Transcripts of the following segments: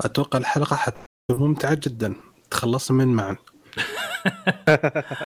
أتوقع الحلقة حتكون ممتعة جدا. تخلصنا من معا.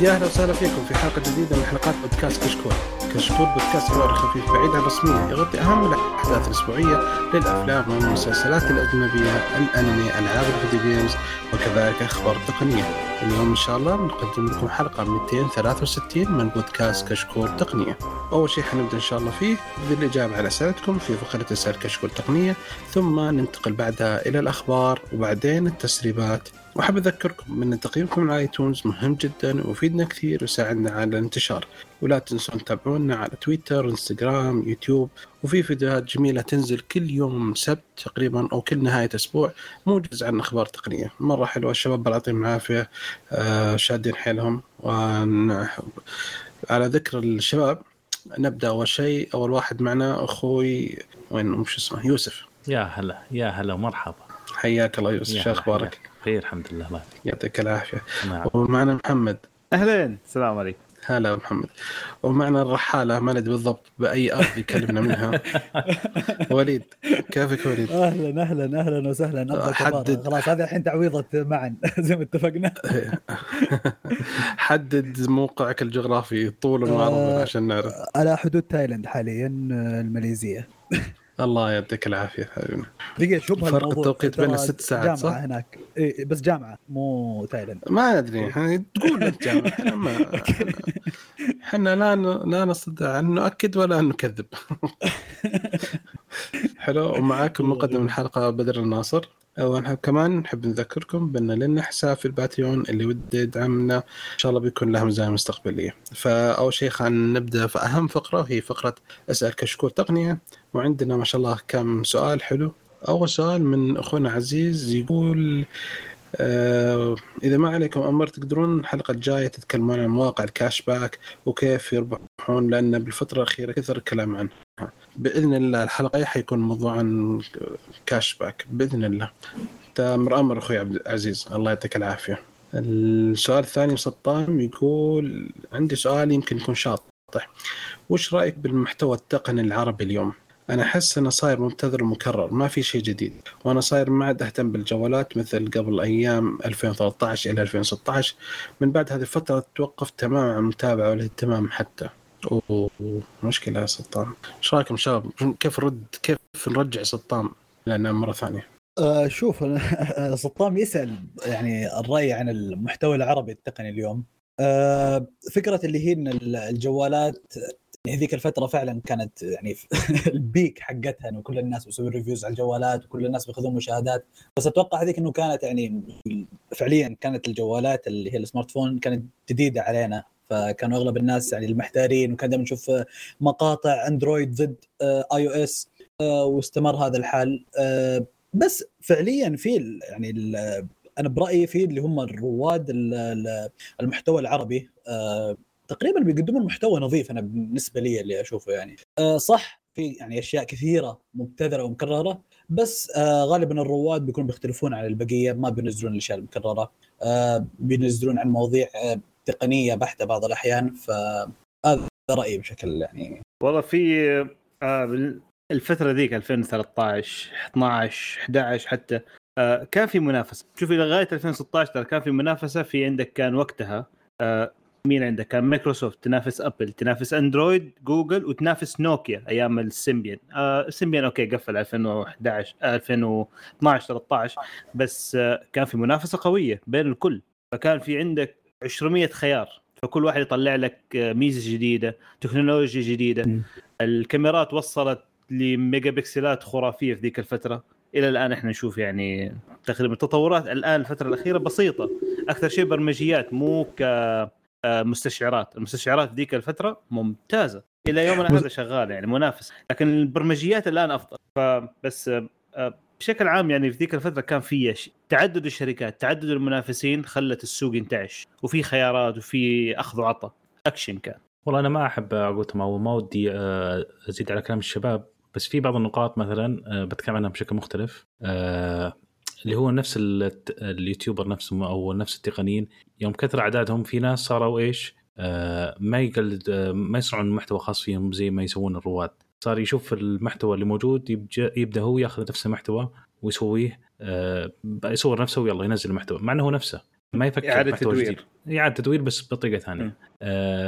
يا أهلا وسهلا فيكم في حلقة جديدة من حلقات بودكاست كشكول. كشكول بودكاست حواري خفيف بعيد عن الرسميه يغطي أهم الأحداث الأسبوعية للأفلام والمسلسلات الأجنبية، الأنمي، ألعاب ال video games وكذلك أخبار تقنية. اليوم إن شاء الله بنقدم لكم حلقة 263 من بودكاست كشكول تقنية. أول شيء حنبدأ إن شاء الله فيه بالإجابة على أسئلتكم في فقرة اسال كشكول تقنية، ثم ننتقل بعدها إلى الأخبار وبعدين التسريبات وأحب أذكركم أن تقييمكم على iTunes مهم جدا ويفيدنا كثير ويساعدنا على الانتشار. ولا تنسون تتابعونا على تويتر إنستغرام يوتيوب وفي فيديوهات جميلة تنزل كل يوم سبت تقريبا أو كل نهاية أسبوع موجز عن أخبار تقنية. مرة حلوة الشباب الله يعطيهم العافية. آه شادين حيلهم. على ذكر الشباب نبدأ أول شيء. أول واحد معنا أخوي وين؟ مش اسمه يوسف. يا هلا يا هلا ومرحبا. حياك الله يوسف شو أخبارك؟ بخير الحمد لله الله يعطيك العافية. ومعنا محمد. اهلين السلام عليكم. هلا محمد. ومعنا الرحالة ما ندري بالضبط بأي ارض يكلمنا منها. وليد كيفك وليد؟ أهلا أهلا أهلا وسهلا. حدد. خلاص هذا الحين تعويضة معا زي ما اتفقنا. حدد موقعك الجغرافي طول وعرض آه عشان نعرف. على حدود تايلاند حاليا الماليزية. الله يعطيك العافية حبيبنا دقيقة شو فرق التوقيت بين الست ساعات جامعة صح؟ هناك. إيه بس جامعة مو تايلاند. ما أدري تقول انت جامعة إحنا ما إحنا لا لا نستطيع ان نؤكد ولا ان نكذب. حلو ومعاكم مقدم الحلقة بدر الناصر. ونحب كمان نحب نذكركم بأن لنا حساب في الباتريون اللي ودي يدعمنا. إن شاء الله بيكون له مزايا مستقبلية. فأول شيء خلينا نبدأ في أهم فقرة وهي فقرة أسأل كشكول تقنية. وعندنا ما شاء الله كم سؤال حلو. أول سؤال من أخونا عزيز يقول آه إذا ما عليكم أمر تقدرون الحلقة الجاية تتكلمون عن مواقع ال cash back وكيف يربحون لأن بالفترة الأخيرة كثر الكلام عنها. بإذن الله الحلقة حيكون موضوع عن cash back بإذن الله. تأمر أمر أخوي عبد العزيز الله يعطيك العافية. السؤال الثاني سطام يقول عندي سؤال يمكن يكون شاطح. وش رأيك بالمحتوى التقني العربي اليوم؟ أنا أحس إنه صاير مبتذل ومكرر ما في شيء جديد وأنا صاير ما عاد أهتم بالجوالات مثل قبل أيام 2013 إلى 2016 من بعد هذه الفترة توقفت تماما عن المتابعة والاهتمام حتى. أوه مشكلة يا سطام إيش رأيكم شباب؟ كيف نرد كيف نرجع سطام لنا مرة ثانية؟ أه شوف سطام يسأل يعني الرأي عن المحتوى العربي التقني اليوم. أه فكرة اللي هي إن الجوالات هذيك الفترة فعلا كانت يعني البيك حقتها إنه كل الناس بيسوون reviews على الجوالات وكل الناس بياخذون مشاهدات. بس أتوقع هذيك إنه كانت يعني فعليا كانت الجوالات اللي هي ال smart phone كانت جديدة علينا. فكانوا أغلب الناس يعني المحتارين وكان دائما نشوف مقاطع Android ضد iOS واستمر هذا الحال. آه، بس فعليا في يعني أنا برأيي في اللي هم الرواد المحتوى العربي. آه، تقريبا بيقدمون محتوى نظيف أنا بالنسبة لي اللي أشوفه يعني. آه صح في يعني أشياء كثيرة مبتذلة ومكررة بس آه غالبا الرواد بيكونوا بيختلفون عن البقية ما بينزلون الأشياء المكررة. آه بينزلون عن مواضيع آه تقنية بحتة بعض الأحيان فهذا رأيي بشكل يعني. والله في آه الفترة ذيك 2013 12 11 حتى آه كان في منافسة. شوفي لغايه 2016 ترى كان في منافسة في عندك كان وقتها آه مين عندك؟ كان مايكروسوفت تنافس ابل تنافس Android جوجل وتنافس نوكيا أيام السيمبيان. آه السيمبيان أوكي قفل 2011 2012 13 بس آه كان في منافسة قوية بين الكل. فكان في عندك 200 خيار فكل واحد يطلع لك آه، ميزة جديدة تكنولوجيا جديدة. م. الكاميرات وصلت لميجا بكسلات خرافية في ذيك الفترة. إلى الآن إحنا نشوف يعني تقريبا التطورات الآن الفترة الأخيرة بسيطة. أكثر شيء برمجيات مو ك آه، مستشعرات. المستشعرات ذيك الفترة ممتازة. إلى يومنا هذا شغاله يعني منافس. لكن البرمجيات الآن أفضل. فبس آه، بشكل عام يعني في ذيك الفترة كان في تعدد الشركات تعدد المنافسين خلت السوق ينتعش. وفي خيارات وفي أخذ وعطاء. أكشن كان. والله أنا ما أحب أقول ما ما ودي آه، أزيد على كلام الشباب. بس في بعض النقاط مثلا آه، بتكلم عنها بشكل مختلف. آه، اللي هو نفس اليوتيوبر نفسهم أو نفس التقنيين يوم كثر أعدادهم في ناس صاروا إيش؟ آه، ما يقلد آه، ما يصنعون محتوى خاص فيهم زي ما يسوون الرواد. صار يشوف المحتوى اللي موجود يبدأ هو ياخذ نفس المحتوى ويسويه آه، يصور نفسه ويلا ينزل المحتوى مع إنه هو نفسه. ما يفكر محتوى تدوير. إعادة تدوير بس بطريقه ثانية.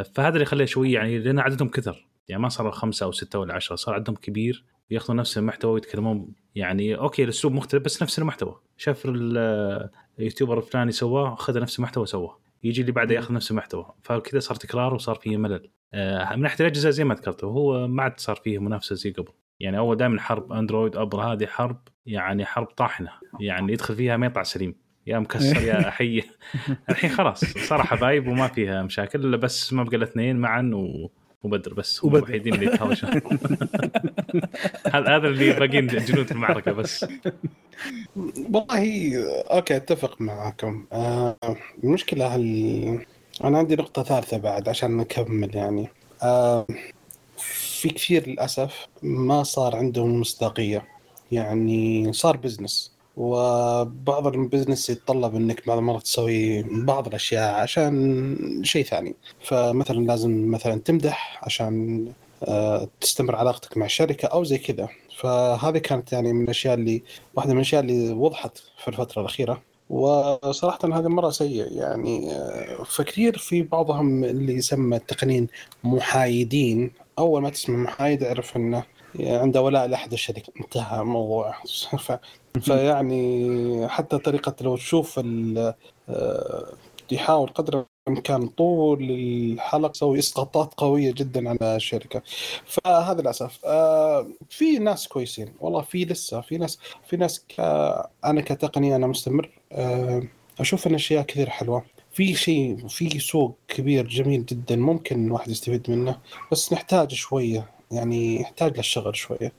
فهذا اللي خليه شوي يعني لأن عددهم كثر. يعني ما صاروا خمسه أو ستة ولا عشرة صار عددهم كبير وياخذون نفس المحتوى ويتكلمون يعني أوكي الأسلوب مختلف بس نفس المحتوى. شاف ال- اليوتيوبر الفلاني سواه أخذ نفس المحتوى سواه. يجي اللي بعده ياخذ نفس المحتوى. فكذا صار تكرار وصار فيه ملل. آه، من ناحية الأجهزة زي ما ذكرت هو ما عاد صار فيه منافسة زي قبل. يعني أول دائما حرب أندرويد ابل هذه حرب يعني حرب طاحنة. يعني يدخل فيها ما يطلع سليم. يا مكسر يا حي. الحين خلاص صار حبايب وما فيها مشاكل إلا بس ما بقى إلا اثنين معا و... وبدر بس هم. الوحيدين اللي يتهاوشون هذا هذا اللي باقيين جنود في المعركة بس. والله أوكي أتفق معاكم. آه المشكلة هل أنا عندي نقطة ثالثة بعد عشان نكمل يعني. آه في كثير للأسف ما صار عندهم مصداقية. يعني صار business وبعض ال business يتطلب إنك بعض المرات تسوي بعض الأشياء عشان شيء ثاني. فمثلا لازم مثلا تمدح عشان آه، تستمر علاقتك مع الشركة أو زي كذا. فهذه كانت يعني من الأشياء اللي واحدة من الأشياء اللي وضحت في الفترة الأخيرة. وصراحة هذا مرة سيء يعني آه، فكثير في بعضهم اللي يسمى التقنيين محايدين. أول ما تسمع محايد أعرف إنه عنده ولاء لأحد الشركة انتهى الموضوع. فيعني حتى طريقة لو تشوف آه، يحاول قدر الإمكان طول الحلقة يسوي إسقاطات قوية جدا على الشركة. فهذا للأسف. آه، في ناس كويسين. والله في لسه في ناس في ناس ك... أنا كتقني أنا مستمر. آه، أشوف إن أشياء كثير حلوة. في شيء في سوق كبير جميل جدا ممكن الواحد يستفيد منه بس نحتاج شوية. يعني يحتاج للشغل شوية.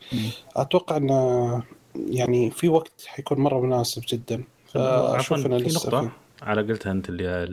أتوقع انه يعني في وقت حيكون مرة مناسب جدا. فأشوف في نقطة على قلتها أنت اللي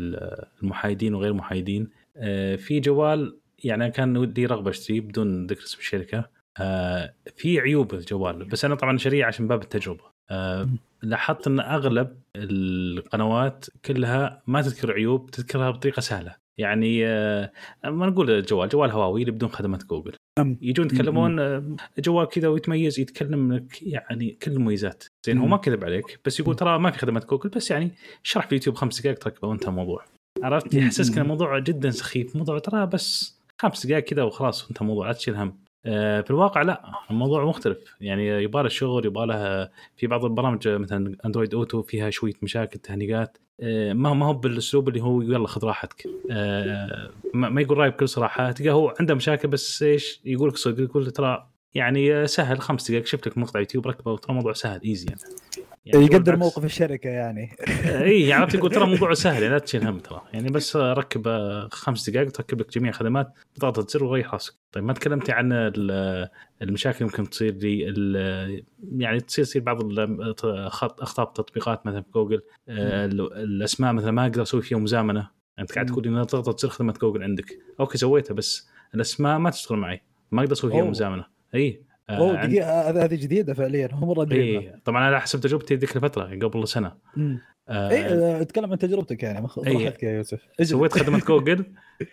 المحايدين وغير محايدين آه، في جوال يعني كان ودي رغبة اشتريه بدون ذكر اسم الشركة. آه، في عيوب الجوال بس أنا طبعا شاريه عشان باب التجربة. آه، لاحظت إن أغلب القنوات كلها ما تذكر عيوب تذكرها بطريقة سهلة. يعني آه، ما نقول الجوال جوال هواوي اللي بدون خدمات جوجل. أم. يجون يتكلمون آه، جوال كذا ويتميز يتكلم لك يعني كل المميزات. زين هو. ما كذب عليك بس يقول ترى ما في خدمات جوجل بس يعني شرح في اليوتيوب خمس دقائق تركبه وانتهى الموضوع عرفت. يحسسك إن الموضوع جدا سخيف موضوع ترى بس خمس دقائق كذا وخلاص وانتهى الموضوع لا تشيل هم. في الواقع لا الموضوع مختلف. يعني يبغى له شغل يبغى له في بعض البرامج مثلا Android Auto فيها شوية مشاكل تهنيجات آه، ما ما هو بالأسلوب اللي هو يلا خذ راحتك. آه، ما ما يقول راي بكل صراحة. تلقاه هو عنده مشاكل بس إيش؟ يقول لك صدق يقول ترى يعني سهل خمس دقائق شفت لك مقطع يوتيوب ركبه وترى الموضوع سهل easy يعني, يعني يقدر. موقف الشركة يعني. اي عرفت يقول ترى الموضوع سهل يعني لا تشيل هم ترى. يعني بس ركب خمس دقائق تركب لك جميع الخدمات بضغطة زر وريح راسك طيب ما تكلمتي عن ال- المشاكل ممكن تصير لي يعني تصير تصير بعض أخطاء تطبيقات مثلا في جوجل. آه، ال- الأسماء مثلا ما أقدر أسوي فيها مزامنة. أنت قاعد. تقول لي ضغطة زر خدمة جوجل عندك. أوكي سويتها بس الأسماء ما تشتغل معي. ما أقدر أسوي فيها. مزامنة. إي آه، أوه دقيقه هذه هذه جديدة فعليا هو مرة إي طبعا على حسب تجربتي ذيك الفترة قبل سنة. مم. آه، إي آه، أتكلم عن تجربتك يعني مخ- إيه. راحتك يا يوسف. سويت خدمة جوجل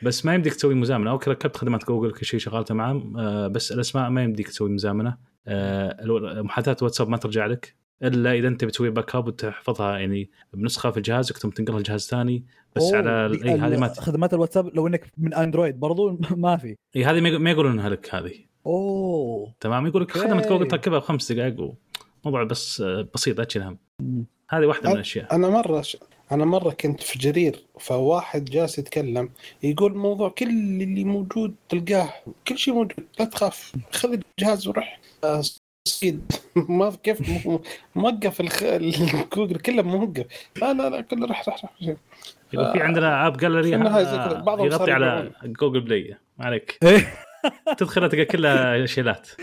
بس ما يمديك تسوي مزامنة. أوكي ركبت خدمات جوجل كل شيء شغال تمام آه، بس الأسماء ما يمديك تسوي مزامنة. آه، محادثات واتساب ما ترجع لك إلا إذا أنت بتسوي backup وتحفظها يعني بنسخة في الجهاز ثم تنقلها لجهاز ثاني بس على إي هذه ما خدمات الواتساب لو إنك من Android برضو ما في. إي هذه ما يقولونها لك هذه. أوه تمام؟ يقول لك. خدمة جوجل تركبها بخمس دقائق وموضوع بس آه، بسيط لا تشيل هم مم. هذه واحدة من الأشياء. أنا مرة ش... أنا مرة كنت في جرير فواحد جالس يتكلم يقول الموضوع كل اللي موجود تلقاه كل شيء موجود لا تخاف خذ الجهاز وروح. آه، سيد ما كيف موقف الخ... الجوجل كله موقف. لا لا لا كله راح راح راح. يقول في عندنا App Gallery يغطي على Google Play ما عليك. تدخل تلقى كلها شيلات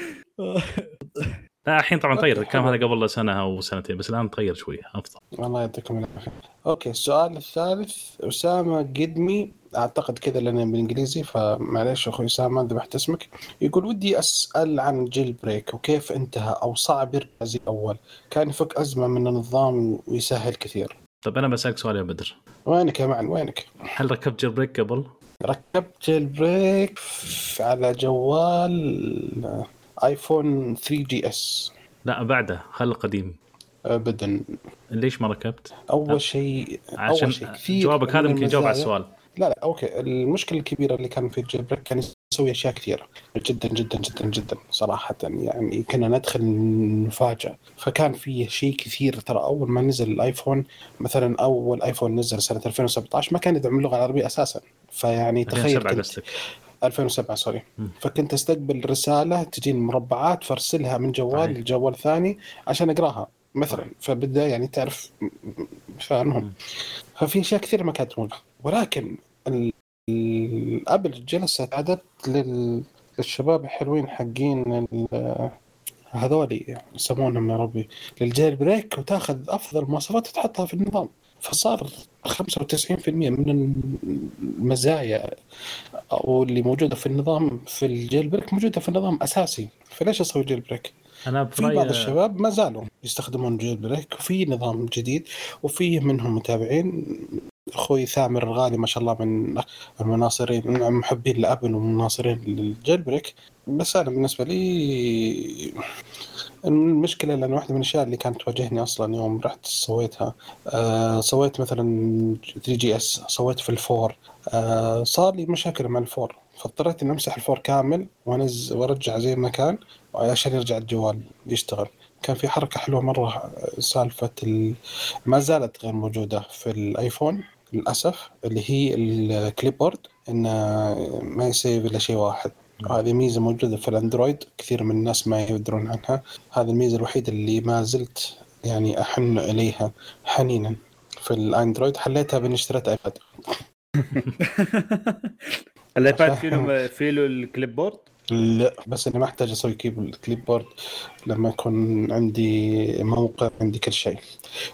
لا الحين طبعا تغير الكلام. هذا قبل سنة أو سنتين بس الآن تغير شوية أفضل الله يعطيكم العافية. أوكي السؤال الثالث أسامة قدمي أعتقد كذا لأنه بالإنجليزي فمعليش أخوي أسامة ذبحت اسمك يقول ودي أسأل عن jailbreak وكيف انتهى أو صعب يرجع زي الأول كان يفك أزمة من النظام ويسهل كثير. طيب أنا بسألك سؤال يا بدر وينك يا معن وينك؟ هل ركبت jailbreak قبل؟ ركبت jailbreak على جوال آيفون 3GS. لا بعده خل القديم ابدا. ليش ما ركبت؟ أول شيء عشان اول شيء كثير جوابك هذا من يمكن يجاوب على السؤال. لا لا أوكي. المشكلة الكبيرة اللي كان في ال jailbreak كان يسوي أشياء كثيرة. جدا جدا جدا جدا صراحة. يعني كنا ندخل نفاجأ فكان في شيء كثير ترى أول ما نزل الآيفون مثلا أول آيفون نزل سنة 2017 ما كان يدعم اللغة العربية أساسا. فيعني تخيل 2007 كنت قصدك. 2007 sorry. فكنت أستقبل رسالة تجيني مربعات فارسلها من جوال صحيح. لجوال ثاني عشان أقراها مثلا. فبدأ يعني تعرف فالمهم مم. ففي أشياء كثير ما كانت موجودة. ولكن الابل جلست عدد لل- للشباب الحلوين حقين ال- هذولي يسمونهم يا ربي لل jailbreak وتاخذ أفضل مواصفات تحطها في النظام فصار 95% من المزايا أو اللي موجودة في النظام في ال jailbreak موجودة في النظام أساسي فليش أسوي jailbreak؟ أنا في بعض الشباب ما زالوا يستخدمون jailbreak وفي نظام جديد وفي منهم متابعين أخوي ثامر الغالي ما شاء الله من المناصرين من محبين لـ Apple ومناصرين لل jailbreak بس أنا بالنسبة لي المشكلة لأن واحدة من الأشياء اللي كانت تواجهني أصلا يوم رحت سويتها آه سويت مثلا 3 GS سويت في ال four آه صار لي مشاكل مع ال four. فاضطريت إني أمسح ال four كامل وأنزل وأرجع زي ما كان عشان يرجع الجوال يشتغل. كان في حركة حلوة مرة سالفة ال... ما زالت غير موجودة في ال iPhone. للأسف اللي هي ال clipboard إنه ما ي save إلا شيء واحد. هذه ميزة موجودة في ال Android كثير من الناس ما يدرون عنها. هذه الميزة الوحيدة اللي ما زلت يعني أحن إليها حنينا في ال Android. حليتها بإني اشتريت iPad ال iPad فيه له فيه له ال clipboard لا بس أنا ما أحتاج أسوي keep clipboard لما يكون عندي موقع عندي كل شيء.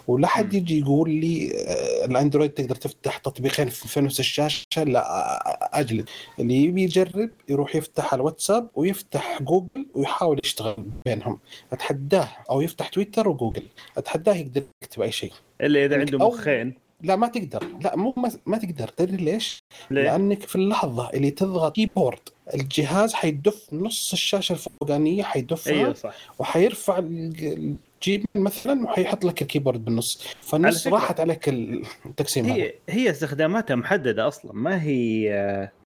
ولا حد يجي يقول لي آه، ال Android تقدر تفتح تطبيقين في نفس الشاشة؟ لا أجلد. اللي يبي يجرب يروح يفتح الواتساب ويفتح جوجل ويحاول يشتغل بينهم. أتحداه أو يفتح Twitter و Google. أتحداه يقدر يكتب أي شيء. إلا إذا عنده أو- مخين. لا ما تقدر. لا مو ما, ما تقدر. تدري ليش؟ ليه؟ لأنك في اللحظة اللي تضغط keyboard الجهاز حيدف نص الشاشة الفوقانية حيدفها أيوه صح وحيرفع الج- ال Gmail مثلا وحيحط لك ال keyboard بالنص فالنص فكرة- راحت عليك التقسيم هذا هي هي استخداماتها محددة أصلا ما هي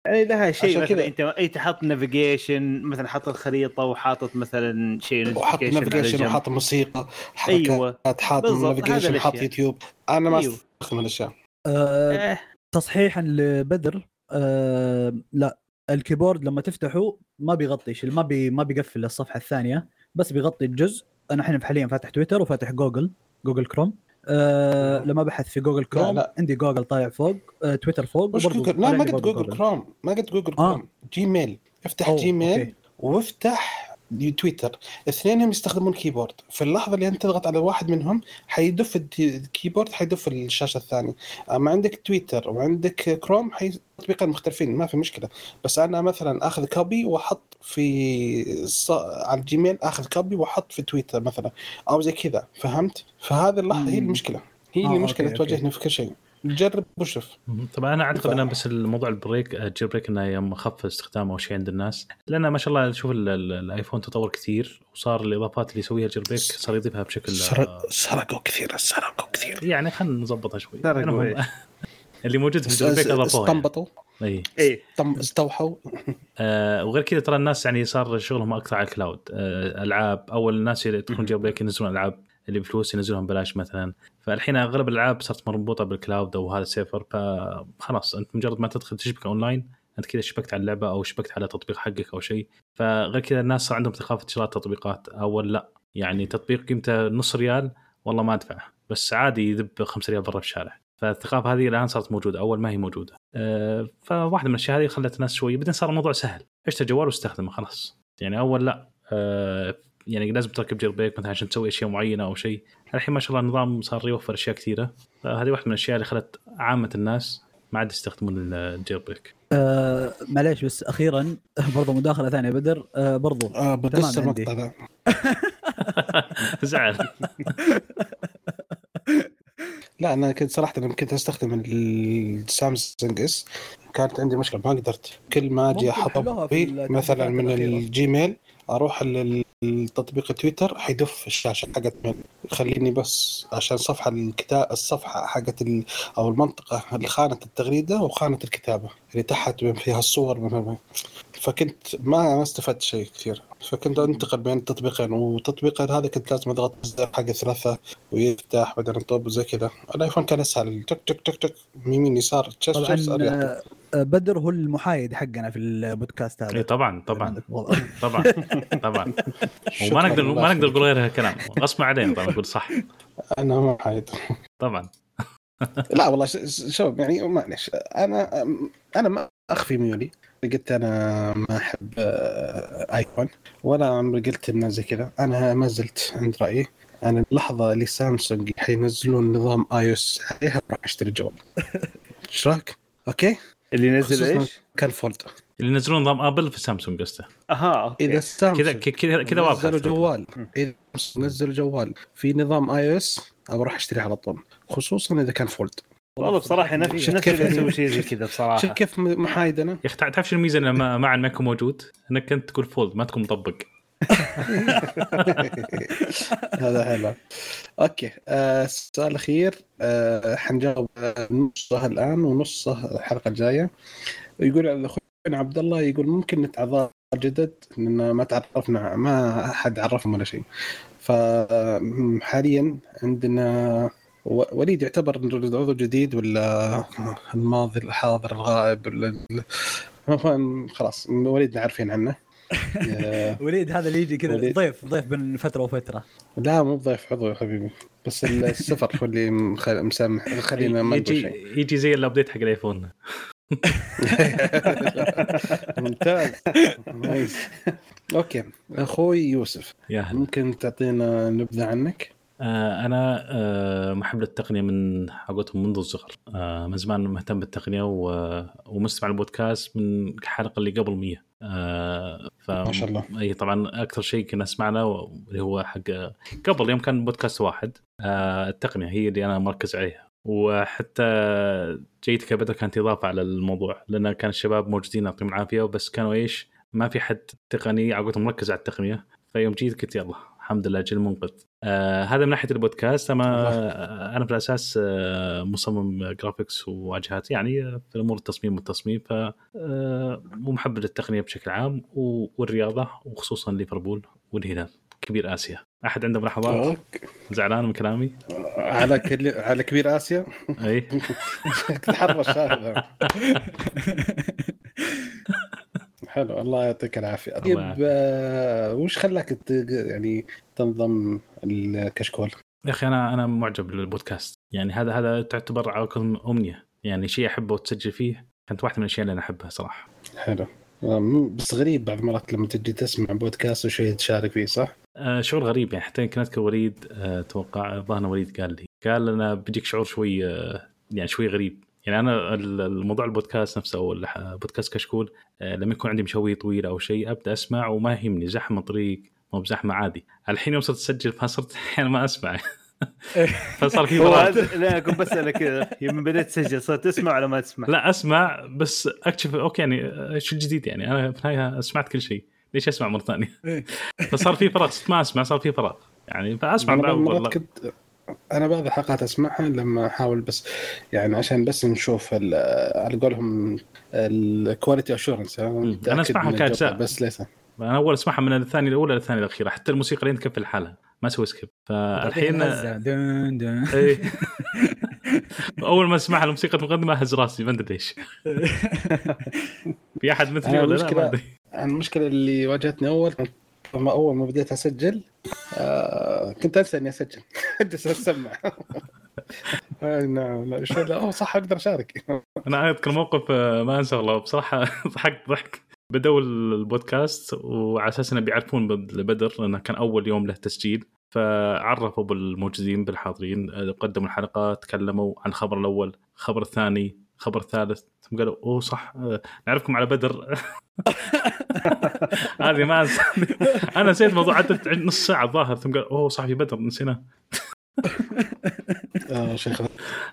يعني لها شيء مثلا كذا- أنت اي تحط navigation مثلا حاط الخريطة وحاطط مثلا شيء وحاط على navigation. وحاط موسيقى أيوه حاط navigation حاط الأشياء. يوتيوب أنا ما أيوه. أستخدم الاشياء آه آه. تصحيحا لبدر آه لا ال keyboard لما تفتحه ما بيغطي ما بي ما بيقفل الصفحه الثانية بس بيغطي الجزء. أنا الحين حاليا فاتح تويتر وفاتح Google Google Chrome. آه لما بحث في Google Chrome لا. عندي جوجل طالع فوق آه تويتر فوق وبرضه جوجل؟ لا ما قلت برضه Google Chrome ما قلت جوجل آه. Chrome. Gmail. افتح أوه، Gmail okay. وافتح تويتر. اثنينهم يستخدمون keyboard في اللحظة اللي أنت تضغط على واحد منهم حيدف ال keyboard حيدف الشاشة الثانية. أما عندك تويتر وعندك كروم حي تطبيقين مختلفين ما في مشكلة. بس أنا مثلا آخذ copy وأحط في ص... على ال Gmail آخذ copy وأحط في تويتر مثلا أو زي كذا. فهمت؟ فهذه اللحظة هي. المشكلة. هي آه، المشكلة okay، okay. تواجهني في كل شيء. جرب وشوف. طبعا أنا أعتقد إنه بس الموضوع ال break ال jailbreak إنه يوم خف استخدامه أو شيء عند الناس. لأن ما شاء الله شوف ال- ال- ال iPhone تطور كثير وصار الإضافات اللي يسويها ال jailbreak صار يضيفها بشكل سرق سرقوا كثير سرقوا كثير. يعني خلينا نظبطها شوي. إيه. اللي موجود في ال jailbreak اضافوها يعني. استنبطوا. اي طم- استوحوا. آه وغير كذا ترى الناس يعني صار شغلهم أكثر على ال cloud. آه ألعاب أول الناس اللي تكون jailbreak ينزلون ألعاب. اللي بفلوس ينزلونها ببلاش مثلا. فالحين أغلب الألعاب صارت مربوطة بال cloud أو هذا server فخلاص أنت مجرد ما تدخل تشبك أونلاين أنت كذا شبكت على اللعبة أو شبكت على تطبيق حقك أو شيء. فغير كذا الناس صار عندهم ثقافه شراء تطبيقات. أول لا يعني تطبيق قيمته نص ريال والله ما ادفع بس عادي يذب 5 ريال برا في الشارع فالثقافة هذه الآن صارت موجودة أول ما هي موجودة. أه فواحدة من الأشياء هذه خلت الناس شوي بعدين صار الموضوع سهل. اشتري جوال واستخدمه خلاص. يعني أول لا أه يعني لازم تركب jailbreak مثلا عشان تسوي أشياء معينة أو شيء. الحين ما شاء الله النظام صار يوفر أشياء كثيرة. فهذه واحدة من الأشياء اللي خلت عامة الناس ما عاد يستخدمون ال jailbreak. آه معليش بس أخيرا برضو مداخلة ثانية. بدر آه برضو. آه بقص. المقطع ذا. زعل. لا أنا كنت صراحة لما كنت أستخدم ال Samsung S كانت عندي مشكلة ما قدرت. كل ما أجي أحط مثلا من. ال Gmail أروح للتطبيق تويتر حيدف الشاشة حقت من يخليني بس عشان صفحة الكتاب الصفحة حقت ال... أو المنطقة خانه التغريدة وخانه الكتابة اللي تحت فيها الصور من فكنت ما ما استفدت شيء كثير. فكنت أنتقل بين التطبيقين والتطبيق هذا كنت لازم أضغط الزر حق الثلاثه ويفتح بعدين انطب وزي كذا. الآيفون كان أسهل. تك تك تك تك. يمين يسار طبعا اريح آه، بدر هو المحايد حقنا في البودكاست هذا. اي طبعا طبعا. طبعا طبعا. وما نقدر ما نقدر. نقول غير هالكلام غصب علينا طبعا نقول صح. أنا ما حايد طبعا. لا والله شوف يعني معلش أنا أنا ما أخفي ميولي. قلت أنا ما أحب آه، iPhone ولا عمري قلت إنه زي كذا. أنا ما زلت عند رأيي. أنا اللحظة اللي سامسونج حينزلون نظام iOS عليها راح أشتري جوال. إيش رأيك؟ okay؟ اللي ينزل إيش؟ كال fold اللي ينزلون نظام Apple في سامسونج قصده. أها okay. إذا سامسونج كذا كذا كذا واضح نزلوا جوال. إذا نزلوا جوال في نظام iOS ابى أروح اشتريه على طول. خصوصا إذا كان fold. والله بصراحة نفسي شفت نفسي يعني؟ أسوي شيء زي كذا شوف بصراحه كيف محايد أنا؟ يا أخي تع- تعرف شنو الميزة انه ما ما عاد ما يكون موجود؟ إنك أنت تقول fold ما تكون مطبق. هذا حلو. okay آه، السؤال الأخير آه، حنجاوب آه، نصه الآن ونصه الحلقة الجاية. يقول أخونا عبد الله يقول ممكن نتعرف من جديد؟ لأن ما تعرفنا ما احد عرفهم ولا شيء. فحاليا عندنا و- وليد يعتبر عضو جديد ولا الماضي الحاضر الغائب ولا خلاص وليد عارفين عنه. آه، وليد هذا اللي يجي كذا. ضيف ضيف بين فترة وفترة. لا مو ضيف عضو يا حبيبي. بس السفر هو اللي مسامح خلينا ما يجي يجي زي الابديت حق الآيفون. ممتاز. nice okay. أخوي يوسف يا ممكن تعطينا نبذة عنك؟ آه، أنا آه، محب للتقنية من حقتهم منذ الصغر. آه، من زمان مهتم بالتقنية و- ومستمع البودكاست من الحلقة اللي قبل 100 آه، ف ما شاء الله. إي طبعا أكثر شيء كنا سمعنا اللي هو حق قبل يوم كان بودكاست واحد. التقنية هي اللي أنا مركز عليها. وحتى جيتك يا بدر كانت إضافة على الموضوع لأن كان الشباب موجودين يعطيهم العافية بس كانوا إيش؟ ما في حد تقني عقدهم مركز على التقنية. فيوم جيت قلت يلا. الحمد لله أجل منقذ. آه هذا من ناحية البودكاست. أما آه أنا في الأساس آه مصمم graphics وواجهات يعني آه، في امور التصميم والتصميم ف آه ومحب للتقنية بشكل عام والرياضة وخصوصا ليفربول والهلال كبير آسيا. أحد عنده ملاحظات okay. زعلان من كلامي؟ على كل... على كبير آسيا؟ أي. تحرش هذا. حلو الله يعطيك العافية. طيب آه، وش خلاك. يعني تنضم الكشكول؟ يا أخي أنا أنا معجب بالبودكاست. يعني هذا هذا تعتبر أمنية. يعني شيء أحبه وتسجل فيه كانت واحدة من الأشياء اللي أنا أحبها صراحة. حلو. بس غريب بعض المرات لما تجي تسمع بودكاست وشيء تشارك فيه صح؟ آه شعور غريب. يعني حتى يمكن أذكر وليد آه أتوقع ظهرنا وليد قال لي قال أنا بيجيك شعور شوي آه يعني شوي غريب. يعني أنا ال- الموضوع البودكاست نفسه أو بودكاست كشكول آه لما يكون عندي مشوي طويل أو شيء أبدأ اسمع وما يهمني زحمة طريق مو بزحمة عادي. الحين يوم صرت أسجل فصرت أحيانا ما أسمع. فصار في لا كنت بسالك كذا. يوم بديت تسجل صرت تسمع ولا ما تسمع؟ لا أسمع بس أكتشف أوكي يعني شو الجديد يعني؟ أنا في النهاية سمعت كل شيء. ليش أسمع مرة ثانية؟ إيه. فصار في فراغ صرت ما أسمع صار في فراغ. يعني فأسمع بعض كنت أنا بعض الحلقات أسمعها لما أحاول بس يعني عشان بس نشوف ال- على قولهم ال quality assurance أنا أسمعها كأجزاء. بس ليس أنا أول أسمعها من الثانية الاولى للثانيه الاخيره حتى الموسيقى اللي تكفي لحالها ما أسوي skip فالحين هزة. دن دن. إيه. أول ما أسمعها الموسيقى المقدمه أهز راسي ما أدري ليش في أحد مثلي ولا لا المشكلة اللي واجهتني أول لما أول ما بديت أسجل آه كنت أنسى إني أسجل. اجلس اسمع آه، نعم لا أوه صح أقدر أشارك. أنا اذكر موقف آه، ما أنسى والله. بصراحة ضحكت ضحك. بدأوا البودكاست وعلى أساس انه بيعرفون بدر لأنه كان أول يوم له تسجيل. فعرفوا بالموجودين بالحاضرين قدموا الحلقة تكلموا عن الخبر الأول الخبر الثاني الخبر الثالث ثم قالوا أوه صح نعرفكم على بدر. هذه ما أنا نسيت الموضوع عدت نص ساعة الظاهر. ثم قال أوه صح في بدر نسيناه. آه شيخ.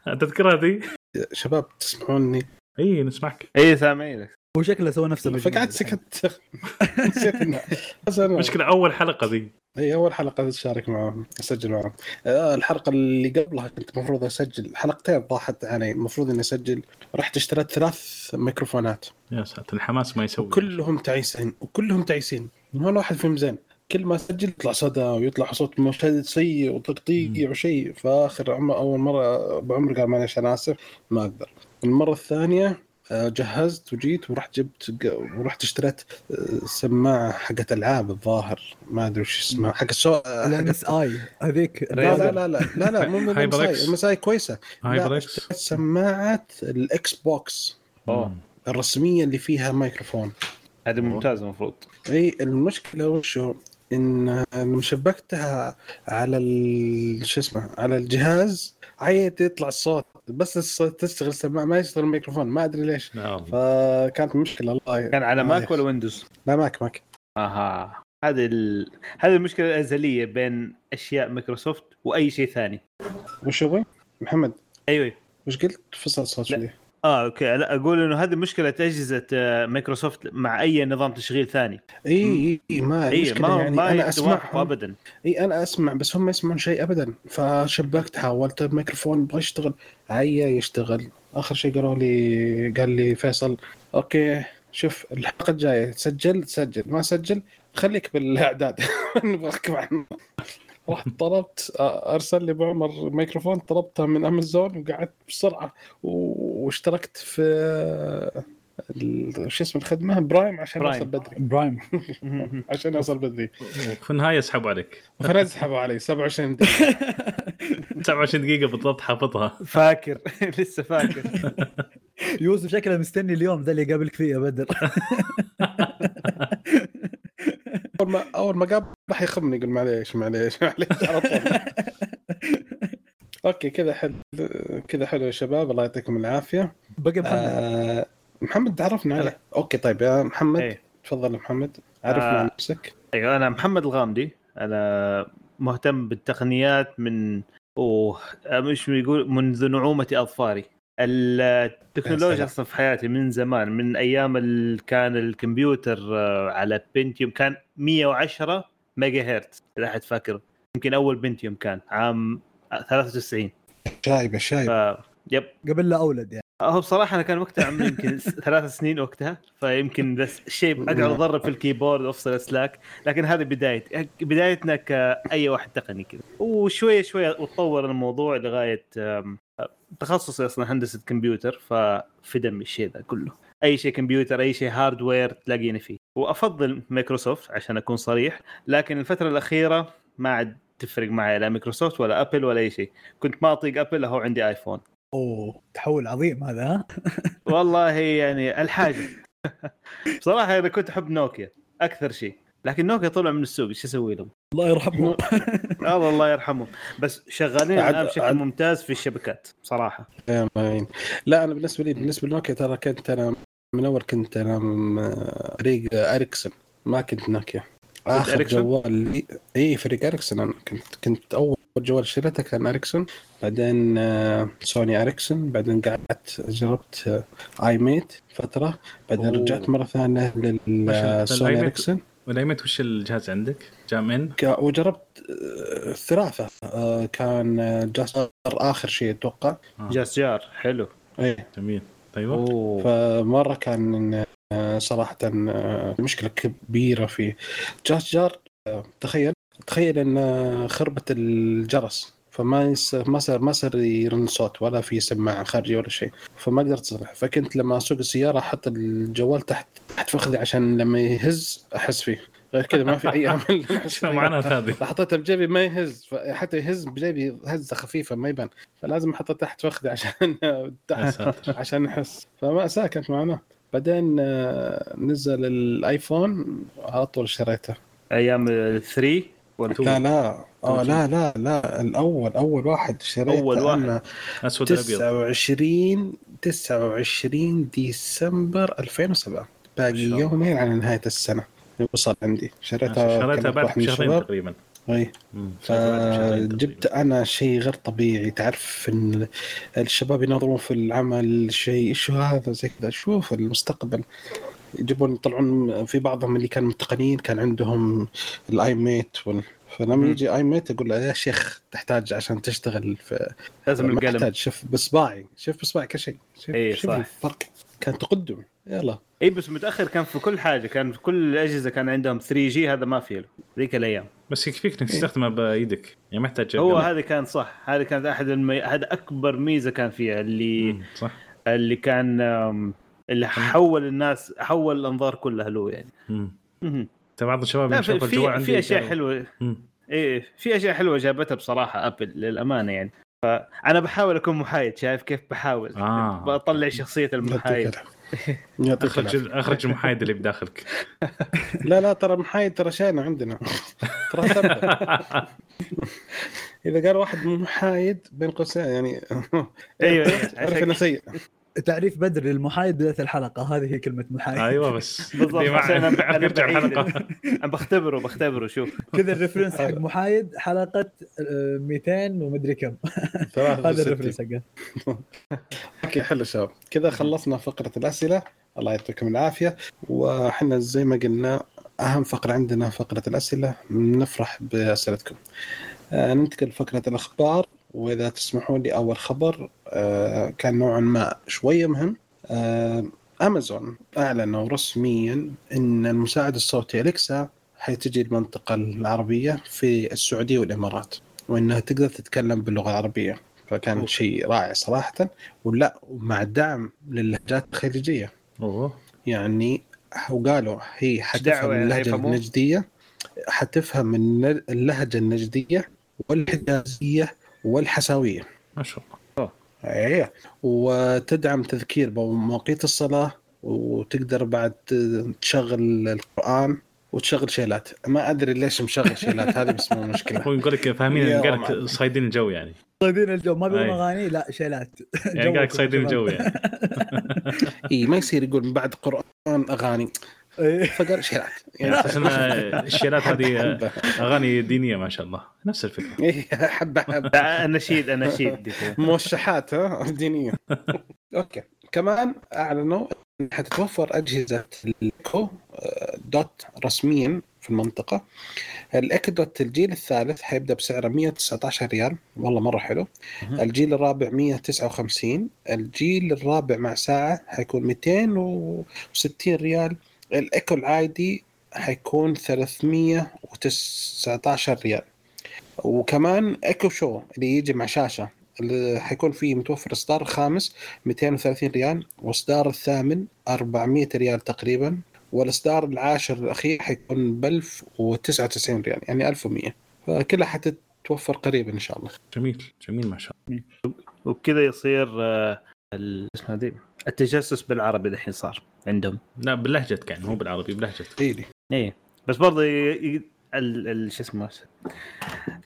تذكرها ذي؟ شباب تسمعوني إي نسمعك. إي سامعينك. هو شكله سوى نفسه فقعدت سكت. نسيت مشكلة أول حلقة ذي. إي أول حلقة اشارك معهم أسجل معهم. آه الحلقة اللي قبلها كنت المفروض أسجل حلقتين ضاحت علي المفروض إني أسجل. رحت اشتريت ثلاث ميكروفونات. يا ساتر الحماس ما يسوي. كلهم تعيسين وكلهم تعيسين. ما واحد فيهم زين. كل ما أسجل يطلع صدى ويطلع صوت مشهد سيء وتقطيع وشيء. فآخر عمر أول مرة بعمري قال معلش أنا آسف ما أقدر. المرة الثانية جهزت وجيت ورحت جبت ورحت اشتريت سماعة حقت ألعاب الظاهر. ما أدري وش اسمها حق السو ال MSI هذيك. لا لا لا لا لا لا مو من ال MSI. كويسة. HyperX سماعة ال Xbox. الرسمية اللي فيها مايكروفون. هذه ممتازة المفروض. إي المشكلة وشو إن لما شبكتها على شو اسمه على الجهاز عيت يطلع الصوت. بس الصوت تشتغل السماعه ما يشتغل الميكروفون ما أدري ليش. نعم. فكانت مشكلة الله كان على Mac ولا Windows؟ لا Mac Mac. أها. هذه ال... هذه المشكلة الأزلية بين أشياء مايكروسوفت وأي شيء ثاني. وش هو محمد أيوه. وش قلت؟ فصل الصوت شوي. آه okay. لا أقول إنه هذه مشكلة أجهزة آه، مايكروسوفت مع أي نظام تشغيل ثاني. إي إي ما المشكلة ما يعني ما أنا اسمع ابدا. إي أنا أسمع بس هم ما يسمعون شيء ابدا. فشبكت حاولت الميكروفون يبغى يشتغل. عيا يشتغل. آخر شيء قالوا لي قال لي فيصل okay شوف الحلقة الجاية تسجل تسجل ما سجل خليك بالأعداد. نبغاك معنا رحت طلبت أرسل لي بعمر ميكروفون طلبته من أمازون وقعدت بسرعة واشتركت في شو اسم الخدمة؟ Prime عشان Prime. اوصل بدري. Prime. عشان أوصل بدري. في النهاية يسحبوا عليك. فانا اسحبوا علي 27 دقيقة. 27 دقيقة بالضبط حافظها. فاكر. لسه فاكر. يوسف شكله مستني اليوم ذا اللي يقابلك فيه يا بدر. أول ما أول ما قابل راح يخمني يقول معليش معليش معليش على طول. okay كذا حلو كذا حلو يا شباب. الله يعطيكم العافية. بقى محمد. آه محمد تعرفنا عليه؟ okay طيب يا محمد. إيه. تفضل يا محمد. عرفنا آه. عن نفسك. أيوه أنا محمد الغامدي. أنا مهتم بالتقنيات من أوه مش يقول منذ نعومة أظفاري. التكنولوجيا. أصلا في حياتي من زمان من أيام ال- كان الكمبيوتر آه، على Pentium كان 110 ميجا هرتز إذا أحد فاكر يمكن أول Pentium كان عام 93 شايبة شايبة. ف yep. قبل لا أولد يعني. هو بصراحة أنا كان وقتها عمري يمكن ثلاث سنين وقتها فيمكن بس شيء أقعد أضرب في ال keyboard وأفصل اسلاك لكن هذه بدايه بدايتنا كأي واحد تقني كذا. وشوية شوية وتطور الموضوع لغاية تخصصي أصلا هندسة كمبيوتر ففي دمي الشيء ذا كله. أي شيء كمبيوتر أي شيء hardware تلاقيني فيه. وأفضل مايكروسوفت عشان أكون صريح لكن الفترة الأخيرة ما عاد تفرق معي لا مايكروسوفت ولا Apple ولا أي شيء. كنت ما أطيق Apple هو عندي iPhone أوه تحول عظيم هذا ها؟ والله يعني الحاجة. بصراحة أنا كنت أحب نوكيا أكثر شيء. لكن نوكيا طلع من السوق إيش أسوي لهم؟ الله يرحمه. الله الله يرحمهم بس شغالين عاد- الآن بشكل ممتاز في الشبكات بصراحه يا ماين لا أنا بالنسبة لي بالنسبة لنوكيا ترى كنت أنا من أول كنت أنا فريق Ericsson ما كنت نوكيا. آخر؟ جوال لي إي فريق Ericsson أنا كنت كنت أول جوال شريته كان Ericsson بعدين آه، Sony Ericsson بعدين قعدت جربت آه، i-mate فترة. بعدين أوه. رجعت مرة ثانية. للسوني الآي ودايما وش الجهاز عندك؟ JAMin؟ ك- وجربت آه، ثلاثة آه، كان آه، JASJAR آخر شيء أتوقع. جاس جار حلو. إيه. جميل. أيوه أوه. فمرة كان آه، صراحة آه، مشكلة كبيرة في جاس جار. آه، تخيل تخيل إن آه، خربت الجرس. فما يس... ما صار ما صار يرن صوت ولا في سماعه خارجي ولا شيء فما قدرت اصلح فكنت لما أسوق السيارة أحط الجوال تحت تحت فخذي عشان لما يهز أحس فيه. غير كذا ما في أي عمل. شنو هذه؟ حطيتها بجيبي ما يهز. حتى يهز بجيبي هزة خفيفة ما يبان. فلازم أحطها تحت فخذي عشان عشان احس فمأساة كانت معنا. بعدين آه، نزل الآيفون على طول شريته أيام 3 ولا لا لا. آه لا لا لا. الأول أول واحد شريته أول واحد. أسود الابيض 29 29 ديسمبر 2007 باقي. يومين على نهاية السنة. وصل عندي. شريتها شريتها بعد الشباب. تقريبا. أي. فجبت. أنا شيء غير طبيعي. تعرف إن الشباب ينظرون في العمل شيء. إيش هذا؟ زي كذا. شوف المستقبل. يجيبون يطلعون في بعضهم اللي كانوا متقنين كان عندهم ال i-mate وال... فلما. يجي i-mate أقول له يا شيخ تحتاج عشان تشتغل في لازم القلم تحتاج. شوف باصبعي شوف باصبعي كل شيء. شوف, إيه، شوف صح. الفرق. كان تقدم. يلا. اي بس متأخر كان في كل حاجة. كان في كل الأجهزة كان عندهم 3G هذا ما في له. ذيك الأيام. بس يكفيك إنك تستخدمها بايدك يعني ما يحتاج هو. هذا كان صح. هذا كانت أحد المي... هذا أكبر ميزة كان فيها اللي مم، صح. اللي كان اللي حول الناس حول الأنظار كلها له يعني. انت بعض الشباب في شافوا الجوال في, عندي في اشياء حلوة. إيه في أشياء حلوة جابتها بصراحة أبل للأمانة يعني. فأنا بحاول أكون محايد شايف كيف بحاول؟ آه. بطلع شخصية المحايد. أخرج. أخرج المحايد اللي بداخلك. لا لا ترى محايد ترى شينا عندنا. ترى. إذا قال واحد محايد بين قوسين يعني أيوه عرف عشان- انه سيء. تعريف بدر للمحايد بدايه الحلقة. هذه هي كلمة محايد. أيوه بس بالضبط. أنا بعيد. الحلقة. أنا بختبره بختبره شوف. كذا ال reference حق محايد حلقة آه، 200 ومدري كم. هذا ال reference حقه. okay حلو شباب. كذا خلصنا فقرة الأسئلة. الله يعطيكم العافية. وحنا زي ما قلنا أهم فقرة عندنا فقرة الأسئلة. نفرح بأسئلتكم. آه ننتقل لفقرة الأخبار. وإذا تسمحون لي أول خبر آه كان نوعا ما شوية مهم. آه أمازون أعلنوا رسميا إن المساعد الصوتي أليكسا حتجي المنطقة العربية في السعودية والإمارات وإنها تقدر تتكلم باللغة العربية. فكان. شيء رائع صراحة. ولا ومع دعم للهجات الخليجية. أوه. يعني وقالوا هي حتفهم يعني؟ اللهجة؟ النجدية حتفهم اللهجة النجدية والحجازية والحساوية. ما شاء الله. إيه. وتدعم تذكير بمواقيت الصلاة وتقدر بعد تشغل القرآن وتشغل شيلات. ما أدري ليش مشغل شيلات هذه بس مو مشكلة. هو يقول لك فاهمين قال لك. صايدين الجو يعني. صايدين الجو. ما بيقولون. أغاني لا شيلات. يعني قال لك صايدين. الجو يعني. اي ما يصير يقول من بعد قرآن أغاني. فقال شيلات يعني الشيلات هذه. أغاني دينية ما شاء الله. نفس الفكرة. إيه، حبة حبة. لا، اناشيد اناشيد دي كذا. موشحات دينية. okay. كمان أعلنوا حتتوفر أجهزة ال Echo آه، Dot رسميا في المنطقة. ال Echo Dot الجيل الثالث حيبدأ بسعره 119 ريال. والله مرة حلو. الجيل الرابع 159 الجيل الرابع مع ساعة حيكون 260 ريال. الايكو العادي حيكون 319 ريال. وكمان Echo Show اللي يجي مع شاشة اللي حيكون فيه متوفر إصدار خامس 230 ريال وإصدار الثامن 400 ريال تقريبا والإصدار العاشر الأخير حيكون ب 1099 ريال يعني 1100 فكلها حتتوفر قريبا إن شاء الله. جميل جميل ما شاء الله. وبكذا يصير آه، اسمها دي التجسس بالعربي الحين صار عندهم. لا بلهجتك يعني مو بالعربي بلهجتك ايدي إيه. بس برضه ي... ي... ال... ال... شو اسمه؟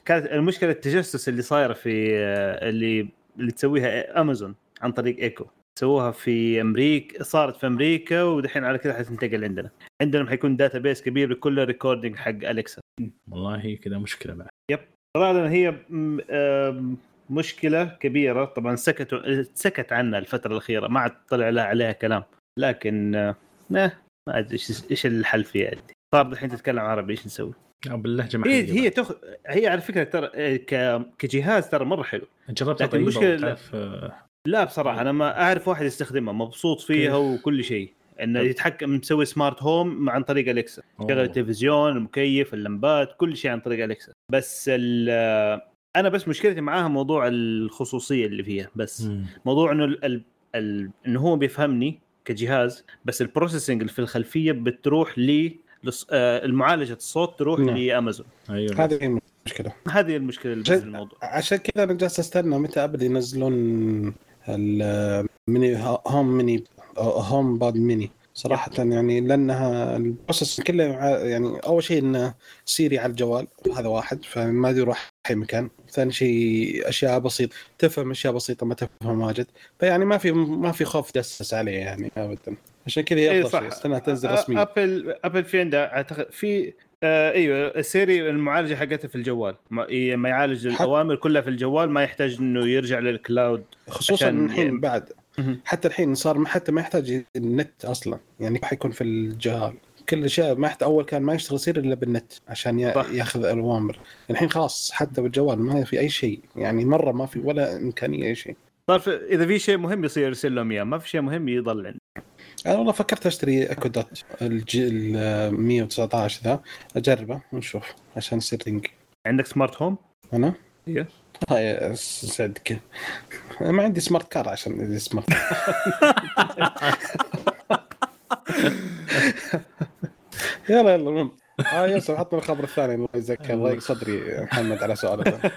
كانت المشكلة التجسس اللي صايرة في آه، اللي اللي تسويها امازون عن طريق ايكو سووها في أمريكا صارت في أمريكا ودحين على كذا حتنتقل عندنا. عندنا حيكون database كبير لكل ال recording حق Alexa والله كذا مشكلة بعد طبعا هي م- آم، مشكلة كبيرة. طبعا سكتوا سكت عنها الفترة الأخيرة ما عاد طلع لها عليها كلام. لكن آه، ما ما أدري إيش إيش الحل فيها عندي صار الحين تتكلم عربي إيش نسوي؟ لا باللهجة هي محليه هي تخ... هي على فكرة ترى آه، ك... كجهاز ترى مرة حلو. جربت لكن آه، لا بصراحة أنا ما أعرف واحد يستخدمها مبسوط فيها كيف؟ وكل شيء. إنه. يتحكم مسوي smart home عن طريق Alexa أوه. شغل التلفزيون المكيف اللمبات كل شيء عن طريق Alexa بس ال... أنا بس مشكلتي معاها موضوع الخصوصية اللي فيها بس مم. موضوع إنه ال... ال... ال... إنه هو بيفهمني كجهاز بس ال processing اللي في الخلفية بتروح لي لص... آه المعالجة الصوت تروح نعم. لأمازون. أيوه. هذه هي المشكلة. هذه المشكلة اللي في الموضوع. عشان كذا أنا جالس أستنى متى Apple ينزلون ال mini home mini HomePod mini. صراحة يعني لأنها ال process كله ع- يعني أول شيء إنه Siri على الجوال هذا واحد فما يروح أي مكان. ثاني شيء أشياء بسيطة تفهم أشياء بسيطة ما تفهم واجد. فيعني ما في ما في خوف تجسس عليه يعني أبدا. عشان كذا أفضل صح شيء استناها تنزل رسميا. Apple Apple في عندها أعتقد في آه إيوه السيري المعالجة حقتها في الجوال. ما, إيه، ما يعالج الأوامر كلها في الجوال ما يحتاج إنه يرجع للكلاود خصوصا الحين يعني- بعد. حتى الحين صار ما- حتى ما يحتاج النت أصلا. يعني حيكون في الجهاز. كل الاشياء ما يحتاج أول كان ما يشتغل يصير إلا بالنت عشان. ياخذ الأوامر. الحين خلاص حتى بالجوال ما في أي شيء. يعني مرة ما في ولا إمكانية أي شيء. صار إذا في شيء مهم يصير يرسل لهم إياه ما في شيء مهم يضل عنده أنا والله فكرت أشتري Echo Dot ال 119 ذا. أجربه ونشوف عشان يصير ring. عندك smart home أنا؟ إيه. يا سعدك أنا ما عندي smart car عشان smart يلا يلا المهم. آه يوسف حط الخبر الثاني الله يجزاك الله صدري محمد على سؤالك.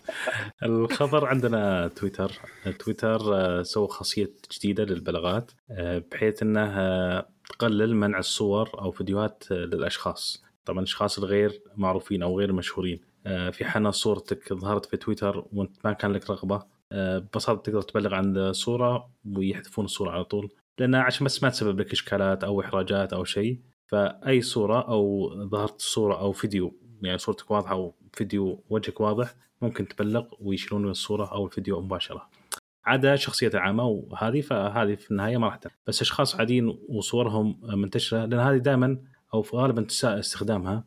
الخبر عندنا تويتر. تويتر آه، سوى خاصية جديدة للبلاغات آه، بحيث انها تقلل منع الصور أو فيديوهات آه، للأشخاص. طبعا الأشخاص الغير معروفين أو غير مشهورين. آه، في حالة صورتك ظهرت في تويتر وانت ما كان لك رغبة آه، ببساطة تقدر تبلغ عن الصورة ويحذفون الصورة على طول لأنها عشان بس ما تسبب لك إشكالات أو إحراجات أو شيء فأي صورة أو ظهرت صورة أو فيديو يعني صورتك واضحة أو فيديو وجهك واضح ممكن تبلغ ويشيلون الصورة أو الفيديو مباشرة. عدا شخصيته عامة وهذه فهذه في النهاية ما راح. بس أشخاص عاديين وصورهم منتشرة لأن هذه دائما أو في غالبا تساءل استخدامها آه،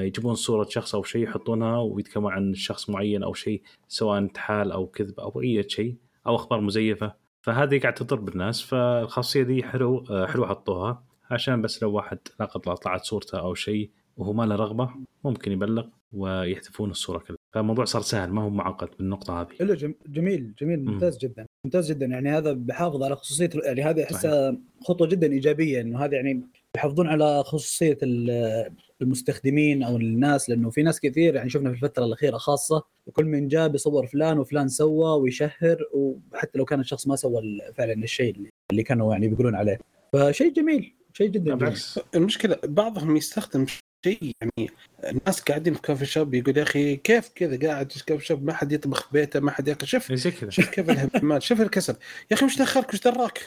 يجيبون صورة شخص أو شيء يحطونها ويتكلمون عن شخص معين أو شيء سواء انتحال أو كذب أو أي شيء أو أخبار مزيفة. فهذه قاعد تضر بالناس فالخاصية دي حلو آه، حلو حطوها عشان بس لو واحد لا قدر طلعت صورته أو شيء وهو ما له رغبة ممكن يبلغ ويحذفون الصورة كلها فالموضوع صار سهل ما هو معقد بالنقطة هذه. جم- جميل جميل مم. ممتاز جدا ممتاز جدا. يعني هذا بحافظ على خصوصية يعني هذه احسها خطوة جدا إيجابية إنه هذا يعني يحافظون على خصوصية ال- المستخدمين أو الناس لأنه في ناس كثير يعني شفنا في الفترة الأخيرة خاصة كل من جاء بيصور فلان وفلان سوى ويشهر وحتى لو كان الشخص ما سوى فعلا الشيء اللي- كانوا يعني بيقولون عليه. فشيء جميل شيء جدا جميل. بالعكس. المشكلة بعضهم يستخدم شيء يعني الناس قاعدين في coffee shop يقول يا أخي كيف كذا قاعد في coffee shop؟ ما حد يطبخ في بيته ما حد ياكل. شوف شوف كيف الهبال شوف الكسل. يا أخي وش دخلك وش دراك.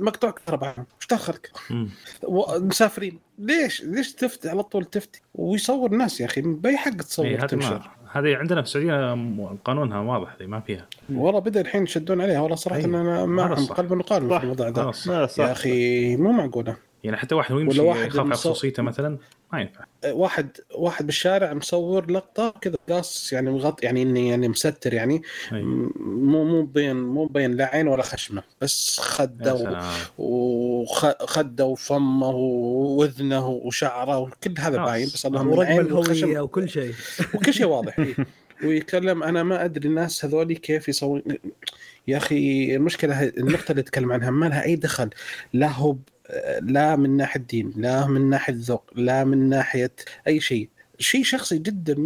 مقطوع كهرباء وش دخلك؟ مسافرين. ليش؟ ليش تفتي على طول تفتي؟ ويصور الناس يا أخي بأي حق تصور إيه، هذه هذه عندنا في السعودية قانونها واضح ذي ما فيها. والله بدأ الحين يشدون عليها. والله صراحة أيوة. أنا معهم. قلب وقالب صح. في الموضوع ده. يا أخي مو معقولة. يعني حتى واحد ويمشي ولا واحد يخاف على خصوصيته مثلا ما ينفع. واحد واحد بالشارع مصور لقطة كذا قاص يعني مغطي يعني إني يعني مستر يعني مو مو مبين مو مبين لا عين ولا خشمة بس خده وخده وفمه واذنه وشعره وكل هذا. باين بس اللهم ورقم العين الهوية وكل شيء. وكل شيء واضح. ويتكلم أنا ما أدري الناس هذولي كيف يسوون يا أخي المشكلة النقطة اللي يتكلم عنها ما لها أي دخل لا هو لا من ناحية دين لا من ناحية ذوق لا من ناحية أي شيء. شيء شخصي جدا 100%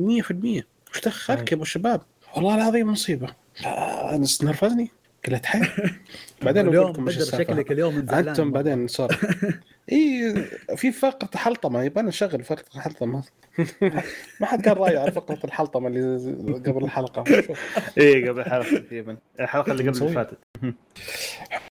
وش دخلك يا أبو الشباب؟ والله العظيم مصيبة. أنا نرفزني. قلت حي. بعدين اليوم لكم. شكلك اليوم أنتم بعدين صار اي في فقرة حلطمة. يبغى نشغل فقرة حلطمة. ما حد كان رايه على فقرة الحلطمة اللي قبل الحلقة. إيه قبل الحلقة تقريبا الحلقة اللي قبل اللي. فاتت.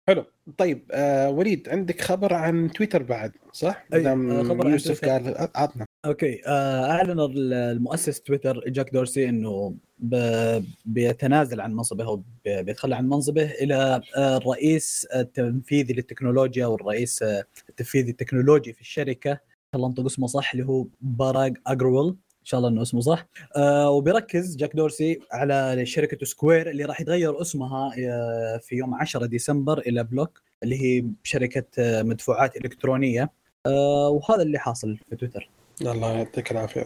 حلو طيب آه وليد عندك خبر عن تويتر بعد صح؟ أي، آه، خبر عن يوسف. قال عطنا okay آه، أعلن المؤسس تويتر جاك دورسي إنه ب- بيتنازل عن منصبه أو بيتخلى عن منصبه إلى آه، الرئيس التنفيذي للتكنولوجيا والرئيس آه، التنفيذي التكنولوجي في الشركة الله انطق اسمه صح اللي هو باراج أجرويل إن شاء الله إنه اسمه صح. آه وبيركز جاك دورسي على شركة Square اللي راح يتغير اسمها آه، في يوم 10 ديسمبر إلى Block اللي هي شركة آه، مدفوعات إلكترونية. آه وهذا اللي حاصل في تويتر. الله يعطيك العافية.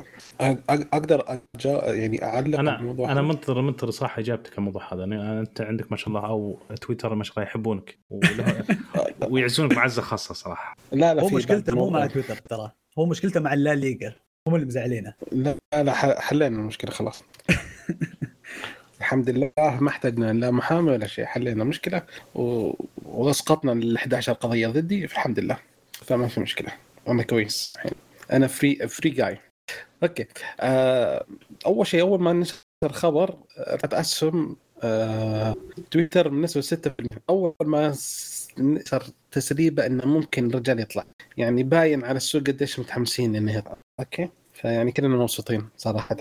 أقدر أجا يعني أعلق أنا الموضوع أنا؟ منتظر منتظر صراحة إجابتك على الموضوع هذا. يعني أنت عندك ما شاء الله أو تويتر ما شاء الله يحبونك. ويعزونك معزة خاصة صراحة. لا لا هو في مشكلته مو مع. تويتر ترى. هو مشكلته مع الليغا هم اللي مزعلينه. لا لا حلينا المشكلة خلاص. الحمد لله ما احتجنا لا محامي ولا شيء حلينا مشكله و... واسقطنا ال 11 قضية ضدي الحمد لله. فما في مشكلة. أنا كويس الحين. أنا free free جاي okay. آه أول شيء أول ما نشر خبر آه، اسهم آه تويتر بالنسبة 6% أول ما نشر تسريبه إنه ممكن الرجال يطلع. يعني باين على السوق قديش متحمسين إنه يطلع. okay؟ فيعني كلنا مبسوطين صراحة.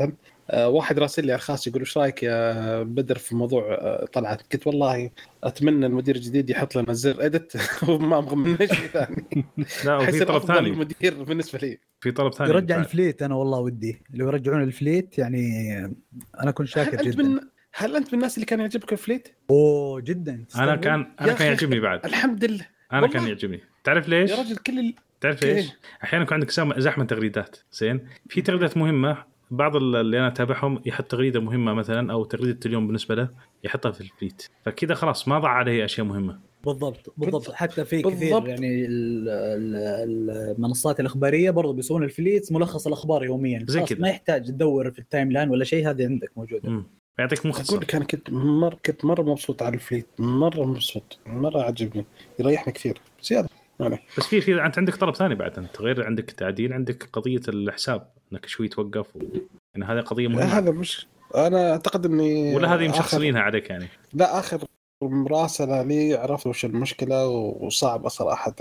آه واحد راسل لي على الخاص يقول إيش رأيك يا بدر في موضوع آه طلعت. قلت والله أتمنى المدير الجديد يحط لنا زر edit وما أبغى منه شيء ثاني. لا وفي طلب ثاني. مدير بالنسبة لي. في طلب ثاني. يرجع بعد. ال Fleet أنا والله ودي. لو يرجعون ال Fleet يعني أنا كنت شاكر جدا. من هل أنت من الناس اللي كان يعجبك ال Fleet؟ أوه جدا. أنا؟ كان أنا كان. يعجبني بعد. الحمد لله. أنا والله. كان يعجبني تعرف ليش؟ يا رجل كل ال... تعرف ليش؟ أحيانا يكون عندك زحمه زحمة تغريدات زين في تغريدات مهمة بعض ال- اللي أنا أتابعهم يحط تغريدة مهمة مثلا أو تغريدة اليوم بالنسبة له يحطها في ال Fleet فكذا خلاص ما ضاع عليه أشياء مهمة بالضبط بالضبط حتى في بالضبط. كثير يعني ال- ال- المنصات الإخبارية برضو بيسوون ال Fleets ملخص الأخبار يوميا زي كذا. ما يحتاج تدور في ال timeline ولا شيء هذه عندك موجودة مم. يعطيك أقول مختصر لك أنا كنت مره كنت مرة مبسوط على الفليت مرة مبسوط مرة عجبني يريحني كثير زيادة يعني بس في في أنت عندك طلب ثاني بعد أنت غير عندك تعديل عندك قضية الحساب إنك شوي توقف و... يعني هذه قضية مهمة. هذا مش أنا أعتقد إني ولا هذه آخر- مشخصنينها عليك يعني؟ لا آخر مراسله لي عرفت وش المشكلة وصعبه صراحة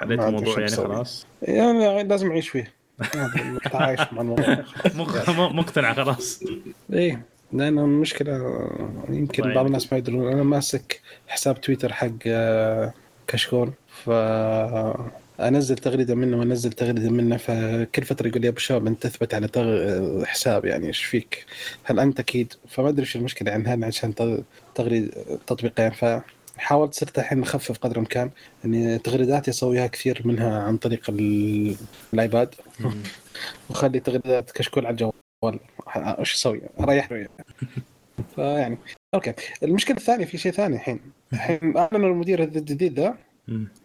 عليت أدري الموضوع يعني. خلاص؟ يعني لازم أعيش فيه. هذا التعايش مع الموضوع. مقتنع خلاص. إيه. لأن المشكلة يمكن الله بعض الناس ما يدرون. أنا ماسك حساب تويتر حق آه، كشكول. ف أنزل تغريدة منه وأنزل تغريدة منه فكل فترة يقول لي يا أبو شباب أنت تثبت على تغ... حساب يعني إيش فيك؟ هل أنت أكيد؟ فما أدري إيش المشكلة يعني هل عشان تغ- تغريد تطبيقين. فحاولت صرت الحين اخفف قدر الإمكان إني تغريداتي اسويها كثير منها عن طريق ال- الـ iPad. وخلي تغريدات كشكول على الجوال. وش أسوي؟ أريح له فيعني okay. المشكلة الثانية في شيء ثاني الحين. الحين اعلنوا المدير الجديد ذا.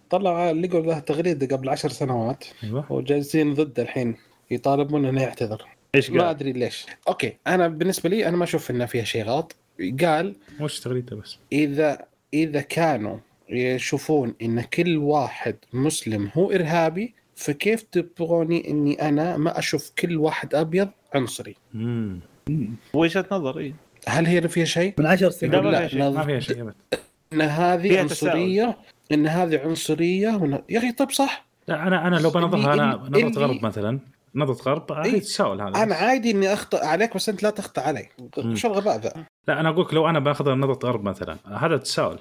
طلع لقوا له تغريده قبل عشر سنوات. أيوه. وجالسين ضده الحين يطالبون إنه يعتذر. إيش ما قال؟ أدري ليش. okay أنا بالنسبة لي أنا ما أشوف إنه فيها شيء غلط. قال وش تغريده بس؟ إذا إذا كانوا يشوفون إن كل واحد مسلم هو إرهابي فكيف تبغوني إني أنا ما أشوف كل واحد أبيض عنصري مم. وجهة نظر إيه. هل هي فيها شيء؟ من عشر لا، سنين ما لا فيها شيء. لا ما فيها شيء أبد إن هذه فيها عنصرية إن هذه عنصرية. يا أخي طب صح لا أنا أنا لو بنظرها أنا نظرة غرب مثلا نظرة غرب إيه. تساؤل هذا أنا عادي إني أخطأ عليك بس أنت لا تخطأ علي. شو الغباء ذا؟ لا أنا أقول لك لو أنا باخذها نظرة غرب مثلا هذا تساؤل.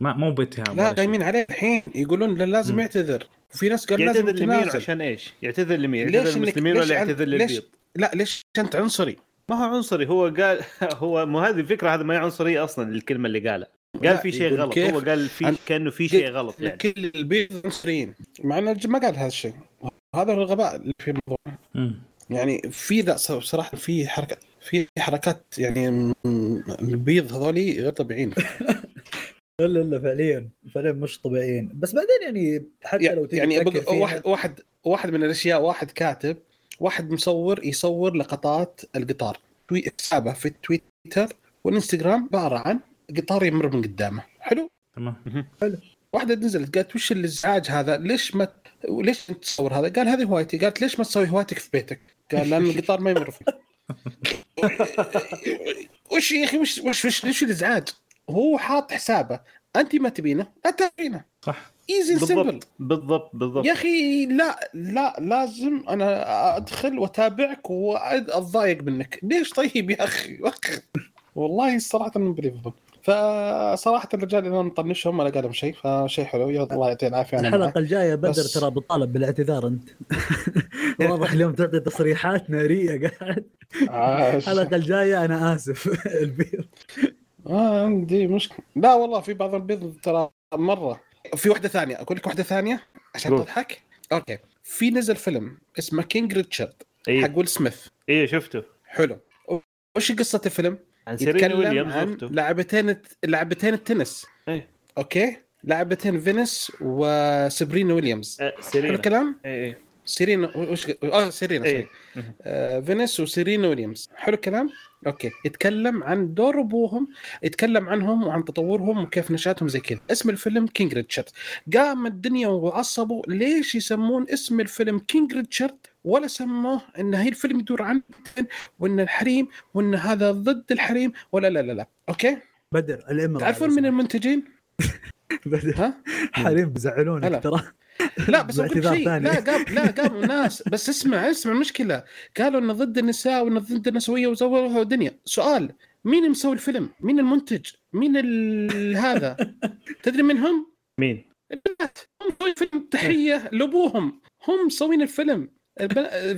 ما مو باتهام لا. قايمين عليه الحين يقولون لا لازم مم. يعتذر وفي ناس قال لازم يعتذر لمين عشان إيش؟ يعتذر لمين؟ ليش يعتذر للمسلمين ولا يعتذر ليش- للبيض؟ لا ليش أنت عنصري؟ ما هو عنصري هو قال هو مو هذه الفكرة هذا ما هي عنصرية أصلا الكلمة اللي قالها قال في شيء غلط كيف؟ هو قال في كأنه في شيء غلط يعني كل البيض عنصريين مع إنه ما قال هذا الشيء هذا الغباء اللي في الموضوع. يعني في ذا صراحة في حركه في حركات يعني البيض هذولي غير طبيعيين. لا لا لا فعليا. فعليا مش طبيعيين. بس بعدين يعني حتى لو تيجي يعني واحد واحد واحد من الأشياء واحد كاتب واحد مصور يصور لقطات القطار. حسابه في التويتر والإنستغرام عبارة عن قطار يمر من قدامه. حلو؟ تمام. واحدة نزلت قالت وش الازعاج هذا؟ ليش ما ليش انت تصور هذا؟ قال هذه هوايتي. قالت ليش ما تسوي هوايتك في بيتك؟ قال لأن القطار ما يمر فيه. وش يا أخي وش وش وش, وش الازعاج هو حاط حسابه. أنت ما تبينه لا تبينه. صح. ايزي سمبل بالضبط. بالضبط يا أخي لا لا لازم أنا أدخل وأتابعك واتضايق منك. ليش طيب يا أخي. والله صراحة unbelievable فصراحة الرجال اللي أنا مطنشهم ولا قال لهم شيء فشيء حلو. يا الله يعطيه العافية. الحلقة الجاية بدر بس- ترى بطالب بالاعتذار أنت. واضح اليوم تعطي تصريحات نارية قاعد. عاش. الحلقة الجاية أنا آسف. البيض. آه عندي مشكلة. لا والله في بعض البيض ترى مرة. في واحدة ثانية أقول لك واحدة ثانية عشان. تضحك. okay. في نزل فيلم اسمه King Richard اي حق ويل سميث. اي شفته. حلو. وش قصة الفيلم؟ عن سيرينا ويليامز عن اخته لاعبتين لاعبتين التنس. إيه. okay؟ لاعبتين فينس وسيرينا ويليامز. حلو سيرينا. الكلام؟ اي اي سيرينا وش آه سيرينا. sorry. آه فينيس وسيرينا ويليامز. حلو الكلام؟ okay. يتكلم عن دور أبوهم يتكلم عنهم وعن تطورهم وكيف نشأتهم زي كذا. اسم الفيلم King Richard قام الدنيا وعصبوا ليش يسمون اسم الفيلم King Richard ولا سموه إن هي الفيلم يدور عن وإن الحريم وإن هذا ضد الحريم ولا لا لا لا أوكي بدر الامر تعرفون من المنتجين بدر ها حريم بيزعلونك هلا. ترى لا بس أقول شيء. لا قام لا قام ناس بس اسمع اسمع المشكلة قالوا انه ضد النساء وانه ضد النسوية وزوروا دنيا سؤال مين مسوي الفيلم؟ مين المنتج؟ مين ال- هذا؟ تدري من هم؟ مين؟ البنات هم مسوين فيلم تحية لأبوهم هم مسوين الفيلم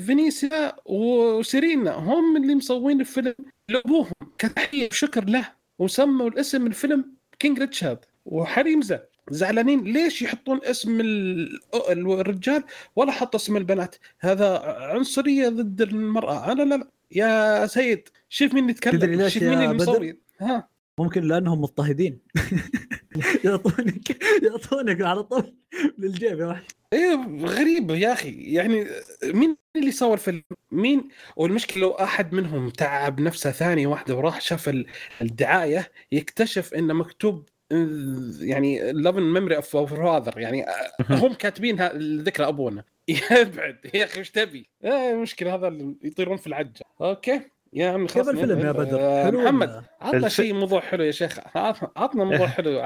فينيسيا وسيرينا هم اللي مسوين الفيلم لأبوهم كتحية وشكر له وسموا الاسم الفيلم كينج ريتشارد وحريمزه زعلانين ليش يحطون اسم ال- الرجال؟ ولا حطوا اسم البنات. هذا عنصرية ضد المرأة. أنا لا لا يا سيد شوف مين يتكلم شوف مين؟ مسوي ها. ممكن لأنهم مضطهدين. يعطونك يعطونك على طول للجيب يا واحد إيه غريب يا أخي يعني مين اللي سوى الفيلم؟ مين؟ والمشكلة لو أحد منهم تعب نفسه ثانية واحدة وراح شاف ال- الدعاية يكتشف إنه مكتوب يعني loving memory of father يعني هم كاتبينها ذكرى أبونا يبعد يا أخي إيش تبي؟ آه، المشكلة هذا اللي يطيرون في العجة okay يا عمي كيف الفيلم يا بدر؟ آه، حلو محمد؟ عطنا الف- شيء موضوع حلو يا شيخ عطنا عطنا موضوع حلو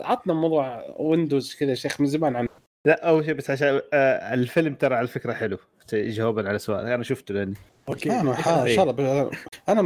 عطنا موضوع Windows كذا يا شيخ من زمان عن لا أول شيء بس عشان آه الفيلم ترى على فكرة حلو. جوابا على سؤال. أنا شفته لأني. okay. أنا ان شاء الله أنا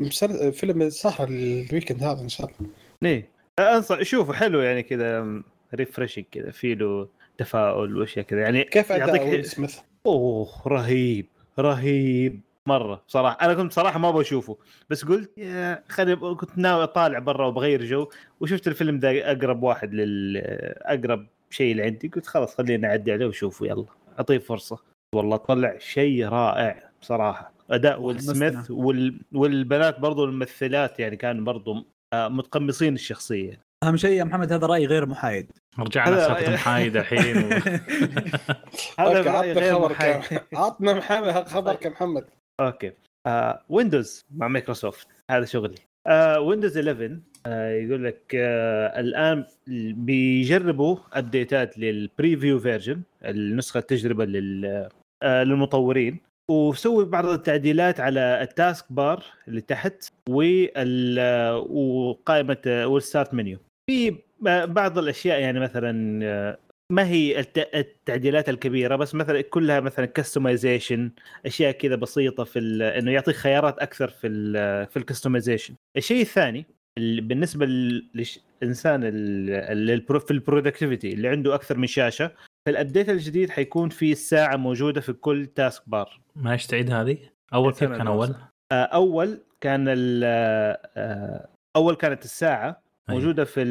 مسل- فيلم السهره ال weekend هذا إن شاء الله. إيه. انصح شوفوا حلو يعني كذا refreshing كذا في له تفاؤل وأشياء كذا. يعني كيف أداء ويل سميث؟ أوه رهيب رهيب مرة بصراحه أنا كنت صراحة ما أبغى أشوفه. بس قلت يا خلي كنت ناوي أطالع برا وبغير جو. وشفت الفيلم ذا أقرب واحد لل أقرب شيء اللي عندي قلت خلاص خليني أعدي عليه واشوفه يلا. أعطيه فرصة. والله طلع شيء رائع بصراحة. أداء ويل. سميث وال... والبنات برضو الممثلات يعني كانوا برضو آه، متقمصين الشخصية. أهم شيء يا محمد هذا رأي غير محايد. رجعنا هذا سالفه. محايد الحين و... هذا عطنا غير محايد. عطنا محمد خبرك يا محمد. okay. آه Windows مع مايكروسوفت هذا شغلي. Windows 11 آه يقول لك آه الآن بيجربوا update ات لل preview version النسخة التجربة لل آه للمطورين وسوي بعض التعديلات على ال task bar اللي تحت وال آه، وقائمة آه، وال start menu في بعض الأشياء يعني مثلا آه، ما هي الت- التعديلات الكبيرة بس مثلا كلها مثلا customization أشياء كذا بسيطة في إنه يعطيك خيارات أكثر في ال في ال customization الشيء الثاني بالنسبة للانسان في ال productivity اللي عنده أكثر من شاشة في ال update الجديد حيكون في الساعة موجودة في كل task bar معلش تعيد هذه أول كيف كان. أول؟ آه، أول كان آه، أول كانت الساعة. موجودة في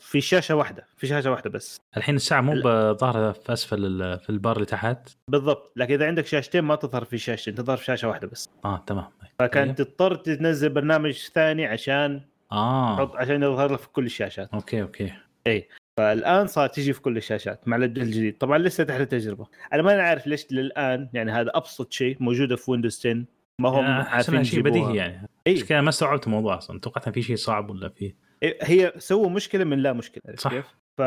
في شاشة واحدة في شاشة واحدة بس. الحين الساعة مو. ظاهرة في أسفل في البار اللي تحت؟ بالضبط لكن إذا عندك شاشتين ما تظهر في شاشتين تظهر في شاشة واحدة بس. آه تمام. فكانت تضطر تنزل برنامج ثاني عشان آه. تحط عشان يظهر لك في كل الشاشات. okay okay. فالآن صار تجي في كل الشاشات مع ال update الجديد. طبعا لسه تحت التجربة. أنا ما عارف ليش للآن يعني هذا أبسط شيء موجودة في Windows 10 ما هم آه، عارفين شيء. بديهي يعني. إي. ما استوعبت الموضوع أصلا. توقعت في شيء صعب ولا في إيه، هي سووا مشكلة من لا مشكلة صح. كيف؟ ف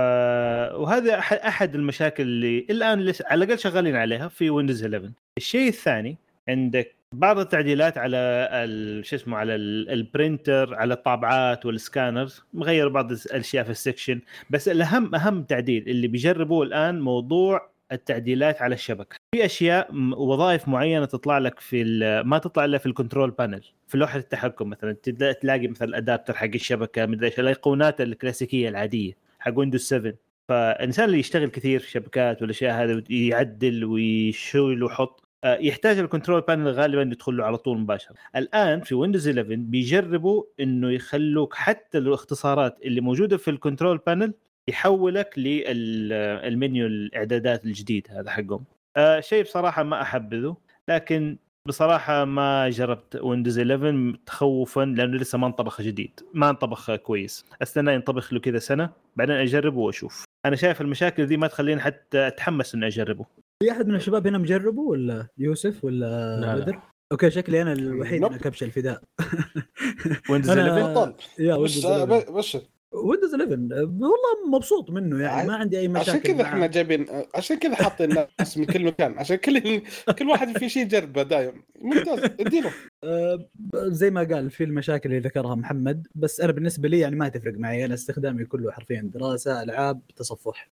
وهذا أحد المشاكل اللي الآن لسه على الأقل شغالين عليها في Windows 11 الشيء الثاني عندك بعض التعديلات على ال- شو اسمه على ال- ال printer على الطابعات وال scanners مغير بعض الأشياء في ال section بس الأهم أهم تعديل اللي بيجربوه الآن موضوع التعديلات على الشبكة في أشياء وظائف معينة تطلع لك في ما تطلع إلا في ال control panel في لوحة التحكم مثلا تلا- تلاقي مثلا ال adapter حق الشبكة مدري إيش الأيقونات الكلاسيكية العادية حق Windows 7 فالانسان اللي يشتغل كثير في شبكات والأشياء هذه يعدل ويشيل ويحط آه، يحتاج ال control panel غالبا يدخل له على طول مباشرة. الآن في Windows 11 بيجربوا إنه يخلوك حتى الاختصارات اللي موجودة في ال control panel يحولك للمنيو الإعدادات الجديد هذا حقهم. آه شيء بصراحة ما أحبذه لكن بصراحة ما جربت Windows 11 تخوفا لأنه لسه ما انطبخ جديد ما انطبخ كويس. أستنى ينطبخ له كذا سنة بعدين أجربه وأشوف. أنا شايف المشاكل دي ما تخليني حتى أتحمس إني أجربه. في أحد من الشباب هنا مجربه ولا يوسف ولا لا. بدر؟ okay شكلي أنا الوحيد. أنا كبش الفداء Windows أنا- 11 بطل يا بس ويندوز 11 بس. Windows 11 والله مبسوط منه يعني ما عندي أي مشاكل عشان كذا. إحنا جايبين عشان كذا حاطين ناس من كل مكان. عشان كل كل واحد في شيء يجربه دايم. ممتاز اديله. آه، زي ما قال في المشاكل اللي ذكرها محمد بس أنا بالنسبة لي يعني ما تفرق معي. أنا استخدامي كله حرفيا دراسة ألعاب تصفح.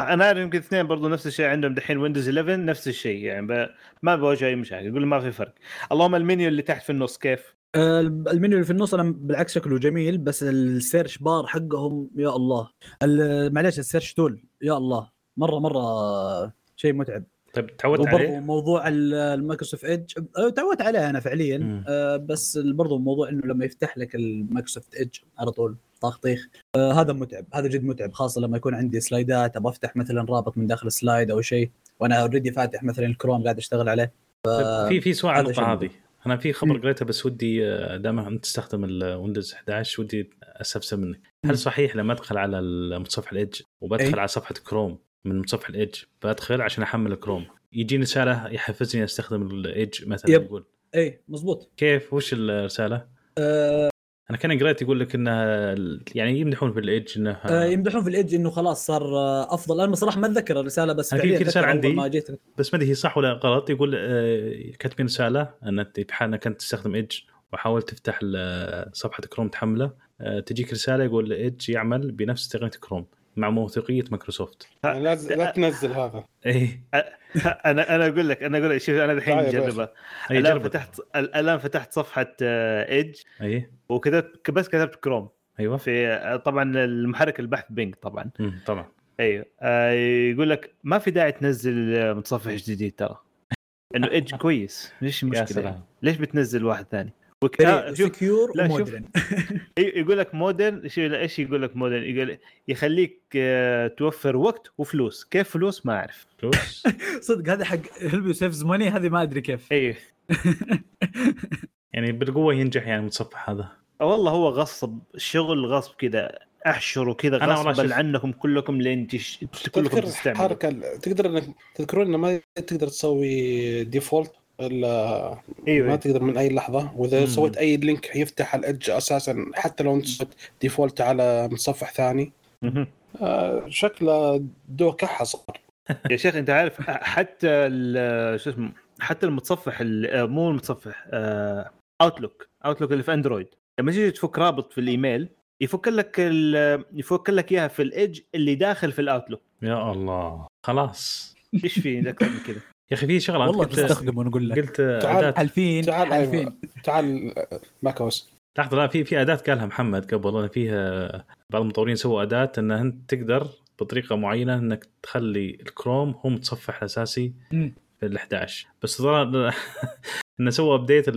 أنا أعرف يمكن اثنين برضو نفس الشيء عندهم دحين Windows 11 نفس الشيء يعني ب... ما بواجه أي مشاكل. يقول ما في فرق. اللهم المنيو اللي تحت في النص كيف؟ المنيو اللي في النص أنا بالعكس شكله جميل بس ال search bar حقهم يا الله. ال- معليش ال search tool يا الله. مرة مرة شيء متعب. طيب تعودت عليه؟ موضوع ال- ال Microsoft Edge أه، تعودت عليه أنا فعليا. مم. أه، بس برضه موضوع إنه لما يفتح لك ال Microsoft Edge على طول طاخ طيخ. هذا متعب هذا جد متعب خاصة لما يكون عندي سلايدات أبغى أفتح مثلا رابط من داخل slide أو شيء وأنا already فاتح مثلا الكروم قاعد أشتغل عليه. طيب في في سؤال على النقطة هذه. أنا في خبر. قريته بس ودي آه، دام أنت تستخدم ال Windows 11 ودي أستفسر منك. هل صحيح لما أدخل على المتصفح ال Edge وبدخل أي. على صفحة كروم من متصفح ال Edge بدخل عشان أحمل كروم يجيني رسالة يحفزني أستخدم ال Edge مثلا yep. يقول اي مزبوط كيف وش الرسالة؟ أه أنا كان قريت يقول لك إنه يعني يمدحون في ال Edge إنه أه يمدحون في ال Edge إنه خلاص صار آه، أفضل. أنا بصراحه ما أتذكر الرسالة بس رسالة أتذكر أول عندي. ما جيت. بس ما أدري هي صح ولا غلط. يقول آه، كاتبين رسالة إن إنك أنت تستخدم Edge وحاولت تفتح ال- صفحة كروم تحمله. آه، تجيك رسالة يقول Edge يعمل بنفس تقنيه كروم مع موثوقية مايكروسوفت. يعني لازم لا تنزل هذا. اي أنا أنا أقول لك أنا أقول لك شوف أنا الحين باشا. مجربة. الآن فتحت الآن فتحت صفحة Edge أي. وكتبت بس كتبت كروم أيوه. في آه، طبعا المحرك البحث Bing طبعا. طبعا. أيوه آه، يقول لك ما في داعي تنزل آه، متصفح جديد ترى. إنه Edge كويس. ليش يا المشكلة سلام. ليش بتنزل واحد ثاني؟ وك... شوف secure لا، شوف. و modern يقول لك modern شو إيش يقول لك modern يقول يخليك آه، توفر وقت وفلوس. كيف فلوس؟ ما أعرف. فلوس؟ صدق هذا حق help you saves money هذه ما أدري كيف. إيه يعني بالقوة ينجح يعني المتصفح هذا. والله هو غصب شغل غصب كذا أحشروا كذا أنا والله غصبا عنكم كلكم لين تش... كلكم تستعملوا. حركة تقدر انك تذكرون انه ما تقدر تسوي default إلا ما أيوه تقدر من أي لحظة. وإذا مم. سويت أي link يفتح ال Edge أساسا حتى لو أنت سويت default على متصفح ثاني. آه شكله دو كحة صار. يا شيخ أنت عارف حتى ال- شو اسمه حتى المتصفح ال- آه، مو المتصفح Outlook Outlook اللي في Android لما تيجي تفك رابط في الإيميل يفك لك ال- يفك لك إياها في ال Edge اللي داخل في ال Outlook يا الله. خلاص. إيش في أكثر من كذا يا أخي في شغلة والله قلت- تستخدمه نقول لك قلت تعال. اداه حالفين تعال حالفين أيوة. تعال آه، ماكوس لحظة لا في في أداة قالها محمد قبل أنا فيها بعض المطورين سووا أداة إن انت تقدر بطريقة معينة إنك تخلي الكروم هو متصفح الأساسي. في ال 11 بس ظهر انه سووا update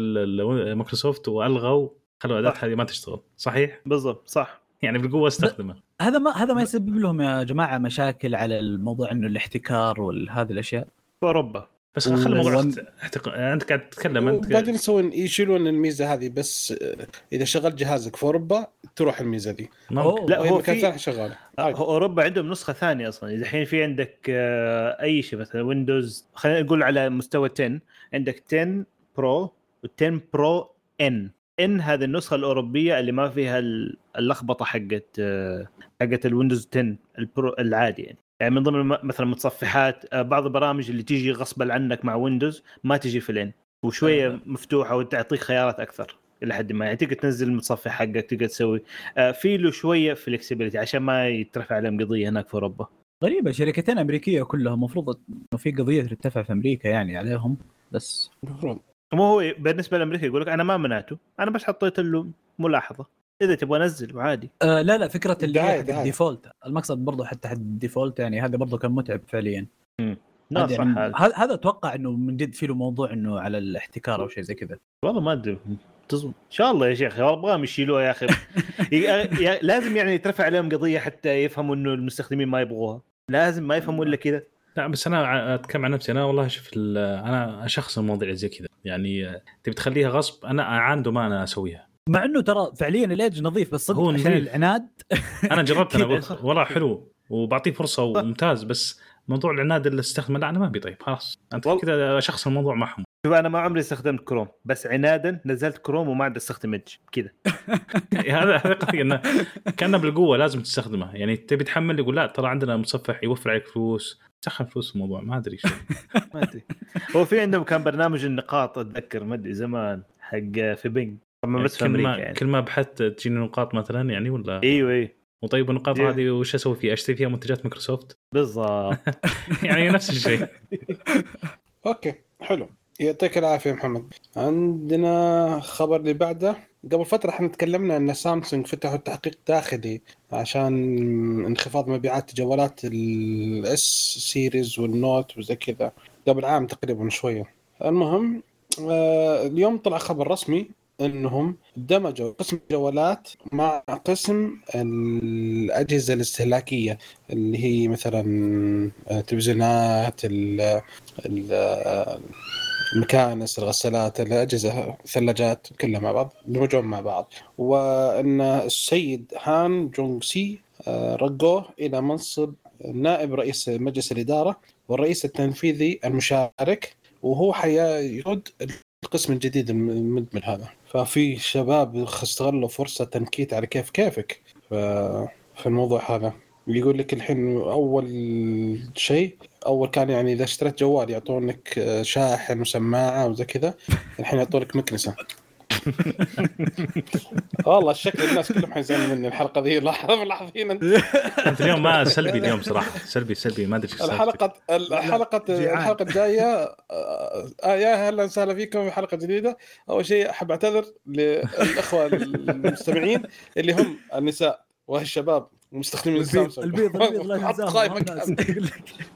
Microsoft وألغوا خلوا الاداه. هذه ما تشتغل صحيح؟ بالضبط صح يعني بالقوة أستخدمه هذا ما هذا ما يسبب لهم يا جماعة مشاكل على الموضوع إنه الاحتكار وهذه الأشياء في اوروبا. بس خلي الموضوع احتق... انت قاعد تتكلم انت قاعدين يسوون يشيلون الميزة هذه بس آه، إذا شغلت جهازك في أوروبا تروح الميزة دي. ممكن. لا هو في شغالة. عادي. هو أوروبا عندهم نسخة ثانية أصلا. الحين في عندك آه، أي شيء مثلا Windows خلينا نقول على مستوى 10 عندك 10 Pro و10 Pro N N هذه النسخة الأوروبية اللي ما فيها ال- اللخبطة حقت آه، حقت ال Windows 10 ال Pro العادي يعني. يعني من ضمن م- مثلا متصفحات آه، بعض البرامج اللي تيجي غصبا عنك مع Windows ما تجي في ال N وشوية مفتوحة وتعطيك خيارات أكثر إلى حد ما. يعني تقدر تنزل المتصفح حقك تقدر تسوي آه، في له شوية flexibility عشان ما يترفع عليهم قضية هناك في أوروبا. غريبة شركتين أمريكية كلها المفروض انه في قضية ترتفع في أمريكا يعني عليهم بس. المفروض مو هو بالنسبة لأمريكا يقول لك أنا ما منعته أنا بس حطيت له ملاحظة. إذا تبغى نزل وعادي آه لا لا فكرة اللي هي. ال default. المقصد برضه حتى حق ال default يعني هذا برضه كان متعب فعليا. لا هذا صح. يعني- هذا. أتوقع إنه من جد في له موضوع إنه على الاحتكار أو شيء زي كذا. والله ما أدري. تزم إن شاء الله يا شيخ والله ابغاهم يشيلوها يا أخي. لازم يعني يترفع عليهم قضية حتى يفهموا إنه المستخدمين ما يبغوها. لازم ما يفهموا إلا كذا. لا بس أنا أتكلم عن نفسي. أنا والله شوف ال- أنا أشخص المواضيع زي كذا. يعني تبي تخليها غصب أنا عنده ما أنا أسويها. مع إنه ترى فعليا ال Edge نظيف بس صدق هو عشان نظيف. العناد أنا جربت أنا والله حلو وبعطيه فرصة وممتاز بس موضوع العناد اللي استخدمه لا أنا ما أبي طيب خلاص. أنت والله- كذا شخص الموضوع معهم شوف أنا ما عمري استخدمت كروم بس عنادا نزلت كروم وما عاد استخدم Edge كذا. هذا هذا قضيه إنه كأنه بالقوة لازم تستخدمه. يعني تبي تحمل يقول لا ترى عندنا متصفح يوفر عليك فلوس. سخن فلوس الموضوع ما أدري شو. ما أدري. هو في عندهم كان برنامج النقاط أتذكر ما أدري زمان حق في Bing طبعا بس في كل أمريكا ما يعني. كل ما بحثت تجيني نقاط مثلا يعني ولا؟ إيوه إيوه. وطيب النقاط إيه. هذه وش أسوي فيها؟ أشتري فيها منتجات مايكروسوفت؟ بالضبط. يعني نفس الشيء. okay حلو. يعطيك العافية محمد. عندنا خبر اللي بعده. قبل فترة إحنا تكلمنا إن سامسونج فتحوا تحقيق داخلي عشان انخفاض مبيعات جوالات ال S series وال Note وزي كذا. قبل عام تقريبا شوية. المهم آه، اليوم طلع خبر رسمي انهم دمجوا قسم الجوالات مع قسم الاجهزة الاستهلاكية اللي هي مثلا آه، تلفزيونات ال- ال- المكانس الغسالات الأجهزة الثلاجات كلها مع بعض دمجوهم مع بعض. وأن السيد هان جونغ سي آه، رقوه إلى منصب نائب رئيس مجلس الإدارة والرئيس التنفيذي المشارك وهو حيقود القسم الجديد المدمج هذا. ففي شباب استغلوا فرصة تنكيت على كيف كيفك. في الموضوع هذا. يقول لك الحين أول شيء أول كان يعني إذا اشتريت جوال يعطونك آه، شاحن وسماعة وزي كذا الحين يعطونك مكنسة. والله الشكل الناس كلهم حيزعلوا مني الحلقة ذي. لاحظ ملاحظين انت أنت اليوم ما سلبي اليوم صراحة سلبي سلبي ما أدري. الحلقة الحلقة. الحلقة الجاية آه، آه، يا أهلا وسهلا فيكم. في حلقة جديدة. أول شيء أحب أعتذر للإخوة المستمعين اللي هم النساء والشباب. مستخدمين البيض السامسونج البيض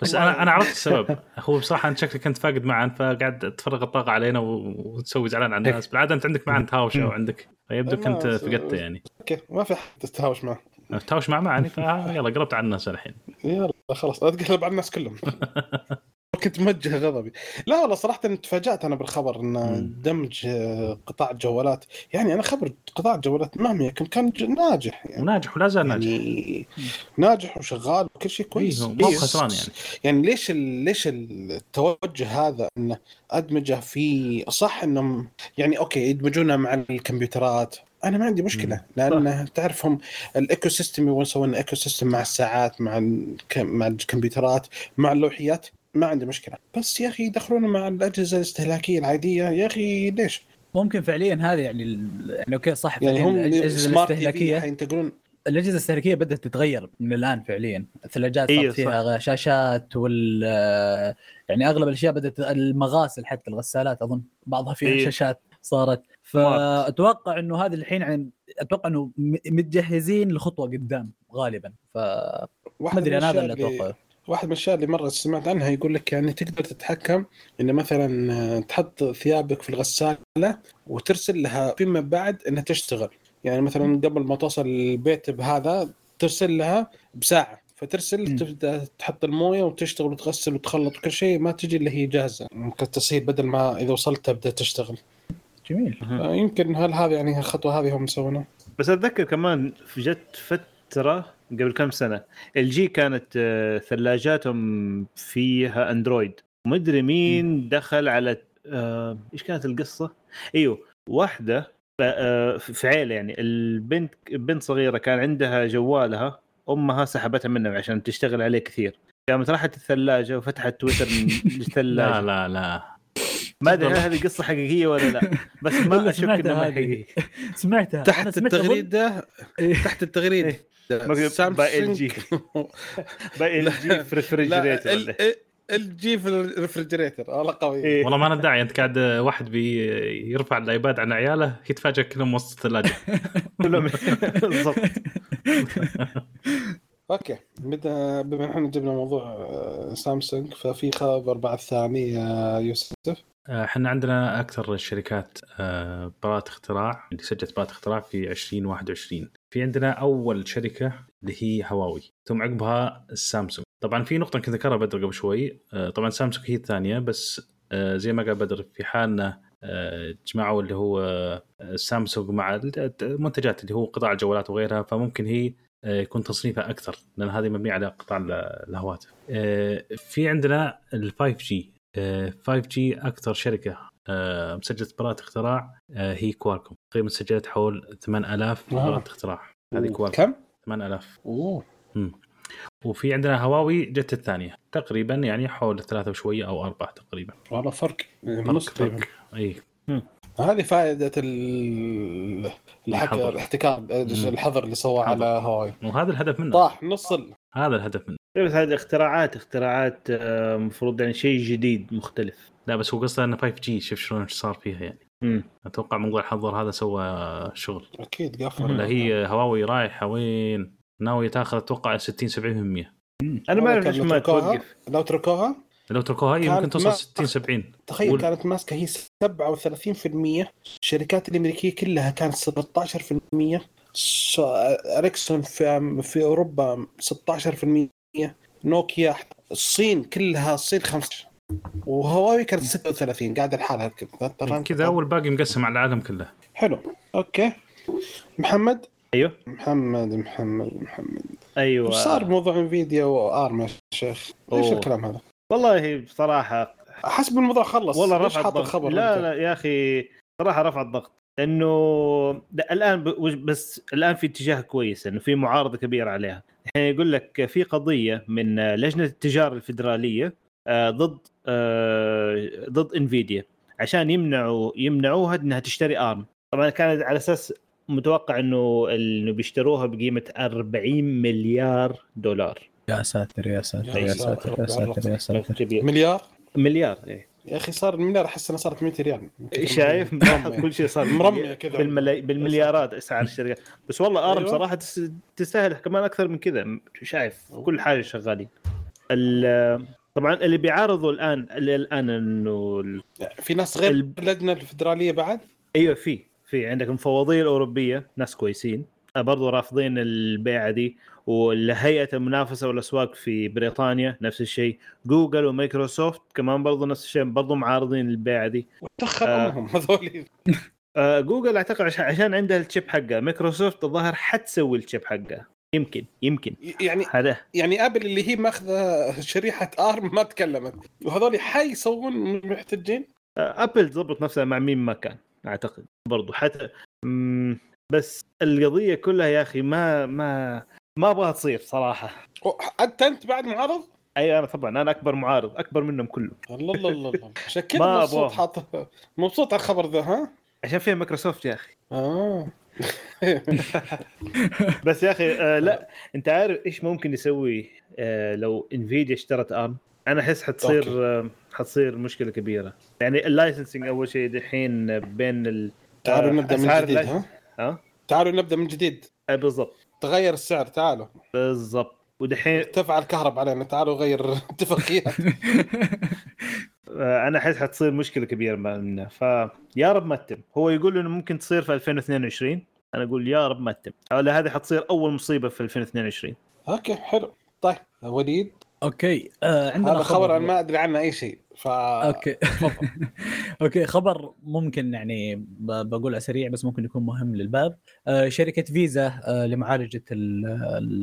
بس أنا أنا عرفت السبب. هو بصراحة أنت شكلك كنت فاقد معا فقاعد تفرغ الطاقة علينا وتسوي زعلان على الناس. بالعادة أنت عندك معا تهاوشه وعندك فيبدو كنت فقدته يعني. أوكي ما في حد تتهاوش معه. تهاوش مع معاني فيلا قلبت على الناس الحين. يلا خلاص اتقلب على الناس كلهم. كنت موجه غضبي. لا والله صراحة تفاجأت أنا بالخبر إن. دمج آه، قطاع الجوالات. يعني أنا خبر قطاع الجوالات مهما يكن كان ناجح يعني. وناجح ولا زال ناجح. يعني ناجح وشغال وكل شيء كويس. إيه، مو خسران يعني. يعني ليش ال... ليش التوجه هذا انه أدمجه في صح انهم يعني okay يدمجونه مع الكمبيوترات. أنا ما عندي مشكلة لأن تعرفهم ال ecosystem يبغون يسوون ecosystem مع الساعات مع الك... مع الكمبيوترات مع اللوحيات. ما عندي مشكلة. بس يا أخي يدخلونه مع الأجهزة الاستهلاكية العادية. يا أخي ليش؟ ممكن فعليا هذا يعني ال- يعني okay صح يعني هم الأجهزة الاستهلاكية. حينتقلون الأجهزة الاستهلاكية بدأت تتغير من الآن فعليا. الثلاجات إيه، صارت فيها شاشات وال يعني أغلب الأشياء بدأت المغاسل حتى الغسالات أظن بعضها فيها إيه. شاشات صارت. فأتوقع إنه هذه الحين يعني أتوقع إنه م- متجهزين لخطوة قدام غالبا. ف ما أدري أنا هذا اللي أتوقعه. واحد من الأشياء اللي مرة سمعت عنها يقول لك يعني تقدر تتحكم إن مثلا آه، تحط ثيابك في الغسالة وترسل لها فيما بعد إنها تشتغل. يعني مثلا قبل ما توصل البيت بهذا ترسل لها بساعة. فترسل. تبدأ تحط الموية وتشتغل وتغسل وتخلط وكل شيء ما تجي اللي هي جاهزة. كتصير بدل ما إذا وصلت تبدأ تشتغل. جميل. يمكن هل هذا يعني الخطوة هذه هم مسوينها؟ بس أتذكر كمان جت فترة قبل كم سنة. الجي كانت آه، ثلاجاتهم فيها اندرويد مدري مين دخل على آه، إيش كانت القصة؟ إيوه واحدة آه، في عيلة يعني. البنت بنت صغيرة كان عندها جوالها أمها سحبتها منها عشان تشتغل عليه كثير. قامت راحت الثلاجة وفتحت تويتر للثلاجة. لا لا لا. ما أدري هل هذه قصة حقيقية ولا لا بس ما أشك إنها. حقيقية. سمعتها. تحت التغريده إيه. تحت التغريده مكتوب باي ال جي باي ال جي في refrigerator ال- ال جي في ال refrigerator والله قوي. إيه. والله ما أنا داعي. أنت قاعد واحد بيرفع الآيباد عن عياله يتفاجئ كلهم وسط الثلاجة. كلهم بالضبط. okay. بدا بما إحنا جبنا موضوع آه، سامسونج ففي خبر بعد ثاني يا يوسف. إحنا عندنا أكثر الشركات آه، براءة اختراع. اللي سجلت براءة اختراع في 2021 في عندنا أول شركة اللي هي هواوي ثم عقبها السامسونج طبعا في نقطة كنت ذكرها بدر قبل شوي آه، طبعا سامسونج هي الثانية بس آه، زي ما قال بدر في حالنا آه، جمعوا اللي هو سامسونج مع المنتجات اللي هو قطاع الجوالات وغيرها فممكن هي يكون تصنيفها أكثر لأن هذه مبنية على قطاع ال- الهواتف. في عندنا ال 5G 5G أكثر شركة مسجلة براءة اختراع آه، هي كوالكوم. تقريبا سجلت حول 8000 آه. براءة اختراع. هذه كوالكوم. كم؟ 8000 أوه. وفي عندنا هواوي جت الثانية. تقريبا يعني حول ثلاثة وشوية أو أربعة تقريبا. والله فرق نص تقريبا فرق. إي. هذه الحك... الحظر. الاحتكار مم. الحظر اللي سواه على هواوي. وهذا الهدف منه. طاح نص ال... هذا الهدف منه. بس هذه اختراعات اختراعات آه، المفروض يعني شيء جديد مختلف. لا بس هو قصده إنه 5G شوف شلون صار فيها يعني. مم. أتوقع موضوع الحظر هذا سوى شغل. أكيد قفل. ولا هي هواوي رايحة وين؟ ناوية تاخذ أتوقع 60 70% أنا ما اعرف ليش ما تركوها- توقف. لو تركوها؟ لو تركوها هي ممكن توصل ما- 60 70 تخيل وال- كانت ماسكة هي 37% الشركات الأمريكية كلها كانت 16% س- اريكسون في في أوروبا 16% نوكيا الصين كلها الصين 15 وهواوي كانت 36 قاعدة لحالها كذا كذا والباقي مقسم على العالم كله. حلو. أوكي. محمد؟ أيوه. محمد محمد محمد. أيوه. وش صار بموضوع انفيديا وارم يا شيخ؟ إيش. الكلام هذا؟ والله بصراحة حسب الموضوع خلص. والله رفع حاط الضغط. الخبر لا؟ لا يا أخي صراحة رفع الضغط. لأنه لا، الآن بس الآن في اتجاه كويس إنه في معارضة كبيرة عليها. الحين يقول لك في قضية من لجنة التجارة الفدراليه ضد آه، ضد انفيديا عشان يمنعوا يمنعوها إنها تشتري ARM طبعا كانت على أساس متوقع إنه إنه بيشتروها بقيمة 40 مليار دولار. يا ساتر يا ساتر يا يا ساتر، يا ساتر يا ساتر. كبير مليار؟ مليار؟ إيه. يا أخي صار المليار أحس إنه صارت 100 ريال. شايف. كل شيء صار مرمية كذا. بالملي... بالمليارات إسعار الشركات بس والله ARM أيوة. صراحة تس... تستاهل كمان أكثر من كذا. شايف؟ كل حاجة شغالين. ال... طبعا اللي بيعارضوا الآن اللي الآن إنه ال... في ناس غير ال- اللجنة الفدرالية بعد؟ أيوه في في عندك المفوضيه الاوروبيه ناس كويسين. برضو رافضين البيعة دي والهيئة المنافسة والأسواق في بريطانيا نفس الشيء. جوجل ومايكروسوفت كمان برضو نفس الشيء برضو معارضين البيعه دي. تخر آه. هذول. آه جوجل أعتقد عشان عندها ال chip حقها مايكروسوفت الظاهر حتسوي ال chip حقها. يمكن يمكن. يعني هذا. يعني آبل اللي هي ماخذة شريحة ARM ما تكلمت. وهذول حيسوون محتجين آه آبل تضبط نفسها مع مين ما كان أعتقد. برضو حتى بس القضية كلها يا أخي ما ما ما أبغاها تصير صراحة. أو- أنت أنت بعد معارض؟ أي أنا طبعا أنا أكبر معارض أكبر منهم كلهم. الله الله الله الله. عشان كذا ما مبسوط. حاط مبسوط على الخبر ذا ها؟ عشان فيها مايكروسوفت يا أخي. آه. بس يا أخي آه لا أنت عارف إيش ممكن يسوي آه لو انفيديا اشترت أرم؟ أنا أحس حتصير آه حتصير مشكلة كبيرة. يعني اللايسنسنج أول شيء دحين بين ال تعالوا آه، نبدأ من جديد ها؟ ها تعالوا نبدأ من جديد. آه بالضبط. تغير السعر تعالوا. بالضبط. ودحين ارتفع الكهرباء علينا تعالوا غير اتفاقيات. آه، أنا أحس حتصير مشكلة كبيرة منه فيا رب ما تتم. هو يقول إنه ممكن تصير في 2022 أنا أقول يا رب ما تتم. ولا هذه حتصير أول مصيبة في 2022 okay حلو. طيب وليد؟ okay آه عندنا هذا خبر أنا ما أدري عنه أي شيء ف okay. okay خبر ممكن يعني ب- بقول سريع بس ممكن يكون مهم للباب. آه شركة فيزا آه لمعالجة ال-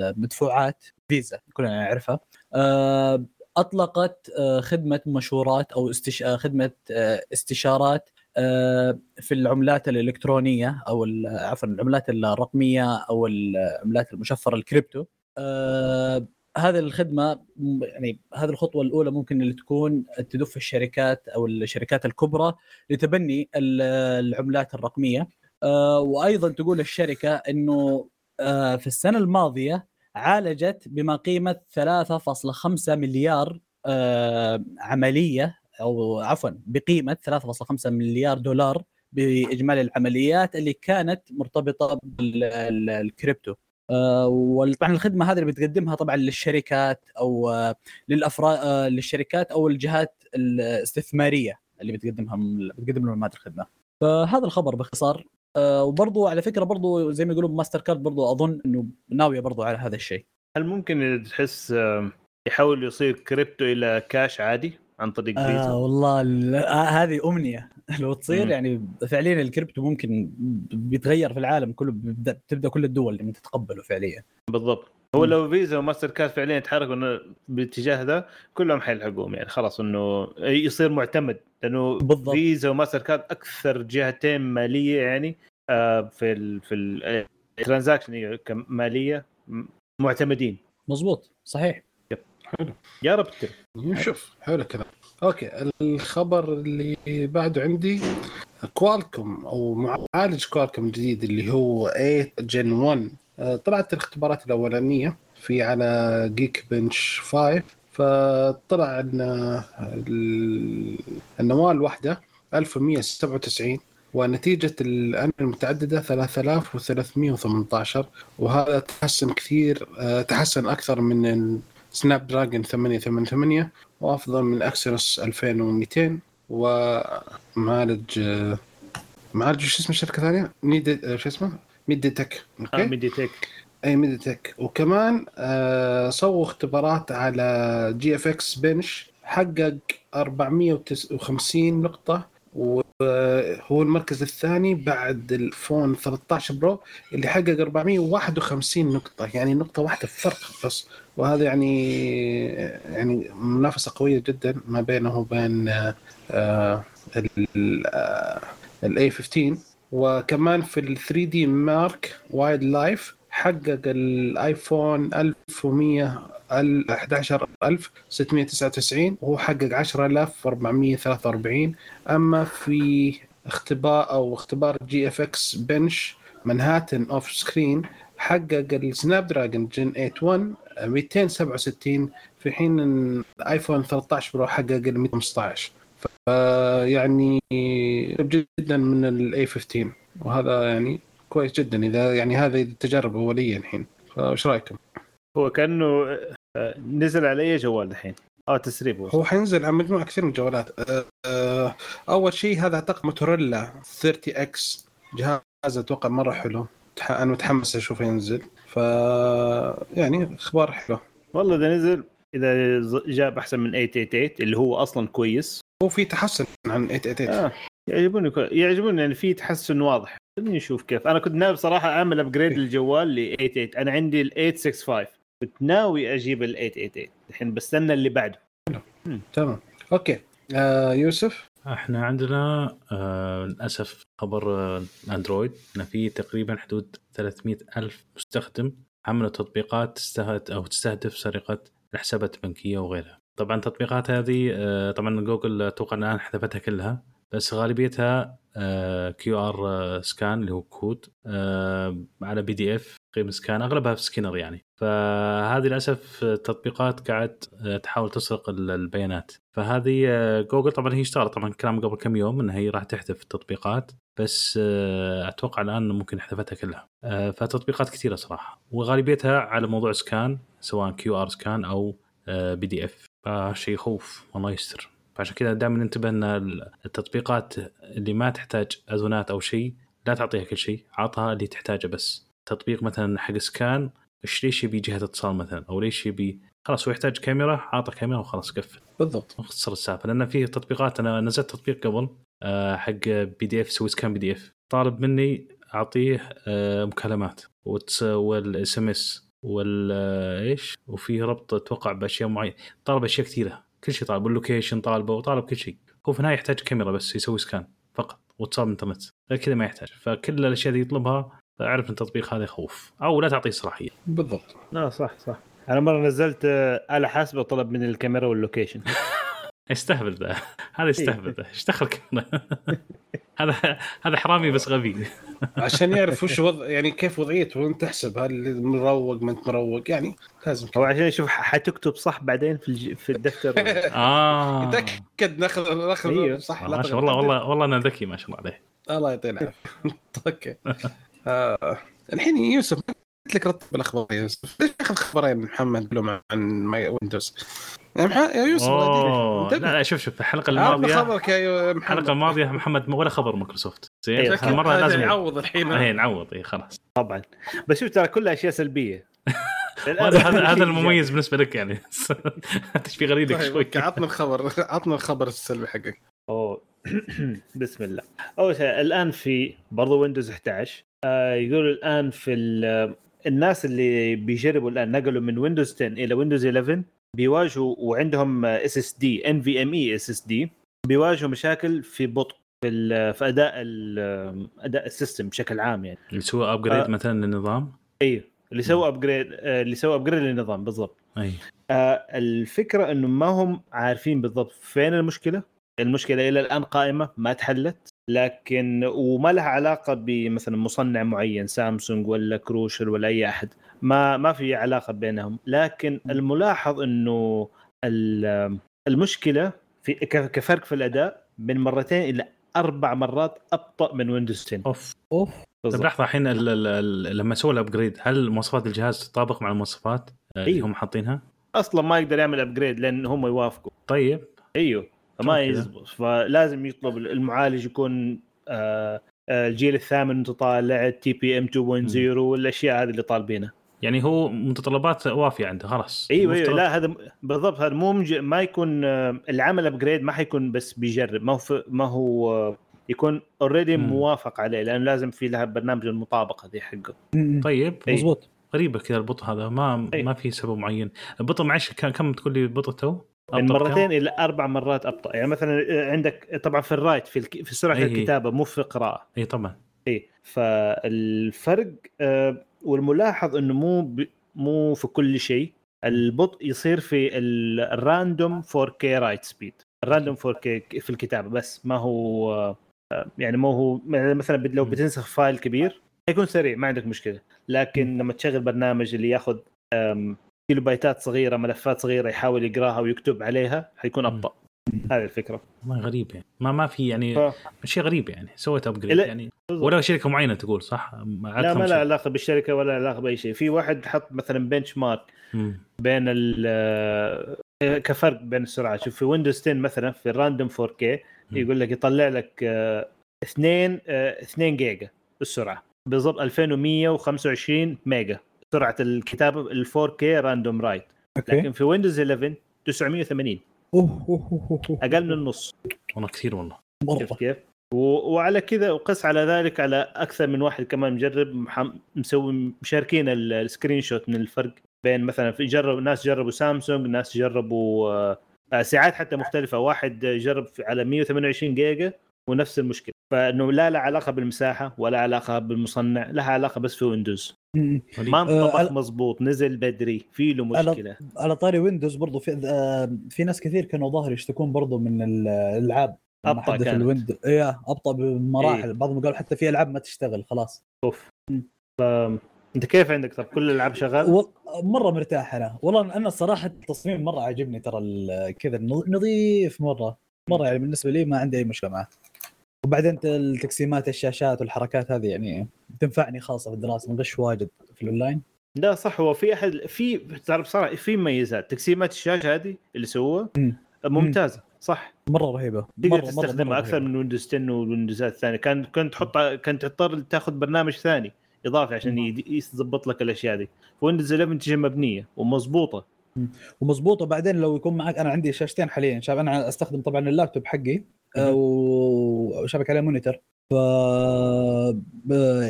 المدفوعات فيزا كلنا نعرفها. آه أطلقت آه خدمة مشورات أو استش... آه خدمة آه استشارات في العملات الإلكترونية أو عفوا العملات الرقمية أو العملات المشفرة الكريبتو. هذه الخدمة يعني هذه الخطوة الأولى ممكن اللي تكون تدف الشركات أو الشركات الكبرى لتبني ال- العملات الرقمية. وأيضا تقول الشركة إنه في السنة الماضية عالجت بما قيمة 3.5 مليار آه، عملية أو عفوا بقيمة 3.5 مليار دولار بإجمالي العمليات اللي كانت مرتبطة بالكريبتو آه، وطبعا الخدمة هذه اللي بتقدمها طبعا للشركات أو آه، للافراد للشركات أو الجهات الاستثمارية اللي بتقدمها بتقدم لهم هذه الخدمة. فهذا الخبر باختصار آه، وبرضو على فكرة برضو زي ما يقولون ماستر كارد برضو أظن إنه ناويه برضو على هذا الشيء. هل ممكن تحس آه، يحاول يصير كريبتو إلى كاش عادي عن طريق آه والله ال- آه هذه أمنية. لو تصير مم. يعني فعليا الكريبتو ممكن بيتغير في العالم كله بيبدا تبدأ كل الدول لما تتقبله فعليا. بالضبط. هو لو فيزا وماستر كارد فعليا يتحركوا بالاتجاه ذا كلهم حيلحقوهم يعني. خلاص إنه يصير معتمد لأنه بالضبط. فيزا وماستر كارد أكثر جهتين مالية يعني آه، في ال في ال transaction كماليه م- معتمدين. مظبوط. صحيح. يا رب تتم نشوف حلو كذا okay الخبر اللي بعده عندي كوالكوم أو معالج كوالكوم الجديد اللي هو 8 Gen 1 آه، طلعت الاختبارات الأولانية في على Geekbench 5 فطلع إن ال- النواة الواحدة 1197 ونتيجة الأنوية المتعددة 3318 وهذا تحسن كثير آه، تحسن أكثر من Snapdragon 888 وأفضل من Exynos 2200 ومعالج آه، معالج شو اسمه الشركة الثانية؟ ميدي آه، شو اسمه؟ MediaTek آه، okay MediaTek أي MediaTek وكمان آه سووا اختبارات على GFXBench حقق 459 نقطة وهو المركز الثاني بعد iPhone 13 Pro اللي حقق 451 نقطة. يعني نقطة واحدة فرق بس. وهذا يعني يعني منافسة قوية جدا ما بينه وبين آه، آه، ال آه، ال A15 وكمان في ال 3D Mark Wild Life حقق الآيفون 1100 ال 11699 وهو حقق 10443 أما في اختبار أو اختبار GFXBench Manhattan off screen حقق السناب دراجون Gen 81 267 في حين الآيفون 13 Pro حقق ال 115 فيعني جدا من ال A15 وهذا يعني كويس جدا إذا يعني هذه التجارب أولية الحين. فإيش رأيكم؟ هو كأنه آه، نزل على أي جوال الحين. آه تسريب هو. حينزل على مجموعه كثير من الجوالات. أه، أه، أول شيء هذا أعتقد موتورولا 30 X جهاز أتوقع مرة حلو. أنا متحمس اشوفه ينزل. ف يعني أخبار حلوة. والله إذا نزل إذا جاب أحسن من 888 اللي هو أصلا كويس. هو في تحسن عن 888 آه يعجبوني يعجبوني يعني في تحسن واضح. خليني نشوف كيف. أنا كنت ناوي بصراحة أعمل upgrade للجوال ل 88 أنا عندي ال 865 كنت ناوي أجيب ال 888 الحين بستنى اللي بعده. تمام. أوكي. آه يوسف؟ إحنا عندنا آه للأسف خبر آه أندرويد. ان في تقريبا حدود 300 ألف مستخدم. حملوا تطبيقات تستهدف أو تستهدف سرقة الحسابات البنكية وغيرها. طبعا التطبيقات هذه آه طبعا جوجل أتوقع الان حذفتها كلها بس غالبيتها QR scan اللي هو كود آه على PDF قيم scan أغلبها في سكينر يعني. فهذه للأسف تطبيقات قاعد آه، تحاول تسرق ال- البيانات. فهذه آه، جوجل طبعا هي اشتغلت طبعا كلام قبل كم يوم انها هي راح تحذف التطبيقات بس آه، أتوقع الآن ممكن حذفتها كلها. آه، فتطبيقات كثيرة صراحة. وغالبيتها على موضوع scan سواء QR scan أو PDF. فشيء يخوف الله يستر. فعشان كذا دائما ننتبه إن التطبيقات اللي ما تحتاج أذونات أو شيء لا تعطيها كل شيء عطها اللي تحتاجه بس. تطبيق مثلا حق scan إيش ليش يبي جهة اتصال مثلا؟ أو ليش يبي خلاص هو يحتاج كاميرا عطى كاميرا وخلاص قفل. بالضبط. مختصر السالفة. لأن في تطبيقات أنا نزلت تطبيق قبل آه، حق PDF يسوي scan PDF. طالب مني أعطيه آه، مكالمات. وال SMS وال آه، إيش؟ وفي ربط أتوقع بأشياء معينة. طالب أشياء كثيرة. كل شيء طالب ال location طالبه وطالب كل شيء هو في النهاية يحتاج كاميرا بس يسوي scan فقط واتصال انترنت. غير كذا ما يحتاج. فكل الأشياء اللي يطلبها أعرف إن التطبيق هذا يخوف. أو لا تعطيه صلاحيه بالضبط. لا صح صح. أنا مرة نزلت آه، آلة حاسبة طلب من الكاميرا وال location. يستهبل ذا. هذا يستهبل ذا. إيش دخل كاميرا؟ هذا هذا حرامي بس غبي. عشان يعرف وش وضع يعني كيف وضعيته وانت تحسب هل مروق ما انت مروق يعني لازم. هو عشان يشوف حتكتب صح بعدين في الج... في الدفتر. آه. يتأكد ناخذ ناخذ أيوه. صح ما شاء الله والله والله أنا ذكي ما شاء الله عليه. الله يعطيه العافية. أوكي. آه. الحين يوسف قلت لك رتب الأخبار يا يوسف؟ ليش تاخذ خبرين محمد لهم عن ماي ويندوز يا مح- يا يوسف. لا لا شوف شوف الحلقة الماضيه خبرك يا محمد. الحلقة الماضية محمد ولا خبر مايكروسوفت. زين؟ أيوة. المره هذا لازم يعوض الحين. إيه نعوض اي خلاص. طبعا. بس شوف ترى كلها أشياء سلبية. هذا هذا المميز بالنسبة لك يعني. تشبيه غريبك طيب شوي. عطنا الخبر عطنا الخبر السلبي حقك. أوه. بسم الله. أول شيء الآن في برضو ويندوز 11 آه يقول الآن في ال- الناس اللي بيجربوا الآن نقلوا من ويندوز 10 إلى ويندوز 11 بيواجهوا وعندهم اس اس دي ان في ام اي اس اس دي بيواجهوا مشاكل في بطء في في أداء أداء ال system بشكل عام يعني. اللي سوى upgrade آه. مثلا للنظام؟ أيوه اللي سووا upgrade اللي سووا upgrade للنظام بالضبط. أي. آه، الفكرة إنه ما هم عارفين بالضبط فين المشكلة. المشكلة إلى الآن قائمة ما تحلت. لكن وما لها علاقة بمثلا مصنع معين سامسونج ولا Crucial ولا أي أحد ما ما في علاقة بينهم. لكن الملاحظ إنه ال- المشكلة في كفرق في الأداء من مرتين إلى أربع مرات أبطأ من ويندوز 10 أوف أوف. طيب. لحظة الحين ال- ال- ال- لما سووا ال upgrade هل مواصفات الجهاز تطابق مع المواصفات اللي أيوه. هم حاطينها؟ أصلا ما يقدر يعمل upgrade لأن هم يوافقوا. طيب. أيوه. فما. يزبط فلازم يطلب المعالج يكون آه آه، الجيل الثامن انت طالع TPM 2.0 والأشياء هذه اللي طالبينها يعني هو متطلبات وافية عنده خلاص إيوه إيوه لا هذا بالضبط هذا مو مج... ما يكون آه، العمل upgrade ما حيكون بس بيجرب ما هو ف... ما هو يكون already. موافق عليه لأنه لازم في لها برنامج المطابقة ذي حقه. طيب إي. مزبوط غريبة كذا البطء هذا ما أي. ما في سبب معين البطء معلش كم كم تقول لي البطء تو؟ من؟ مرتين إلى أربع مرات أبطأ. يعني مثلا آه، عندك طبعا في ال write في الك... في سرعة إي. الكتابة مو في القراءة. اي طبعا. إيه فالفرق آه، والملاحظ إنه مو ب... مو في كل شيء. البطء يصير في ال- ال random 4K write speed ال random 4K في الكتابة بس. ما هو آه، يعني ما هو مثلا لو. بتنسخ file كبير حيكون سريع ما عندك مشكلة. لكن لما تشغل برنامج اللي ياخذ كيلو بايتات صغيرة ملفات صغيرة يحاول يقراها ويكتب عليها حيكون. أبطأ. هذه الفكرة. ما غريب يعني. ما ما في يعني ف... شيء غريب يعني. سويت upgrade يعني. ولا شركة معينة تقول صح؟ لا ما له علاقة بالشركة ولا علاقة بأي شيء. في واحد حط مثلا benchmark بين ال آه، كفرق بين السرعات شوف في ويندوز 10 مثلا في ال random 4K يقول لك يطلع لك آه، 2 آه، 2 جيجا السرعه بالضبط 2125 ميجا. سرعة الكتابه ال 4K random write لكن في ويندوز 11 980 أوه أوه أوه أوه. أقل من النص. والله كثير والله. مرة. كيف؟ و- وعلى كذا وقس على ذلك على أكثر من واحد كمان مجرب محم- مسوي مشاركين ال- ال screenshot من الفرق بين مثلا في جرب ناس جربوا سامسونج ناس جربوا آه، ساعات حتى مختلفة. واحد جرب على 128 جيجا ونفس المشكلة. فإنه لا لا علاقة بالمساحة ولا علاقة بالمصنع لها علاقة بس في ويندوز. ما آه، انطبخ على- مضبوط نزل بدري في له مشكلة. على طاري ويندوز برضو في آه، في ناس كثير كانوا ظاهر يشتكون برضو من ال- الألعاب. حدث كانت. الويندوز إيه أبطأ بمراحل. بعضهم قالوا حتى في ألعاب ما تشتغل خلاص. أوف. ف... أنت كيف عندك؟ طب كل الألعاب شغاله؟ و... مرة مرتاح أنا. والله أنا الصراحه التصميم مرة عاجبني ترى ال- كذا نظ- نظيف مرة. مرة يعني بالنسبة لي ما عندي أي مشكلة معه. وبعدين التقسيمات الشاشات والحركات هذه يعني تنفعني خاصة في الدراسة نغش واجد في الأونلاين. لا صح هو في أحد في تعرف بصراحه في مميزات. تقسيمات الشاشة هذه اللي سووها مم. ممتازة صح. مرة رهيبة تقدر مرة تستخدمها أكثر رهيبة. من ويندوز 10 والويندوزات الثانية كان كنت تحط كنت تضطر تاخذ برنامج ثاني إضافي عشان يظبط لك الأشياء دي. ويندوز 11 تجي مبنية ومضبوطة. ومضبوطة. بعدين لو يكون معك أنا عندي شاشتين حاليا. شايف أنا أستخدم طبعا اللابتوب حقي. مهم. و- وشابك عليه monitor ف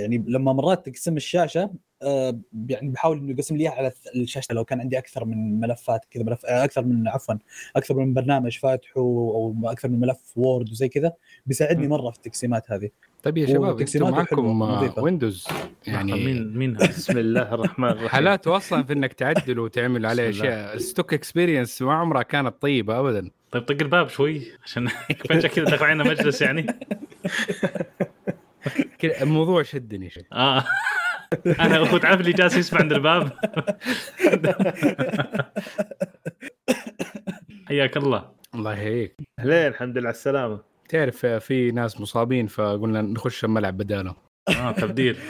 يعني لما مرات تقسم الشاشة آه، يعني بحاول إنه يقسم لي على الشاشة لو كان عندي أكثر من ملفات كذا ملف آه، أكثر من عفوا أكثر من برنامج فاتحه أو أكثر من ملف وورد وزي كذا بيساعدني. مرة في التقسيمات هذه طيب يا شباب أنتم معكم حلوة، آه،. ويندوز يعني مين مين؟ بسم الله الرحمن الرحيم حالاته أصلا في إنك تعدل وتعمل عليه. أشياء ال stock experience ما عمرها كانت طيبة ابدا طيب طق الباب شوي عشان فجاه كذا دخل علينا مجلس يعني. الموضوع شدني شد. آه. أنا اخو تعرف اللي جالس يسمع عند الباب؟ حياك الله. الله يحييك. ليه الحمد لله على السلامة. تعرف في ناس مصابين فقلنا نخش الملعب بدالهم. آه تبديل.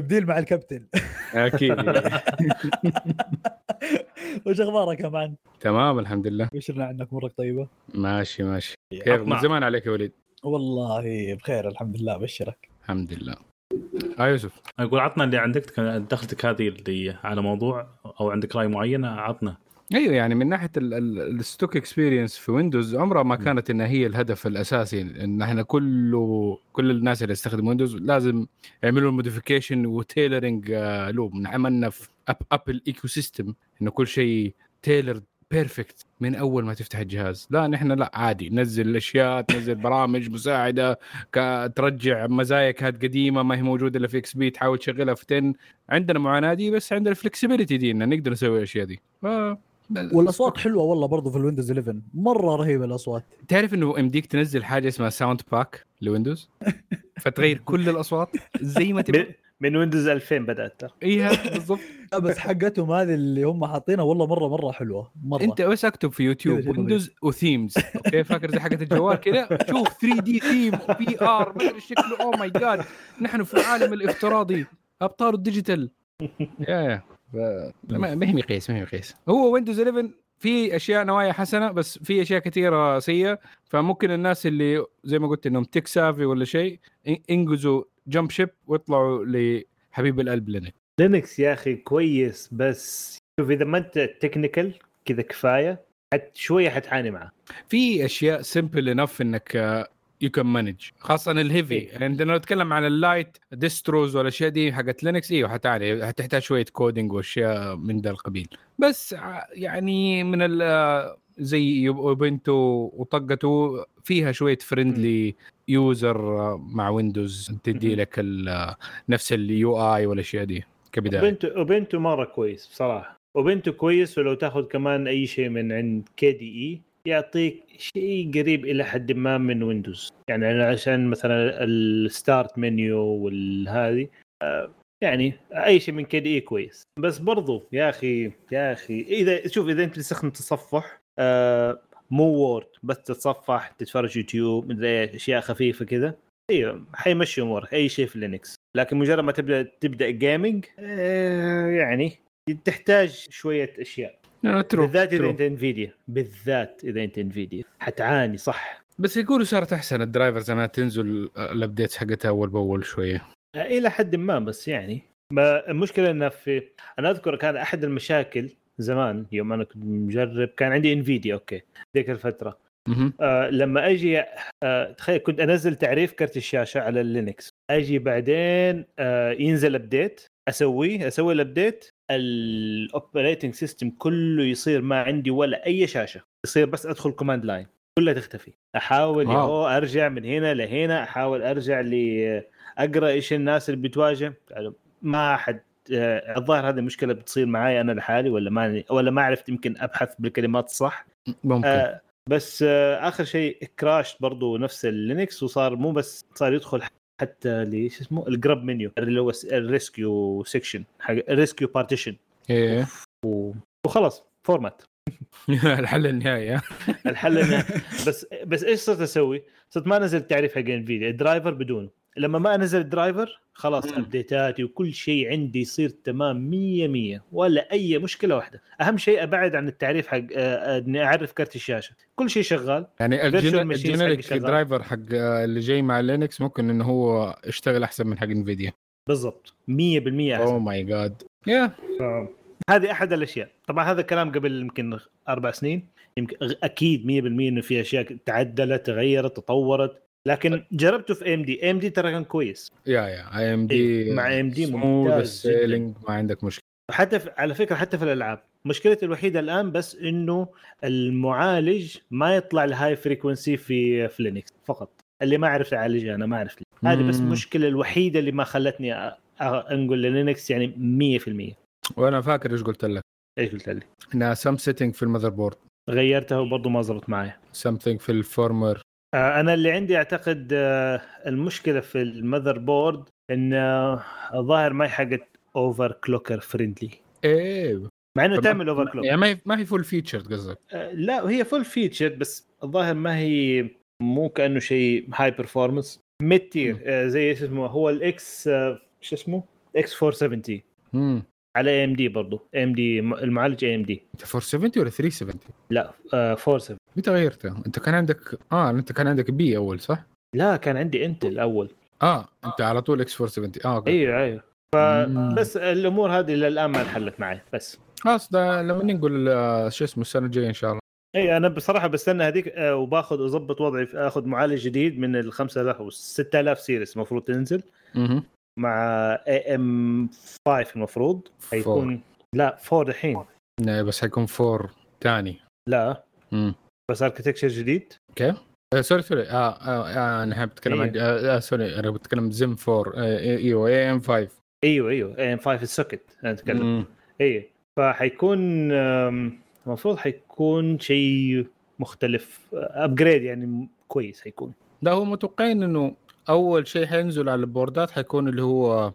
تبديل مع الكابتن. أكيد. وش أخبارك يا مان؟ تمام الحمد لله. بشرنا عنك؟ مرك طيبة. ماشي ماشي. كيف من. زمان عليك يا وليد. والله بخير الحمد لله أبشرك. الحمد لله. آه يوسف. أقول عطنا اللي عندك دخلتك هذه اللي على موضوع أو عندك رأي معين عطنا. أيوه يعني من ناحية ال stock experience في ويندوز عمرها ما كانت إنها هي الهدف الأساسي. إن إحنا كله كل الناس اللي يستخدموا ويندوز لازم يعملوا modification و tailoring. عملنا في أب Apple ecosystem إنه كل شيء tailored perfect من أول ما تفتح الجهاز. لا نحن لا عادي. نزل الاشياء تنزل برامج مساعدة ترجع مزايا كانت قديمة ما هي موجودة إلا في XP تحاول تشغلها في 10 عندنا معاناة دي بس عندنا ال flexibility دي إن نقدر نسوي الأشياء دي. ف... والأصوات حلوة والله برضو في الويندوز 11 مرة رهيبة الأصوات. تعرف إنه يمديك تنزل حاجة اسمها sound pack لويندوز؟ فتغير كل الأصوات زي ما تبغى من- ويندوز 2000 بدأت ترى. أيوه بالضبط. لا بس حقتهم هذه اللي هم حاطينها والله مرة مرة حلوة. مرة. أنت بس أكتب في يوتيوب ويندوز themes okay فاكر زي حقت الجوال كذا؟ شوف 3D theme و VR ما أدري شكله. oh my God نحن في العالم الافتراضي. ابطال ال digital يا يا ف- ما ما هي مقياس ما هي مقياس. هو ويندوز 11 في أشياء نوايا حسنة بس في أشياء كثيرة سيئة. فممكن الناس اللي زي ما قلت إنهم tech savvy ولا شيء ينقزوا jump ship ويطلعوا لحبيب القلب لينكس لينكس يا أخي كويس بس شوف إذا ما أنت technical كذا كفاية حت شوية حتعاني معاه في أشياء simple enough إنك you can manage خاصة ال heavy إيه. يعني عندنا نتكلم عن ال light distros والاشياء دي حقت لينكس أيوه حتعاني حتحتاج شوية coding وأشياء من ذا القبيل. بس ع- يعني من ال زي اوبنتو وطقته فيها شوية friendly user مع ويندوز تدي. لك نفس ال UI والاشياء دي كبداية. اوبنتو اوبنتو مرة كويس بصراحة. اوبنتو كويس ولو تاخذ كمان أي شيء من عند KDE يعطيك شيء قريب إلى حد ما من ويندوز يعني عشان مثلا ال start menu والهذه آه، يعني أي شيء من KDE كويس. بس برضو يا أخي يا أخي إذا شوف إذا أنت تستخدم تصفح آه، مو وورد بس تتصفح تتفرج يوتيوب مدري إيه، أشياء خفيفة كذا أيوه حيمشي أمورك أي شيء في لينكس لكن مجرد ما تبدأ تبدأ gaming يعني تحتاج شوية أشياء. No, true, بالذات إذا. أنت Nvidia بالذات إذا أنت Nvidia حتعاني صح. بس يقولوا صارت أحسن. ال drivers انها تنزل ال updates حقتها أول بأول شوية. إلى حد ما بس يعني. ما المشكلة إنه في أنا أذكر كان أحد المشاكل زمان يوم أنا كنت مجرب كان عندي Nvidia okay ذيك الفترة. آه لما أجي آه تخيل كنت أنزل تعريف كرت الشاشة على اللينكس أجي بعدين آه ينزل update أسويه أسوي ال update ال operating system كله يصير ما عندي ولا أي شاشة. يصير بس أدخل command line كلها تختفي. أحاول و. يهو أرجع من هنا لهنا أحاول أرجع ل أقرأ إيش الناس اللي بتواجه. يعني ما حد آه، الظاهر هذه مشكلة بتصير معي أنا لحالي ولا ما ولا ما عرفت يمكن أبحث بالكلمات الصح. ممكن. آه بس آه آخر شيء crash برضو نفس اللينكس وصار مو بس صار يدخل حتى ليش اسمه ال GRUB menu اللي هو ال rescue section حق ال rescue partition إيه. وخلاص format الحل النهائي ها؟ الحل إنه بس بس إيش صرت أسوي؟ صرت ما انزل التعريف حق انفيديا ال driver بدونه. لما ما انزل ال driver خلاص. update اتي وكل شيء عندي يصير تمام 100 100 ولا أي مشكلة واحدة. أهم شيء أبعد عن التعريف حق آه، إني أعرف كرت الشاشة. كل شيء شغال. يعني ال generic. driver حق اللي جاي مع لينكس ممكن إنه هو يشتغل أحسن من حق انفيديا بالضبط. 100% اوه أحسن. my god yeah هذه أحد الأشياء. طبعا هذا الكلام قبل يمكن أربع سنين. يمكن أكيد 100% إنه في أشياء تعدلت تغيرت تطورت. لكن جربته في AMD AMD ترى كان كويس. yeah yeah AMD مع AMD ممتاز جداً. ما عندك مشكلة. حتى في على فكرة حتى في الألعاب مشكلتي الوحيدة الآن بس إنه المعالج ما يطلع ال high frequency في في لينكس فقط. اللي ما عرفت اعالجها أنا ما أعرف ليه. هذه بس. المشكلة الوحيدة اللي ما خلتني أ- أ- أنقل للينكس يعني 100% وأنا فاكر إيش قلت لك. إيش قلت لي؟ إنها some setting في ال motherboard غيرتها وبرضه ما زبط معي something في ال former. أنا اللي عندي أعتقد آه، المشكلة في ال motherboard إن آه، الظاهر ما هي حقت overclocker friendly إيه. مع إنه تعمل overclock يعني ما هي ما هي full feature قصدك؟ لا هي full feature بس الظاهر ما هي مو كأنه شيء high performance mid tier آه، زي إيش اسمه هو ال X آه، شو اسمه؟ X 470 امم على AMD برضه AMD المعالج AMD انت 470 ولا 370 لا آه، 470 متى غيرته؟ انت كان عندك آه انت كان عندك B أول صح؟ لا كان عندي انتل أول. آه انت على طول X 470 آه okay. أيوه. أيوه. فبس الأمور هذه إلى الان ما انحلت معي بس. خلاص ده لما نقول آه، شو اسمه السنة الجاية إن شاء الله. اي أنا بصراحة بستنى هذيك آه، وباخذ اضبط وضعي آخذ معالج جديد من ال 5000 و 6000 series المفروض تنزل. مع AM 5 المفروض حيكون لا 4 الحين. لا، بس حيكون four ثاني لا. امم بس architecture جديد. okay. آه sorry sorry. آه, آه, آه أنا حاب أتكلم عن إيه. آه, آه sorry. أنا بتكلم زم 4 آه إيوه AM 5 إيوه إيوه. AM 5 ال socket أنا أتكلم. اي فحيكون المفروض حيكون شيء مختلف. upgrade يعني م- كويس حيكون. لا هو متوقعين إنه أول شيء حينزل على ال board ات حيكون اللي هو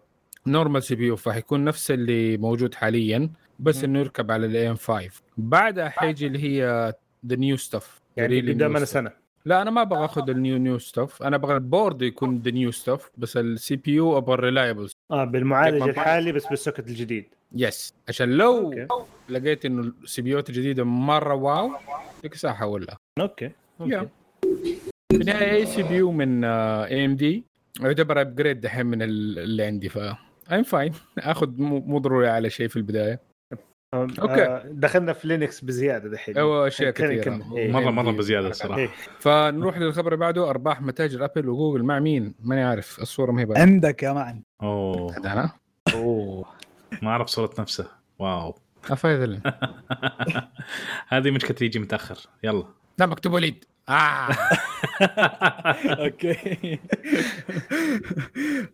normal CPU فحيكون نفس اللي موجود حاليا بس. إنه يركب على ال AM 5 بعدها حيجي اللي هي the new stuff يعني قدامنا سنه لا أنا ما أبغى آخذ ال new new stuff أنا أبغى ال board يكون the new stuff بس ال CPU أبغى ال reliable آه بالمعالج الحالي بس بال socket الجديد. yes عشان لو okay. لقيت إنه ال CPU ات الجديدة مرة wow ذيك الساعة حولها. okay. yeah. okay. في النهايه أي سي بي يو من AMD يعتبر upgrade دحين من ال- اللي عندي ف ايم فاين آخذ مو ضروري على شيء في البداية. آه دخلنا في لينكس بزيادة دحين. أشياء خلينا كثيرة. نكمل. إيه. مره مرة AMD. بزيادة الصراحة. إيه. فنروح للخبر اللي بعده. أرباح متاجر أبل وجوجل. مع مين؟ ماني عارف. الصورة ما هي عندك يا معن أوه. هذا أنا أوه. ما أعرف صورة نفسه. واو. افايد. هذه مشكلة يجي متأخر. يلا. لا مكتوب وليد. آه. okay.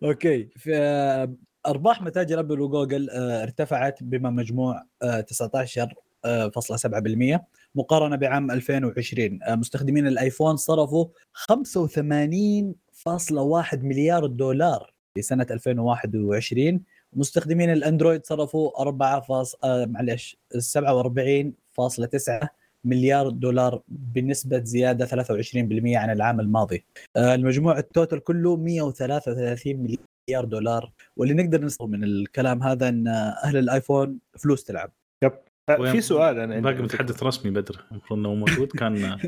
okay. آه، أرباح متاجر أبل وجوجل آه، ارتفعت بما مجموع آه، 19.7% مقارنة بعام 2020 آه، مستخدمين الأيفون صرفوا 85.1 مليار دولار في سنه 2021 مستخدمين الأندرويد صرفوا 4 فاص... آه معلش 47.9 مليار دولار بنسبة زيادة 23% عن العام الماضي. آه، المجموع ال total كله 133 مليار دولار. واللي نقدر نستفيد من الكلام هذا إن أهل الآيفون فلوس تلعب. آه، وين- في سؤال أنا باقي متحدث رسمي بدر. المفروض إنه موجود. كان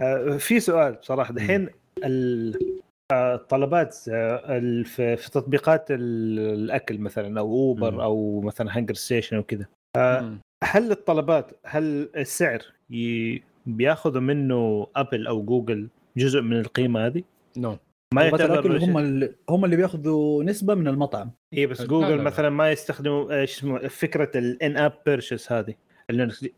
آه، في سؤال بصراحة. دحين ال- آه، الطلبات آه، ال- في تطبيقات ال- الأكل مثلا أو اوبر. أو مثلا هانجر ستيشن أو كذا. آه، هل الطلبات هل السعر ي- بياخذوا منه ابل أو جوجل جزء من القيمة هذه؟ no ما طلبات يعتبر هم اللي هم اللي بياخذوا نسبة من المطعم اي بس لا، جوجل لا، لا. مثلا ما يستخدموا إيش اسمه فكرة ال in-app purchase هذه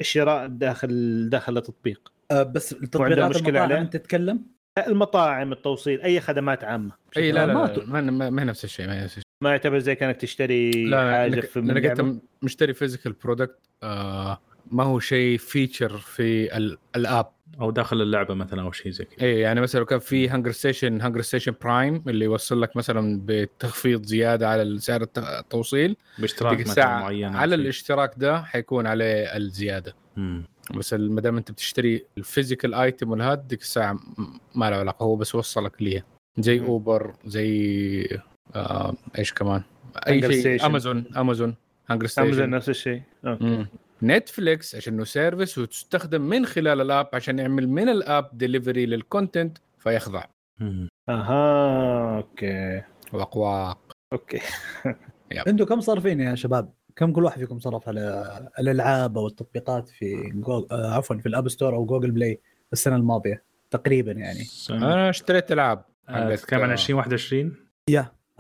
الشراء داخل داخل التطبيق آه، بس التطبيقات مشكلة المطاعم عليه؟ أنت تتكلم المطاعم التوصيل أي خدمات عامة إي لا لا, ما لا, ت- ما, ما, ما هي نفس الشيء ما هي نفس الشيء ما يعتبر زي كأنك تشتري لا حاجة في لأنك؟ أنت مشتري physical product آه ما هو شيء feature في ال- ال app أو داخل اللعبة مثلا أو شيء زي كذا اي يعني مثلا لو كان في هانجر ستيشن هانجر ستيشن برايم اللي يوصل لك مثلا بتخفيض زيادة على سعر الت- التوصيل باشتراك مثلا معين على. الاشتراك ده حيكون عليه الزيادة مم. بس ما دام أنت بتشتري ال physical item والهاد ديك الساعة ما له علاقة هو بس وصلك ليه زي مم. اوبر زي آه إيش كمان؟ أي شيء. امازون امازون هانجر امازون ستيشن نفس الشيء. نتفليكس عشان إنه service وتستخدم من خلال ال app عشان يعمل من ال app delivery لل content فيخضع. أها أوكي. وأقواق. أوكي. أنتم كم صارفين يا شباب؟ كم كل واحد فيكم صرف على الألعاب أو التطبيقات في جو... آه، عفوا في الأب ستور أو جوجل بلاي السنة الماضية تقريبا يعني؟ أنا اشتريت ألعاب. تتكلم عن 2021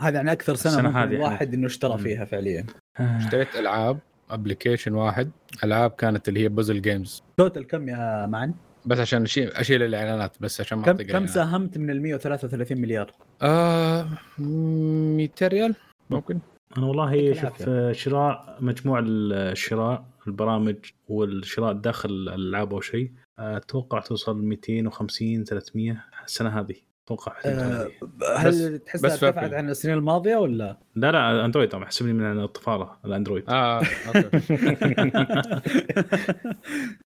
هذه يعني أكثر سنة ممكن هذه الواحد إنه اشترى. فيها فعليا اشتريت ألعاب application واحد ألعاب كانت اللي هي بازل جيمز توتال كم يا معن؟ بس عشان اشيل أشيل الإعلانات بس عشان ما كم كم. ساهمت من ال 133 مليار؟ آه 200 ريال ممكن أنا والله شوف العافية. آه، شراء مجموع الشراء البرامج والشراء داخل الألعاب أو شيء آه، أتوقع توصل 250 300 السنة هذه أتوقع هذه. هل تحسها ارتفعت. عن السنين الماضية ولا؟ لا لا أندرويد طبعا حسبني من الطفالة الاندرويد آه أوكي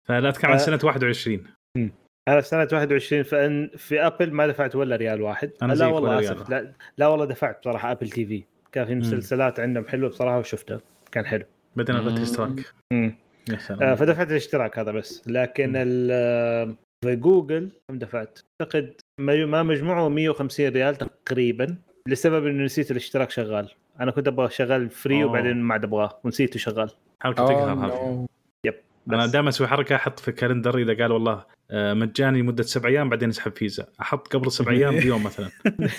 فلا أتكلم عن آه. سنة 21 أنا في سنة 21 فإن في أبل ما دفعت ولا ريال واحد أنا لا والله ولا أسف. لا, لا والله دفعت بصراحة أبل تي في كان في. مسلسلات عندهم حلوة بصراحة وشفتها كان حلو بعدين اخذت مم. الاشتراك مم. يا سلام آه، فدفعت الاشتراك هذا بس لكن في جوجل كم دفعت؟ أعتقد ما مجموعه 150 ريال تقريبا لسبب إنه نسيت الاشتراك شغال. أنا كنت أبغى شغال free أوه. وبعدين ما عاد أبغاه ونسيته شغال. أوه، تقهر هذه no. أنا بس. دائما أسوي حركة أحط في ال calendar إذا قال والله آه، مجاني لمدة سبع أيام بعدين أسحب فيزا. أحط قبل سبع أيام بيوم مثلا.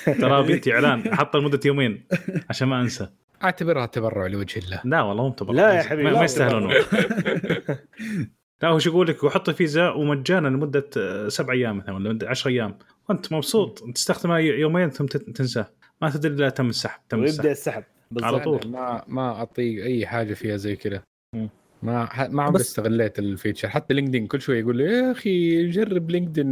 ترى انتبه إعلان احطه لمدة يومين عشان ما أنسى. أعتبرها تبرع لوجه الله. لا والله مو تبرع. لا يا حبيبي، ما يستاهلون. لا هو شو يقول لك؟ وحط فيزا ومجانا لمدة آه، سبع أيام مثلا ولا مدة 10 أيام. وأنت مبسوط. تستخدمه يومين ثم تنساه. ما تدري الا تم السحب تم ويبدأ السحب. السحب. على بالضبط طول. ما ما اطيق أي حاجة فيها زي كذا. ما ح- ما عمري بس- استغليت ال feature. حتى لينكدين كل شوي يقول لي يا أخي جرب لينكدين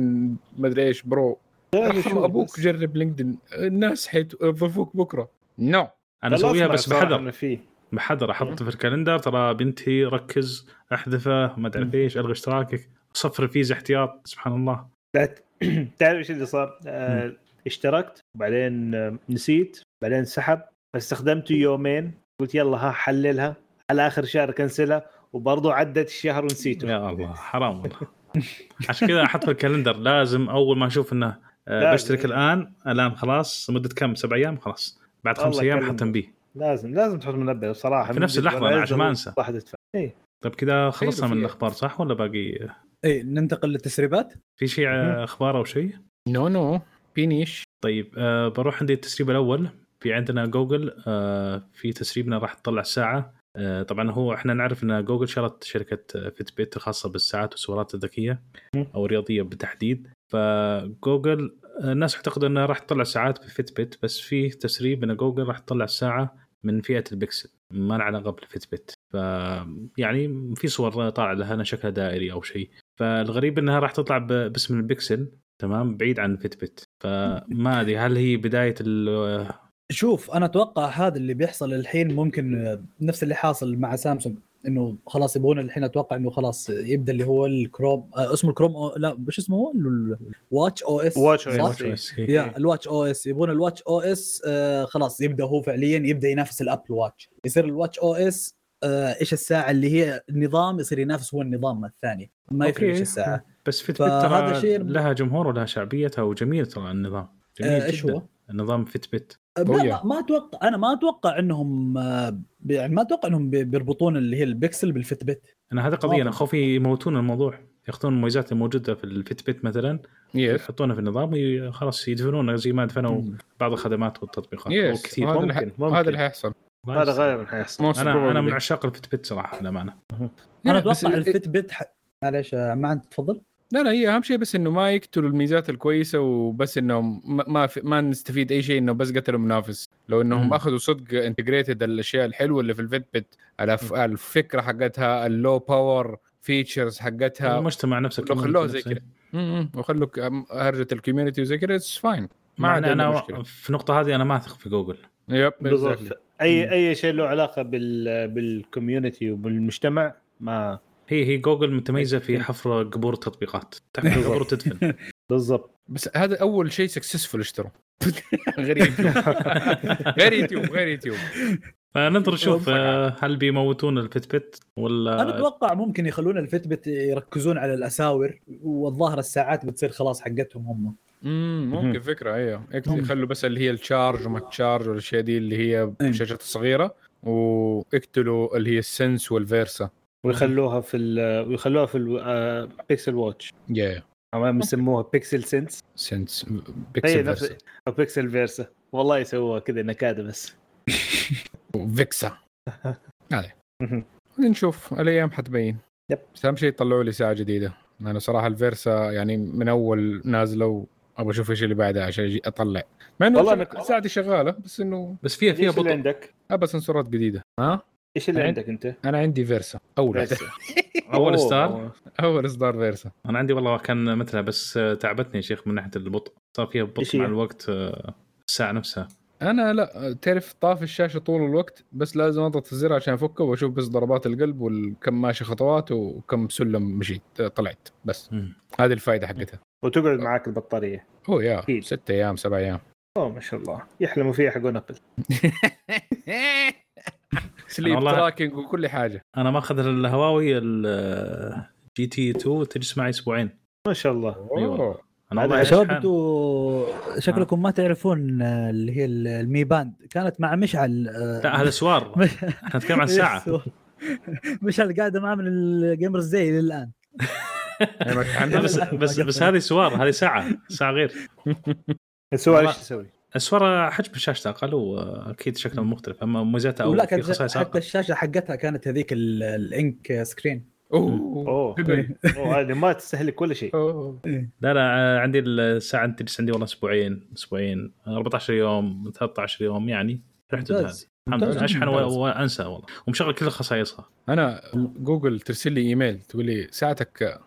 ما أدري إيش pro. رحم أبوك جرب لينكدين. الناس حيوظفوك بكرة. no أنا أسويها بس بحذر. فيه. بحذر أحط في ال calendar. ترى انتبه ركز أحذفه ما أدري إيش ألغي إشتراكك. صفر الفيزا احتياط سبحان الله. تعرف إيش اللي صار؟ آه اشتركت وبعدين آه، نسيت بعدين سحب. فاستخدمته يومين. قلت يلا ها حللها. على آخر شهر كنسلها وبرضه عدت الشهر ونسيته. يا الله حرام والله. عشان كذا أحط في ال calendar. لازم أول ما أشوف إنه آه،. بشترك الآن. الآن خلاص مدة كم؟ سبع أيام؟ خلاص. بعد خمس أيام كلمة. لازم لازم تحط منبه بصراحة. في نفس أنا ولا عشان ما أنسى. صح تدفع اي طيب كذا خلصنا من. الأخبار صح ولا باقي؟ اي إيه، ننتقل للتسريبات؟ في شيء آه، أخبار أو شيء؟ no no. بينيش طيب آه بروح عندي التسريب الأول. في عندنا جوجل آه في تسريبنا راح تطلع الساعة. آه طبعا هو إحنا نعرف إن جوجل شرت شركة فيت بت الخاصة بالساعات والسوارات الذكية أو الرياضيه بالتحديد. فجوجل آه، الناس يعتقد إنها راح تطلع ساعات بفيت بت بس في تسريب إن جوجل راح تطلع ساعه من فئة البكسل ما لها علاقة بالفيت بت ف يعني في صور طالع لها أنا شكلها دائري أو شيء. فالغريب إنها راح تطلع باسم البكسل تمام؟ بعيد عن فيت بت فما أدري هل هي بداية ال شوف أنا أتوقع هذا اللي بيحصل الحين ممكن نفس اللي حاصل مع سامسونج. إنه خلاص يبغون الحين أتوقع إنه خلاص يبدأ اللي هو الكروم آه اسمه الكروم أو لا وش اسمه هو الواتش أو اس واتش؟ OS. إيه. يا الواتش أو اس يبغون الواتش أو اس آه خلاص يبدأ هو فعليا يبدأ ينافس الابل واتش يصير الواتش أو اس إيش الساعة اللي هي النظام يصير ينافس هو النظام الثاني ما يفرق. إيش الساعة بس فيت بت ترى شيء- لها جمهور ولها شعبيتها وجميل ترى النظام جميل آه إيش. هو؟ النظام فيت بت لا Oh, ما, ما أتوقع أنا ما أتوقع إنهم آه، بي- يعني ما أتوقع إنهم بي- بيربطون اللي هي البكسل بالفيت بت أنا هذا قضية. أنا خوفي يموتون الموضوع يأخذون المميزات الموجودة في الفيت بت مثلا yes يحطونها في النظام وي- خلاص يدفنونها زي ما دفنوا بعض الخدمات والتطبيقات. yes كثير هذا ممكن،. هذا اللي حيحصل. هذا غالبا حيحصل. أنا أنا. من عشاق الفيت بت صراحة للأمانة. أنا أتوقع ال- الفيت بيت ح... معليش آه، ما عندك تفضل. لا لا هي أهم شيء بس إنه ما يقتلوا الميزات الكويسة وبس إنهم ما ما, في ما نستفيد أي شيء إنه بس قتلوا منافس. لو إنهم مم. أخذوا صدق integrated الأشياء الحلوة اللي في الفيت بت الأف- الفكرة حقتها ال low power features حقتها المجتمع نفسه لو خلوها زي كذا. وخلوا هرجة ال community وزي كذا it's fine ما عندنا أنا مشكلة. في النقطة هذه أنا ما أثق في جوجل yep بالضبط. اي أي شيء له علاقة بال بال community وبالمجتمع ما هي هي جوجل متميزة في حفر قبور التطبيقات تحفر قبور وتدفن بالضبط. بس هذا أول شيء successful اشتروا. غير يوتيوب. غير يوتيوب غير يوتيوب. فننظر نشوف آه، هل بيموتون ال Fitbit ولا أنا أتوقع ممكن يخلون ال Fitbit يركزون على الأساور والظاهر الساعات بتصير خلاص حقتهم هم. امم ممكن فكرة أيوه يخلوا بس اللي هي ال Charge وما Charge والأشياء دي اللي هي. الشاشات الصغيره ويقتلوا اللي هي ال Sense وال Versa. ويخلوها في ال ويخلوها في ال Pixel Watch يا إما يسموها Pixel Sense Sense Pixel Versa أو Pixel Versa والله يسووها كذا نكاده بس. فيكسا هذه. نشوف الأيام حتبين. yep. بس أهم شيء يطلعوا لي ساعة جديدة. لأنه صراحة ال Versa يعني من أول نازلة وابغى أشوف إيش اللي بعدها عشان أجي أطلع. مع إنه والله ساعتي شغالة بس إنه بس فيها فيها بطء. عندك؟ أبى سنسورات جديدة. ها؟ إيش اللي عند- عندك أنت؟ أنا عندي Versa أول. Versa. أول. ستار أول اصدار Versa أنا عندي والله كان مثلها بس تعبتني يا شيخ من ناحية البطء صار فيها بطء؟ مع الوقت آه، الساعة نفسها أنا لا تعرف طافي الشاشة طول الوقت بس لازم أضغط الزر عشان أفكه وأشوف بس ضربات القلب وكم ماشي خطوات وكم سلم مشيت طلعت بس مم. هذه الفائده حقتها وتقعد معاك البطارية هو يا. ست أيام سبع أيام أوه ما شاء الله يحلموا فيها حقون Apple sleep والله- tracking وكل حاجة. أنا ماخذ ال Huawei ال GT 2 تجلس معي أسبوعين. ما شاء الله. أوه. أنا والله يا شباب. أنتوا شكلكم ما تعرفون اللي هي ال Mi Band. كانت مع مشعل آه، لا هذا سوار. مش- إحنا نتكلم عن ساعة. مشعل قاعدة معاه من الجيمرز زي للان لا، بس بس بس هذه سوار هذه ساعة ساعة غير. والله. إيش تسوي؟ السوار حجم الشاشة أقل وأكيد شكله مختلف أما مميزاتها أو ولا في كانت خصائص حتى أقل. الشاشة حقتها كانت هذيك ال- ال E Ink screen. أوه. أوه. حلو. أوه هذه ما تستهلك ولا شيء. أوه. لا لا عندي الساعة أنت تجلس عندي والله أسبوعين أسبوعين 14 يوم 13 يوم يعني رحت هذه. الحمد لله. أشحن. وأنسى والله. ومشغل كل خصائصها. أنا جوجل ترسل لي إيميل تقول لي ساعتك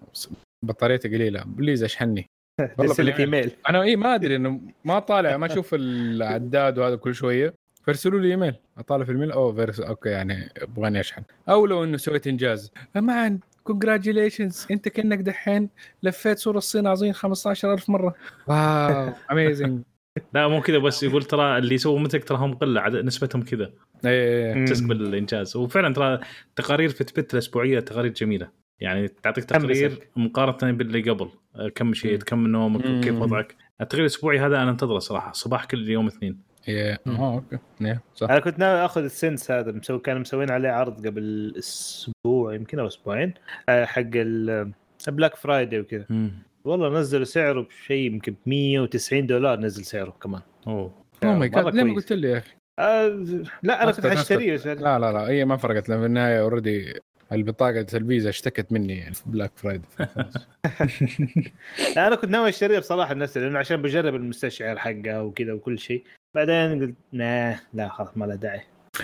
بطاريتها قليلة please أشحني. لك. إيميل. أنا اي ما أدري إنه ما طالع ما أشوف العداد وهذا كل شوية. فارسلوا لي إيميل. أطالع في ال mail أوه Versa okay يعني أبغاني أشحن. أو لو إنه سويت إنجاز. man congratulations أنت كأنك دحين لفيت سور الصين عظيم 15000 مرة. wow. amazing لا مو كذا بس يقول ترى اللي يسووا مثلك ترى هم قلة عدد نسبتهم كذا. إيه تحس بالانجاز وفعلا ترى تقارير Fitbit الاسبوعيه تقارير جميلة. يعني تعطيك. تقرير مقارنة باللي قبل. آه، كم مشيت كم نومك. كيف وضعك؟ التقرير الأسبوعي هذا أنا أنتظره صراحة. صباح كل يوم اثنين. إيه. آه okay. إيه، صح. أنا كنت ناوي أخذ ال Sense هذا مسوي كانوا مسوين عليه عرض قبل أسبوع يمكن أو أسبوعين آه، حق ال Black Friday وكذا. والله نزلوا سعره بشيء يمكن ب 190 دولار نزل سعره كمان. أوه. oh my God ليه ما. قلت لي يا أخي؟ آه لا أنا كنت حاشتريه لا لا لا هي ما فرقت لأن في النهاية already البطاقة الفيزا اشتكت مني يعني في Black Friday لا، أنا كنت ناوي اشتريه بصراحة لنفسي لأنه عشان بجرب المستشعر حقه وكذا وكل شيء. بعدين قلت nah, لا خلاص ما له داعي.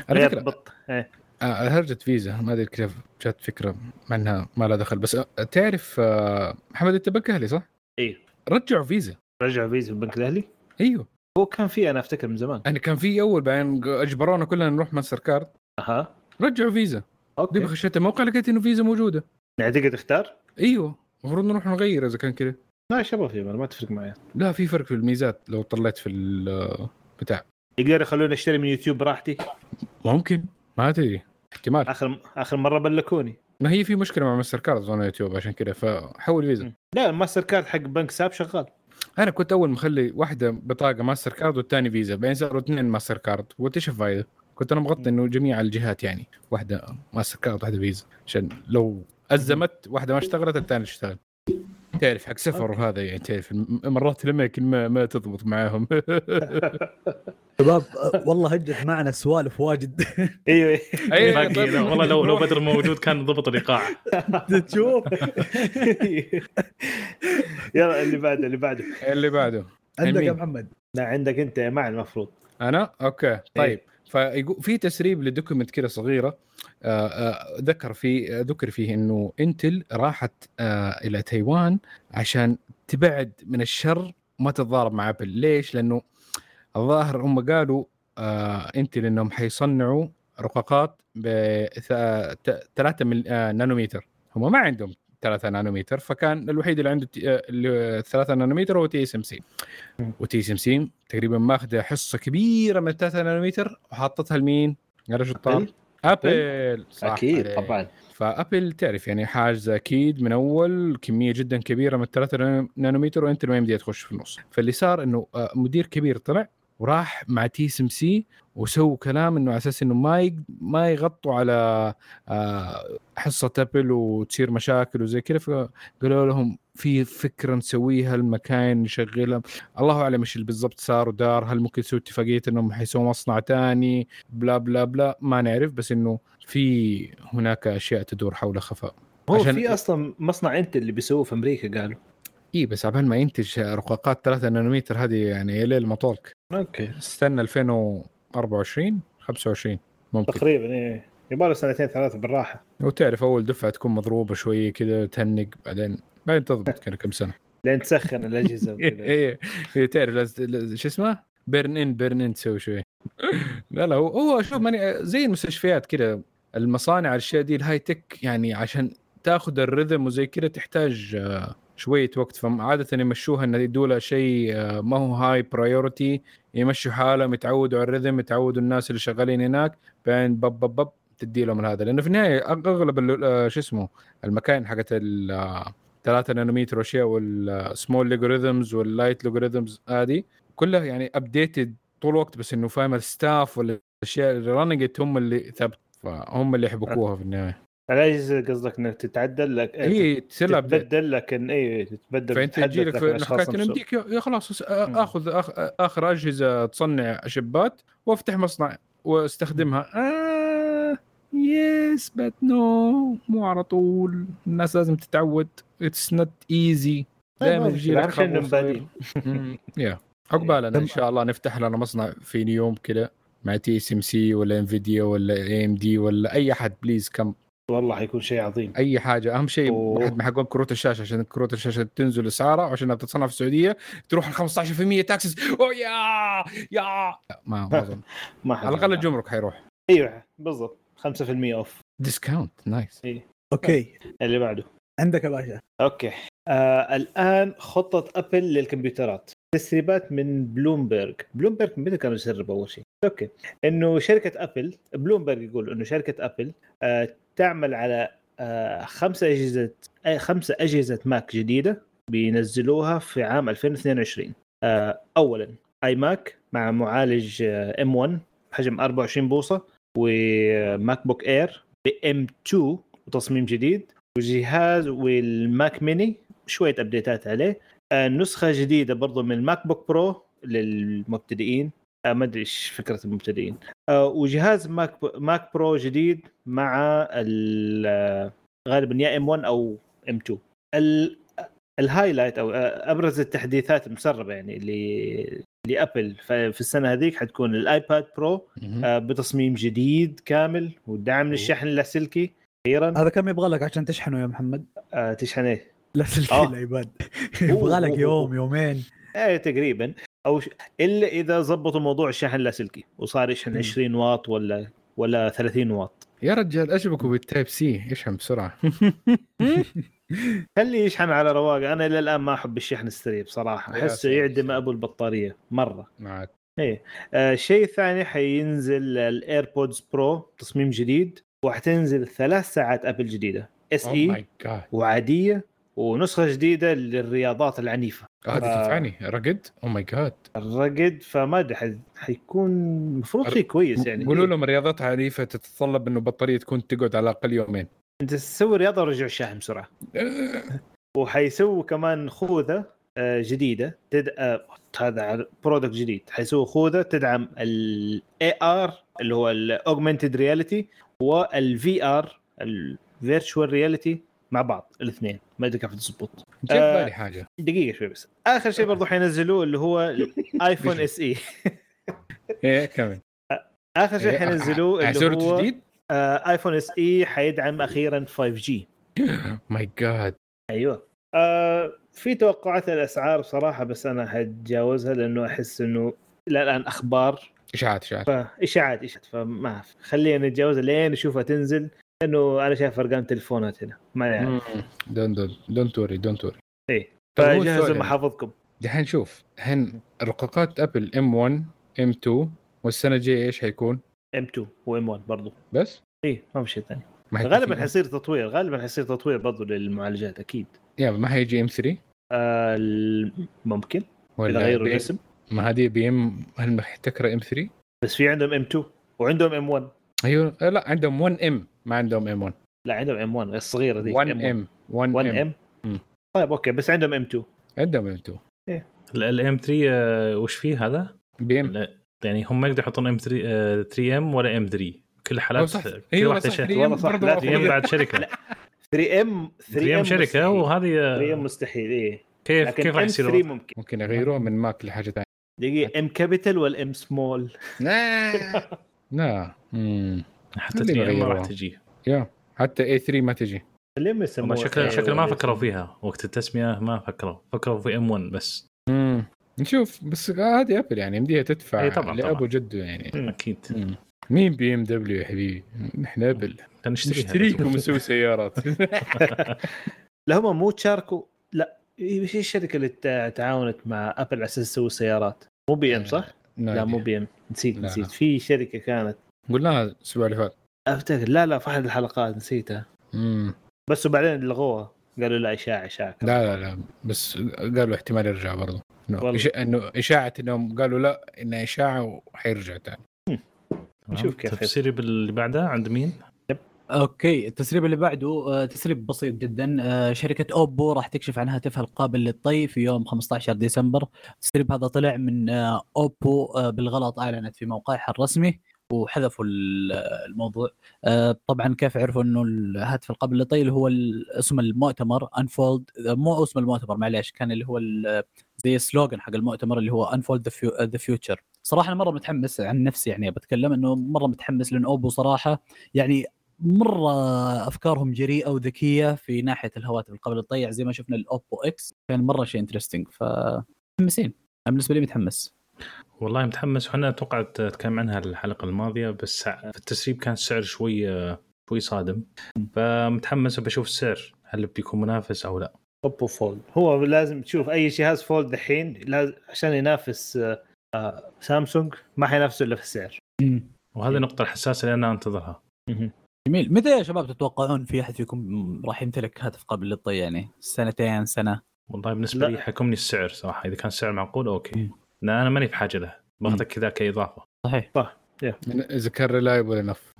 على فكرة بط إيه. آه، هرجة فيزا ما أدري كيف جات فكرة مع انها ما لها دخل بس آه، تعرف آه، محمد أنت بنك أهلي صح؟ أيوه رجعوا فيزا. رجع فيزا في البنك الأهلي؟ أيوه. هو كان في أنا أفتكر من زمان. يعني كان في أول بعدين أجبرونا كلنا نروح ماستر كارد. أها. رجعوا فيزا. okay. دي خشيت الموقع لقيت إنه فيزا موجودة؟ يعني تقدر تختار؟ إيوه. المفروض نروح نغير إذا كان كذا. لا شباب في ما تفرق معي. لا في فرق في الميزات لو طلعت في ال- بتاع. يقدر يخلوني أشتري من يوتيوب براحتي؟ ممكن. ما تدري احتمال. آخر آخر مرة بلكوني. ما هي في مشكلة مع ماستر كارد أظن يوتيوب عشان كذا فحول فيزا. لا الماستر كارد حق بنك ساب شغال. أنا كنت أول مخلي واحدة بطاقة ماستر كارد والثاني فيزا بعدين صاروا اثنين ماستر كارد. قلت إيش الفائده؟ كنت أنا مغطي إنه جميع الجهات يعني واحدة ماستر كارد واحدة فيزا. عشان لو أزمت واحدة ما اشتغلت الثانية تشتغل. تعرف حق سفر وهذا يعني تعرف مرات لما الكلمة ما تضبط معاهم. شباب والله هجت معنا سوالف واجد. أيوه. لا، والله لو لو بدر موجود كان ضبط الايقاع تشوف. يلا اللي بعده اللي بعده. اللي بعده. عندك يا؟ محمد؟ لا عندك أنت يا مع المفروض. أنا؟ okay طيب. فيقول في تسريب ل document كده صغيرة آه، آه، ذكر في ذكر فيه إنه Intel راحت آه، إلى تايوان عشان تبعد من الشر وما تتضارب مع Apple ليش؟ لأنه الظاهر هم قالوا Intel إنهم حيصنعوا رقاقات ب 3 نانومتر هم ما عندهم 3 نانومتر فكان الوحيد اللي عنده 3 نانومتر هو تي اس ام سي وتي اس ام سي تقريبا ماخذة حصة كبيرة من 3 نانومتر وحاطتها لمين؟ قال شو الطار؟ Apple. صح أكيد عليك. طبعا. ف Apple تعرف يعني حاجزه أكيد من أول كمية جدا كبيرة من 3 نانومتر وأنت ما يمديها تخش في النص. فاللي صار إنه آه، مدير كبير طلع وراح مع TSMC وسووا كلام إنه على أساس إنه ما يق... ما يغطوا على آه، حصة Apple وتصير مشاكل وزي كذا فقالوا لهم في فكرة نسويها المكان نشغلها. الله أعلم إيش بالضبط صار ودار هل ممكن يسووا اتفاقية إنهم حيسووا مصنع تاني؟ blah blah blah ما نعرف بس إنه في هناك أشياء تدور حول خفاء. هو في أصلا مصنع انت اللي بيسووه في أمريكا قالوا. اي بس عبال ما ينتج رقاقات 3 نانومتر هذه يعني يا ليل مطولك okay. استنى 2024 25 ممكن. تقريبا إيه. يبغى سنتين ثلاثة بالراحة. وتعرف أول دفعة تكون مضروبة شوية كذا تهنق بعدين بعدين تضبط كذا كم سنة. لين تسخن الأجهزة. إيه إيه، تعرف شو اسمه؟ burn in burn in تسوي شوي. لا لا هو هو شوف ماني زي المستشفيات كذا المصانع الأشياء دي ال high tech يعني عشان تاخذ ال rhythm وزي كذا تحتاج آه، شوية وقت فعاده يمشوها انه يدوا لها شيء آه، ما هو high priority يمشوا حالهم يتعودوا على ال rhythm يتعودوا الناس اللي شغالين هناك بعدين بب بب بب تدي لهم هذا لأنه في النهاية أغلب آه، شو اسمه المكاين حقت ال- آه، 3 نانومتر واشياء وال small logarithms وال light logarithms هذه كلها يعني updated طول الوقت بس إنه فاهم ال staff والأشياء اللي running هم اللي ثبت فهم اللي يحبكوها في النهاية. الاجهزه قصدك إنك تتعدل لك هي تصير update. تتبدل لكن اي تتبدل فأنت تجي لك حكايه نفسهم. يمديك يا خلاص آخذ آخ آخر أجهزة تصنع chip ات وأفتح مصنع وأستخدمها. آه yes but no مو على طول. الناس لازم تتعود. it's not easy دائما ما يجي لك يا عقبالنا إن شاء الله نفتح لنا مصنع في يوم كذا مع TSMC ولا Nvidia ولا AMD ولا أي احد please come والله حيكون شيء عظيم. أي حاجة. أهم شيء من حقون كروت الشاشة عشان كروت الشاشة تنزل اسعارها وعشان بتتصنع في السعودية تروح ال 15% taxes oh yeah yeah. ما ما أظن. ما على الأقل الجمرك حيروح. أيوه بالضبط. 5% off discount nice okay. اللي بعده. عندك يا باشا. okay. آه الآن خطة Apple للكمبيوترات. تسريبات من Bloomberg Bloomberg متى كانوا يسربوا أول شيء؟ okay. إنه شركة Apple Bloomberg يقول إنه شركة Apple آه تعمل على آه خمسه أجهزة آه خمسه أجهزة Mac جديدة بينزلوها في عام 2022 آه اولا iMac مع معالج M 1 بحجم 24 بوصة و MacBook Air ب M 2 وتصميم جديد وجهاز وال Mac mini شوية update ات عليه. نسخة جديدة برضو من ال MacBook Pro للمبتدئين. ما أدري إيش فكرة المبتدئين. آه، وجهاز Mac Mac Pro جديد مع ال- آه، غالبا يا M 1 أو M 2 ال- ال highlight أو آه، أبرز التحديثات المسربة يعني اللي ل Apple في السنة هذيك حتكون ال iPad Pro آه، بتصميم جديد كامل ودعم للشحن اللاسلكي أخيرا هذا كم يبغى لك عشان تشحنه يا محمد؟ آه، تشحن إيه لا سلكي آه. ال iPad أوه، يبغى لك يوم. يومين. إيه تقريبا. أو ش... إلا إذا ضبطوا موضوع الشحن اللاسلكي وصار يشحن مم. 20 واط ولا ولا 30 واط. يا رجال اشبكوا بال type C اشحن بسرعة. خليه يشحن على رواق. أنا إلى الآن ما أحب الشحن السريع بصراحة. أحسه. يعدم أبو البطارية مرة. معك إيه. آه الشيء الثاني حينزل ال AirPods Pro تصميم جديد وحتنزل ثلاث ساعات Apple جديدة. SE my God وعادية ونسخة جديدة للرياضات العنيفة. هذه آه. تنفعني. rugged؟ oh my God ال rugged فما أدري حي- حيكون المفروض شيء كويس يعني. قولوا لهم الرياضات عنيفة تتطلب إنه بطارية تكون تقعد على الأقل يومين. أنت تسوي رياضة ورجع الشاحن بسرعة. وحيسووا كمان خوذة آه، جديدة تد... آه، هذا product جديد. حيسووا خوذة تدعم ال AR اللي هو ال augmented reality وال VR ال virtual reality مع بعض الاثنين. ما أدري كيف تزبط. جاء آه. بالي حاجة. دقيقة شوي بس. آخر شيء برضو حينزلوه اللي هو ال iPhone SE إيه كمان آخر شيء حينزلوه اللي هو جديد؟ آه، iPhone SE حيدعم أخيرا 5 جي ماي جاد أيوه. آه في توقعات الأسعار بصراحه بس أنا حتجاوزها لأنه أحس إنه الآن أخبار. إشاعات إشاعات. فاشاعات إشاعات فما خلينا نتجاوزها لين نشوفها تنزل. لأنه أنا شايف أرقام تلفونات هنا. ما يعني. don't don't don't worry don't worry هو فجهزوا يعني. محافظكم. دحين شوف الحين رقاقات Apple M 1 M 2 والسنة الجاية إيش حيكون؟ M 2 و M 1 برضو. بس؟ إيه ما في شيء ثاني. غالبا في- حيصير تطوير غالبا حيصير تطوير برضو للمعالجات أكيد. يا ما حيجي M 3 آه ال- ممكن إذا ولا غيروا الاسم. ما هذه بي ام هل محتكره ام 3 بس في عندهم ام 2 وعندهم ام 1 أيوه لا عندهم 1 ام ما عندهم ام 1 لا عندهم ام 1 الصغيرة ذيك 1 ام 1 1 ام ام. طيب أوكي بس عندهم ام 2 عندهم ام 2 الام 3 وش فيه هذا؟ بي إم. لا، يعني هم ما يقدروا يحطون ام 3 3 ام ولا ام 3 كل صح. كل أيوه واحدة شركه 3 والله ام صح. لا، 3 ام. بعد شركة. 3 ام 3 ام شركة وهذه 3 ام آه، مستحيل إيه. كيف لكن كيف راح ام يصير؟ 3 الوضع؟ ممكن. ممكن يغيروها من ماك لحاجة ثانية. دقيقة ام كابيتال ولا ام سمول لا. مم. حتى اللي 3 ام ما راح. تجي يا حتى اي 3 ما تجي. اللي هم يسموه شكله شكله ما فكروا فيها. وقت التسمية ما فكروا. فكروا في ام 1 بس. مم. نشوف. بس هذه ابل يعني يمديها تدفع إي طبعاً، لأبو طبعاً. جده يعني. مم. أكيد. مم. مين BMW يا حبيبي؟ نحن Apple نشتريكم ونسوي سيارات. لا هم مو تشاركوا. لا إيش الشركة اللي تع- تعاونت مع Apple على أساس تسوي سيارات. مو BM صح؟ لا مو BM. نسيت نسيت. في شركة كانت قلناها الأسبوع اللي فات. أفتكر. لا لا في أحد الحلقات نسيتها مم. بس وبعدين لغوها قالوا لا إشاعة إشاعة. لا لا لا. بس قالوا احتمال يرجع برضه إنه إشاعة إنهم قالوا لا انها إشاعة وحيرجع ثاني نشوف كيف تفسيري باللي بعدها عند مين؟ okay. التسريب اللي بعده آه، تسريب بسيط جدا. آه، شركة Oppo راح تكشف عن هاتفها القابل للطي في يوم 15 ديسمبر. التسريب هذا طلع من آه، Oppo بالغلط أعلنت في موقعها الرسمي. وحذفوا ال- الموضوع. آه، طبعا كيف عرفوا إنه الهاتف القابل للطي هو اسم المؤتمر unfold مو اسم المؤتمر معليش كان اللي هو زي ال slogan حق المؤتمر اللي هو unfold the future صراحة أنا مرة متحمس عن نفسي يعني بتكلم إنه مرة متحمس لأن Oppo صراحة يعني مرة أفكارهم جريئة وذكية في ناحية الهواتف القابله للطي زي ما شفنا ال Oppo X كان مرة شيء interesting فمتحمسين أنا بالنسبة لي متحمس. والله متحمس وحنا أتوقع تكلم عنها الحلقة الماضية بس في التسريب كان السعر شوي شوي صادم. فمتحمس وبشوف السعر هل بيكون منافس أو لا. Oppo fold. هو لازم تشوف أي جهاز fold دحين لازم عشان ينافس آه، سامسونج ما حينافسه إلا في السعر. وهذه النقطه الحساسه اللي أنا أنتظرها. جميل. متى يا شباب تتوقعون في أحد فيكم راح يمتلك هاتف قابل للطي يعني سنتين سنة؟ والله بالنسبة لا. لي حكمني السعر صراحة. إذا كان السعر معقول okay. لأن أنا ماني بحاجه له. باخذه كذا كإضافة. صحيح. من- إذا كان reliable enough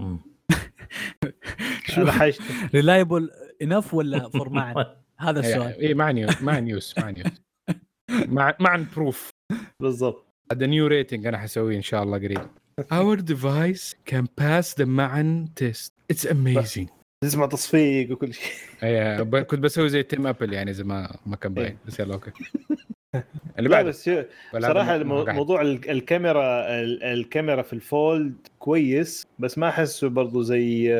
حاجته ريلايبل انف ولا فور معن هذا السؤال. اي مع نيوز مع نيوز مع نيوز مع مع بروف بالضبط. هذا نيو ريتنج أنا حسويه إن شاء الله قريب. Our device can pass the معن test. It's amazing. تسمع تصفيق وكل شيء. اي ب- كنت بسوي زي تيم ابل يعني إذا ما ما كان باين. بس يلا أوكي. اللي بعد بس صراحة موضوع ال- الكاميرا ال- الكاميرا في الفولد كويس بس ما أحسه برضو زي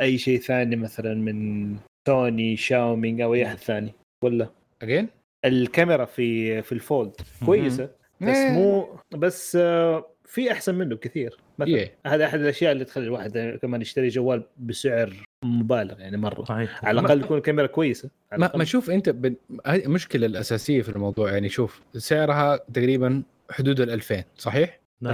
أي شيء ثاني مثلا من Sony Xiaomi أو أي أحد ثاني. ولا؟ again الكاميرا في في ال fold كويسة بس مو بس آه، في أحسن منه بكثير. مثلا إيه. هذا أحد الأشياء اللي تخلي الواحد كمان يشتري جوال بسعر مبالغ يعني مرة. صحيح. على الأقل تكون الكاميرا كويسة. ما. ما شوف أنت بن... هذه المشكلة الأساسية في الموضوع يعني شوف سعرها تقريبا حدود ال 2000 صحيح؟ لا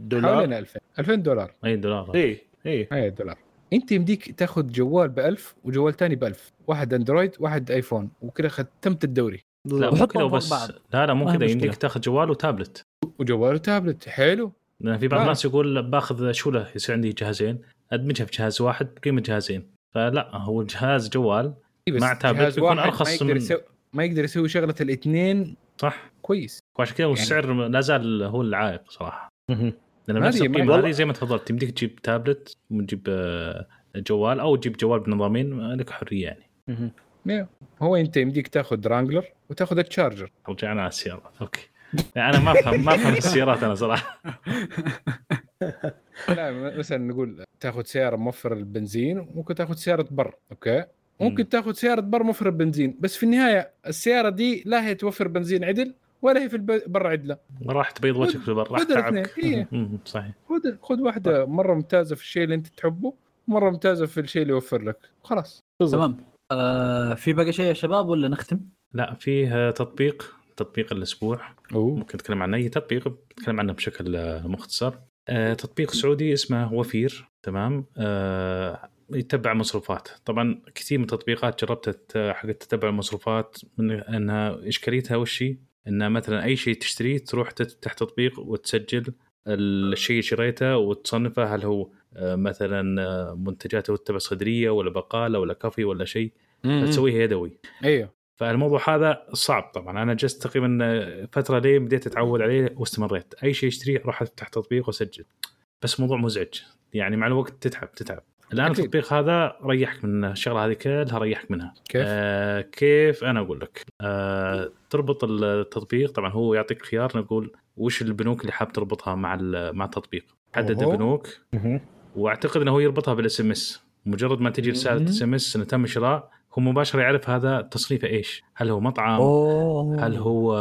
دولار؟ حوالين 2000 2000 دولار. أي دولار. إيه إيه أي دولار. أنت يمديك تاخذ جوال ب 1000 وجوال ثاني ب 1000 واحد أندرويد واحد آيفون وكذا ختمت الدوري. لا مو كذا وبس بعض. لا لا مو كذا. يمديك تاخذ جوال وتابلت. وجوال وتابلت. حلو. لأن في بعض ما- الناس يقول باخذ شو له؟ يصير عندي جهازين. أدمجها في جهاز واحد بقيمة جهازين. فلا هو جهاز جوال إيه مع تابلت بيكون واحد أرخص ما يقدر من- يسوي ما يقدر يسوي شغلة الاثنين صح. كويس. وعشان كذا والسعر لا زال هو العائق صراحة. لأن نفس القيمة هذه زي ما تفضلت يمديك تجيب تابلت وتجيب آه، جوال أو تجيب جوال بنظامين آه، لك حرية يعني. هو أنت يمديك تاخذ Wrangler وتاخذ ال Charger رجعنا على السيارات okay. يعني أنا ما افهم ما أفهم في السيارات أنا صراحة. لا مثلا نقول تاخذ سيارة موفر البنزين وممكن تاخذ سيارة بر okay؟ ممكن تاخذ سيارة بر موفر البنزين بس في النهاية السيارة دي لا هي توفر بنزين عدل ولا هي في الب- بر عدلة. راح تبيض وجهك في البر راح تعبك إيه. صحيح. خذ خذ واحدة مرة ممتازة في الشيء اللي أنت تحبه ومره ممتازة في الشيء اللي يوفر لك. خلاص. تمام. آه في باقي شيء يا شباب ولا نختم؟ لا فيه تطبيق. تطبيق الأسبوع. أوه. ممكن نتكلم عن أي تطبيق نتكلم عنه بشكل آه، مختصر. آه، تطبيق سعودي اسمه وفير تمام؟ آه، يتبع مصروفات. طبعا كثير من التطبيقات جربت حق تتبع المصروفات من إنها إشكاليتها وش هي؟ ان مثلا أي شيء تشتريه تروح تفتح تطبيق وتسجل الشيء اللي شريته وتصنفه هل هو مثلا منتجاته تبع صيدليه ولا بقالة ولا كافي ولا شيء. فتسويها يدوي. أيوه. فالموضوع هذا صعب طبعا. أنا جلست تقريبا فترة ليه بديت أتعود عليه واستمريت. أي شيء أشتريه أروح أفتح تطبيق وأسجل. بس موضوع مزعج. يعني مع الوقت تتعب تتعب. الآن أكيد. التطبيق هذا ريحك من الشغلة هذه كلها ريحك منها. كيف؟ آه كيف؟ أنا أقول لك. آه تربط التطبيق. طبعا هو يعطيك خيار نقول وش البنوك اللي حاب تربطها مع مع التطبيق. حدد. البنوك. وأعتقد إنه هو يربطها بال SMS. مجرد ما تجي رسالة. SMS انه تم شراء هو مباشره يعرف هذا تصنيفه إيش. هل هو مطعم؟ أوه. هل هو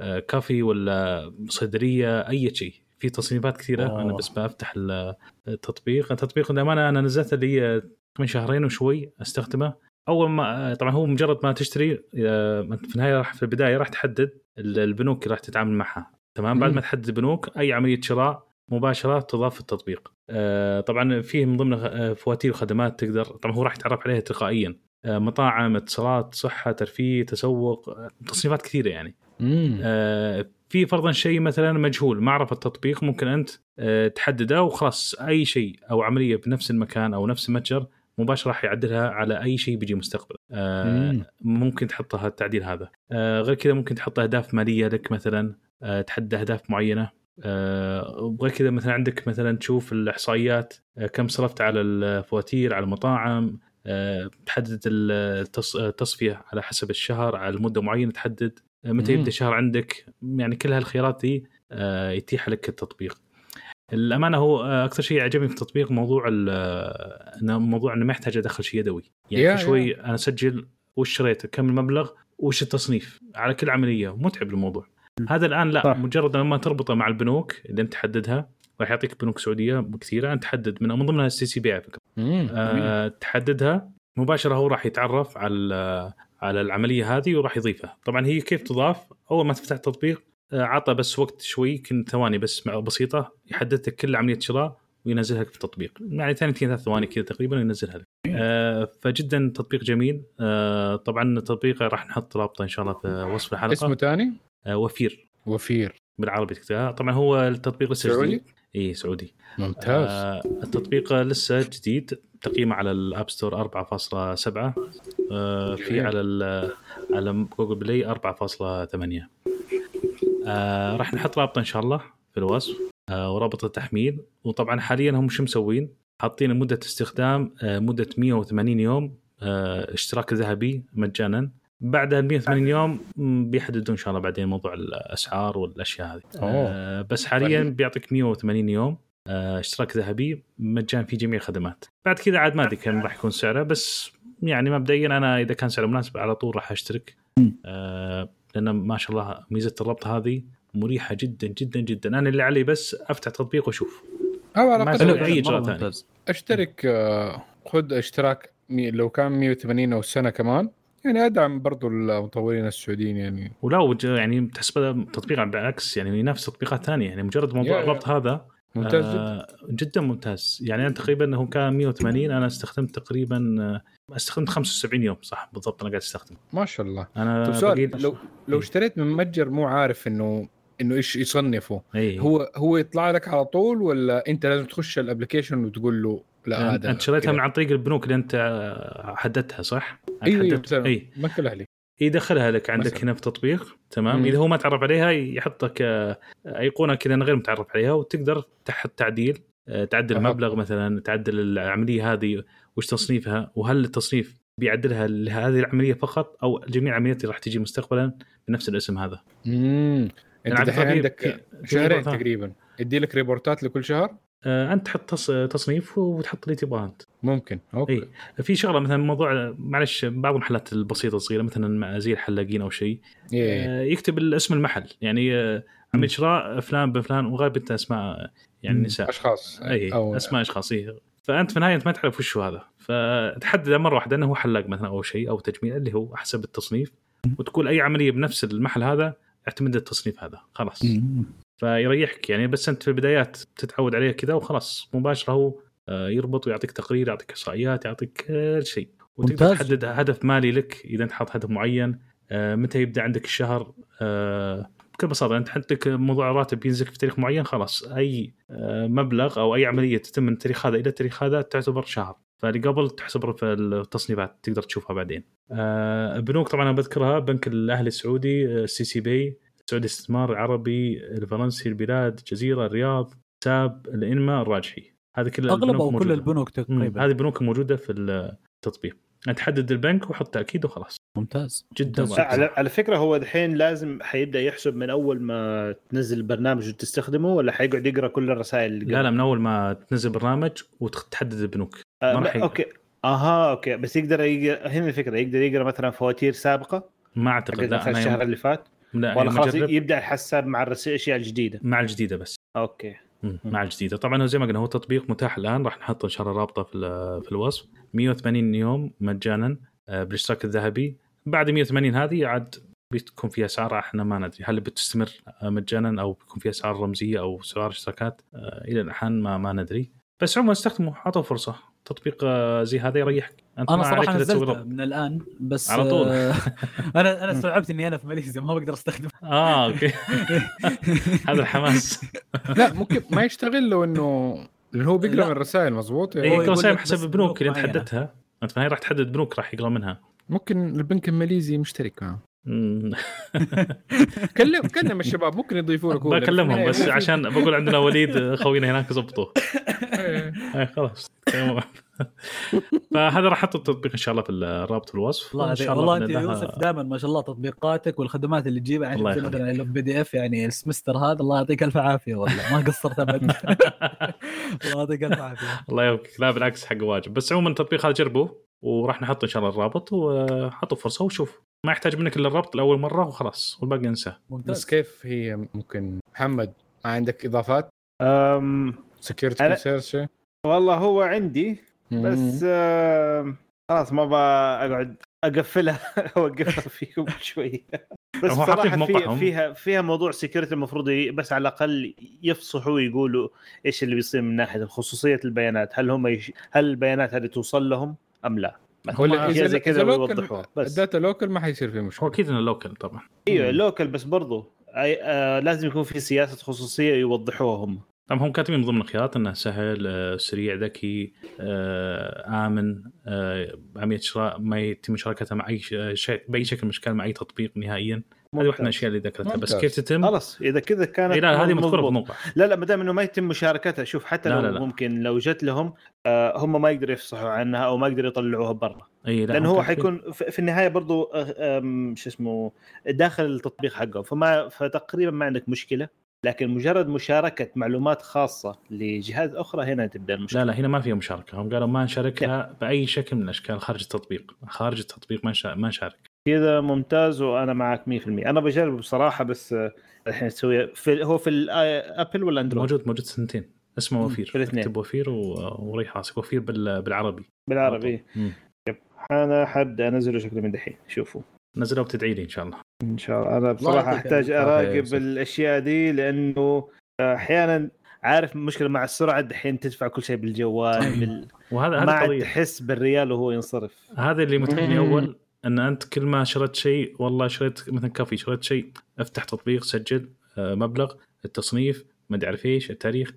آه، كافي ولا صيدليه أي شيء. في تصنيفات كثيرة. أوه. أنا بس بفتح ال- التطبيق التطبيق للأمانة أنا نزلته لي من شهرين وشوي أستخدمه. أول ما طبعا هو مجرد ما تشتري آه، في النهاية راح في البداية راح تحدد ال- البنوك اللي راح تتعامل معها. تمام؟ بعد. ما تحدد البنوك أي عملية شراء مباشرة تضاف في التطبيق. آه، طبعا فيه من ضمن آه، فواتير وخدمات تقدر طبعا هو راح يتعرف عليها تلقائيا. آه، مطاعم اتصالات صحة ترفيه تسوق آه، تصنيفات كثيرة يعني مم. آه، في فرضا شيء مثلا مجهول ما عرف التطبيق ممكن أنت آه، تحدده وخلاص أي شيء أو عملية بنفس المكان أو نفس المتجر مباشرة راح يعدلها على أي شيء بيجي مستقبلا آه، مم. ممكن تحطها التعديل هذا آه، غير كذا ممكن تحط أهداف مالية لك مثلا آه، تحدد أهداف معينة آه، وغير كذا مثلا عندك مثلا تشوف الإحصائيات آه، كم صرفت على الفواتير على المطاعم آه، تحدد التص- التصفية على حسب الشهر على المده معينة تحدد آه، متى. يبدأ الشهر عندك. يعني كل هالخيارات دي آه، يتيح لك التطبيق. الأمانة هو آه، أكثر شيء عجبني في التطبيق موضوع آه، إنه موضوع إنه ما يحتاج أدخل شيء يدوي. يعني كل شوي أنا أسجل وش شريت كم المبلغ وش التصنيف. على كل عملية متعب الموضوع. هذا الآن لا صح. مجرد لما تربطه مع البنوك اللي أنت تحددها راح يعطيك بنوك سعودية كثيرة أنت تحدد من من ضمنها ال STC Pay على فكره. آه تحددها. مباشرة هو راح يتعرف على على العملية هذه وراح يضيفها. طبعا هي كيف تضاف؟ أول ما تفتح التطبيق آه، عطى بس وقت شوي يمكن ثواني بس بسيطة يحدد لك كل عملية شراء وينزلها لك في التطبيق. يعني ثانيتين ثلاث ثواني كذا تقريبا ينزلها لك. آه فجدا تطبيق جميل. آه طبعا التطبيق راح نحط رابطه إن شاء الله في وصف الحلقة. اسمه ثاني آه وفير. وفير. بالعربي تكتبها. طبعا هو التطبيق لسه؟ جديد إي سعودي. ممتاز. آه التطبيق لسه جديد تقييمه على ال App Store 4.7 آه في. على على Google Play 4.8 آه راح نحط رابطه إن شاء الله في الوصف آه ورابط التحميل وطبعا حاليا هم شو مسوين؟ حاطين مدة استخدام آه مدة 180 يوم آه اشتراك ذهبي مجانا. بعد ال 180 يوم م، بيحددون إن شاء الله بعدين موضوع الأسعار والأشياء هذه. آه بس حاليا بيعطيك 180 يوم آه، اشتراك ذهبي مجان في جميع الخدمات. بعد كذا عاد ما أدري كم راح يكون سعره بس يعني مبدئيا أنا إذا كان سعره مناسب على طول راح أشترك. آه لأن ما شاء الله ميزة الربط هذه مريحة جدا جدا جدا. أنا اللي علي بس أفتح تطبيق وأشوف. أو على قدر مرة ثاني. ممتاز. أشترك آه، خذ اشتراك لو كان 180 أو سنة كمان يعني ادعم برضو المطورين السعوديين يعني ولا وج- يعني تحسب تطبيق بالعكس يعني ينافس تطبيقات ثانية يعني مجرد موضوع. الربط هذا ممتاز جدا آه جدا ممتاز يعني أنا تقريبا هو كان 180 أنا استخدمت تقريبا آه، استخدمت 75 يوم صح بالضبط أنا قاعد استخدم ما شاء الله أنا طيب سؤال لو لو إيه. اشتريت من متجر مو عارف إنه إنه إيش يصنفه اي هو هو يطلع لك على طول ولا أنت لازم تخش الأبلكيشن وتقول له لا هذا أنت شريتها. من عن طريق البنوك اللي أنت آه، حددتها صح؟ أيوه أيوه أي. بنك الاهلي يدخلها لك عندك مثلاً. هنا في التطبيق تمام؟ مم. إذا هو ما تعرف عليها يحطك آه، أيقونة كذا غير متعرف عليها وتقدر تحط تعديل آه، تعدل. المبلغ مثلا تعدل العملية هذه وش تصنيفها وهل التصنيف بيعدلها لهذه العملية فقط أو جميع العمليات اللي راح تجي مستقبلا بنفس الاسم هذا. امم أنت دحين عندك شهرين. تقريبا. يدي لك report ات لكل شهر؟ أنت تحط تص- تصنيف وتحط اللي تبغاه أنت. ممكن okay. إي. في شغلة مثلا موضوع معلش بعض المحلات البسيطة الصغيرة مثلا مع- زي الحلاقين أو شيء إيه. آه، يكتب اسم المحل. يعني آه، عمليه شراء فلان بن فلان وغالبا أنت أسماء يعني. نساء. أشخاص. إي أو أسماء أشخاص إيه. فأنت في النهاية أنت ما تعرف وش هو هذا. فتحدد مرة واحدة إنه هو حلاق مثلا أو شيء أو تجميل اللي هو حسب التصنيف وتقول أي عملية بنفس المحل هذا اعتمد التصنيف هذا. خلاص. فيريحك يعني بس أنت في البدايات تتعود عليه كذا وخلاص مباشرة هو آه، يربط ويعطيك تقرير يعطيك إحصائيات يعطيك كل شيء وتقدر. تحدد هدف مالي لك إذا أنت حاط هدف معين آه، متى يبدأ عندك الشهر آه، بكل بساطة أنت عندك موضوع الراتب ينزل في تاريخ معين خلاص أي آه، مبلغ أو أي عملية تتم من التاريخ هذا إلى التاريخ هذا تعتبر شهر فاللي قبل تحسب في التصنيفات تقدر تشوفها بعدين. آه، البنوك طبعا أنا بذكرها بنك الأهلي السعودي السي سي بي السعودي الاستثمار العربي الفرنسي البلاد الجزيرة الرياض ساب الإنما الراجحي. هذه كل اغلب البنوك أو كل. البنوك تقريبا. هذه البنوك موجودة في التطبيق. انت تحدد البنك وحط تأكيد وخلاص. ممتاز. جدا ممتاز. على على فكرة هو دحين لازم حيبدأ يحسب من أول ما تنزل البرنامج وتستخدمه ولا حيقعد يقرأ كل الرسائل اللي لا لا من أول ما تنزل برنامج وتحدد البنوك. آه ما راح okay. أها okay. بس يقدر يقرا هنا الفكرة. يقدر يقرأ مثلا فواتير سابقة؟ ما أعتقد. لا الشهر. اللي فات؟ لا ولا خلاص يبدأ الحساب مع الأشياء الجديدة. مع الجديدة بس. okay. مم، مع الجديدة. طبعا هو زي ما قلنا هو تطبيق متاح الآن. راح نحط إن شاء الله رابطة في في الوصف. 180 يوم مجانا آه، بالاشتراك الذهبي. بعد 180 هذه عاد بتكون في أسعار. إحنا ما ندري. هل بتستمر آه، مجانا أو بيكون في أسعار رمزية أو اسعار اشتراكات؟ آه، إلى الآن ما ما ندري. بس عموما استخدموا أعطوا فرصة. تطبيق زي هذا يريحك أنت أنا صراحة نزلته. من الآن بس على طول. آه، أنا أنا استوعبت إني أنا في ماليزيا ما بقدر أستخدمه آه أوكي هذا الحماس لا ممكن ما يشتغل لو إنه لأنه هو بيقرأ. من الرسائل مضبوط يعني كل لك حسب البنوك اللي أنت. حددتها أنت ما هي راح تحدد بنوك راح يقرأ منها ممكن البنك الماليزي مشترك معه. كلم كلم الشباب ممكن يضيفوا لك بكلمهم بس عشان بقول عندنا وليد خوينا هناك زبطوه. إيه. اي خلاص. فهذا راح أحط التطبيق إن شاء الله في الرابط في الوصف. أنت- شاء الله والله أنت الله- يوسف دائما ما شاء الله تطبيقاتك والخدمات اللي تجيبها. يعني الله. مثلا ال PDF يعني ال semester هذا الله يعطيك ألف عافية والله. ما قصرت ابد الله يعطيك ألف عافية. الله يوفقك لا بالعكس حق واجب. بس عموما التطبيق هذا جربوه؟ وراح نحط إن شاء الله الرابط وحطوا فرصة وشوف. ما يحتاج منك إلا الربط لأول مرة وخلاص والباقي انساه بس كيف هي ممكن؟ محمد ما عندك إضافات؟ أم security أنا- شيء والله هو عندي بس خلاص ما بقعد أقفلها أوقفها فيكم شوي. بس هو صراحة في موقعهم. فيها فيها موضوع security المفروض ي- بس على الأقل يفصحوا ويقولوا إيش اللي بيصير من ناحية خصوصية البيانات. هل هم يش... هل البيانات هذه توصل لهم؟ أم لا؟ هو إذا زي كذا ويوضحوها بس. ال data local ما حيصير فيه هو مشكله أكيد إنه local طبعا. أيوه لوكال بس برضو. أي... آه لازم يكون في سياسة خصوصية يوضحوها هم. طبعا هم كاتبين من ضمن الخيارات إنه سهل آه، سريع ذكي آه، آمن آه، عمليه شراء ما يتم مشاركتها مع أي بأي شكل من الأشكال مع أي تطبيق نهائيا. هذه واحدة من الأشياء اللي ذكرتها بس. كيف تتم؟ خلاص إذا كذا كانت إيه لا هذه مذكورة في مضبوط. الموقع لا لا ما دام إنه ما يتم مشاركتها شوف حتى لا لو لا لا. ممكن لو جت لهم آه هم ما يقدروا يفصحوا عنها أو ما يقدروا يطلعوها برا اي لا لأن هم هو. حيكون في في النهاية برضو آه، شو اسمه داخل التطبيق حقهم فما فتقريبا ما عندك مشكلة لكن مجرد مشاركة معلومات خاصة لجهات أخرى هنا تبدأ المشكلة لا لا هنا ما فيها مشاركة هم قالوا ما نشاركها بأي شكل من الأشكال خارج التطبيق خارج التطبيق ما ما نشارك كذا ممتاز وأنا معك 100% أنا بجربه بصراحة بس آه، الحين أسوي في هو في الابل ولا اندرويد؟ موجود موجود سنتين. اسمه وفير. في الاثنين. اكتب وفير و- وريح راسك وفير بال- بالعربي. بالعربي. مم. أنا حبدا أنزله شكله من دحين. شوفوا. نزلوا بتدعي لي إن شاء الله. إن شاء الله. أنا بصراحة أحتاج أراقب. الأشياء دي لأنه أحيانا عارف مشكلة مع السرعة دحين تدفع كل شيء بالجوال بال... وهذا ما هذا عاد تحس بالريال وهو ينصرف. هذا اللي متعبني أول أن أنت كل ما شريت شيء والله شريت مثلا كافي شريت شيء أفتح تطبيق سجل آه، مبلغ التصنيف ما أدري إيش التاريخ.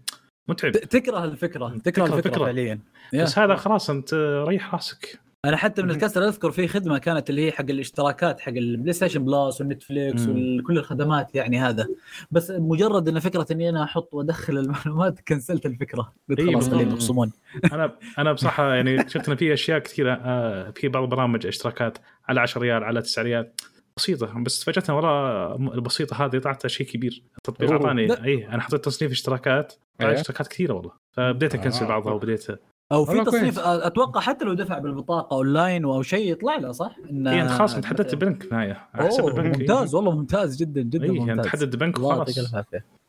متعب. تكره الفكرة تكره تكره الفكرة الفكرة. فعليا. بس هذا خلاص أنت ريح راسك. أنا حتى من الكسر أذكر في خدمة كانت اللي هي حق الاشتراكات حق البلاي ستيشن بلس والنتفليكس. وكل الخدمات يعني هذا بس مجرد إن فكرة إني أنا أحط وأدخل المعلومات كنسلت الفكرة قلت خلاص. خليهم يخصمون أنا أنا بصراحة يعني شفت إن في أشياء كثيرة آه، في بعض البرامج اشتراكات على 10 ريال على 9 ريال بسيطة بس فجأة وراء البسيطة هذه طلعت شيء كبير التطبيق. اعطاني. إي أنا حطيت تصنيف اشتراكات إيه. اشتراكات كثيرة والله فبديت أكنسل آه. بعضها وبديت أو في تصنيف كويس. أتوقع حتى لو دفع بالبطاقة أونلاين أو شيء يطلع له صح؟ إن اي انت خلاص انت حددت البنك في على حسب البنك ممتاز والله ممتاز جدا جدا اي يعني ممتاز. تحدد بنك الله يعطيك وخلاص.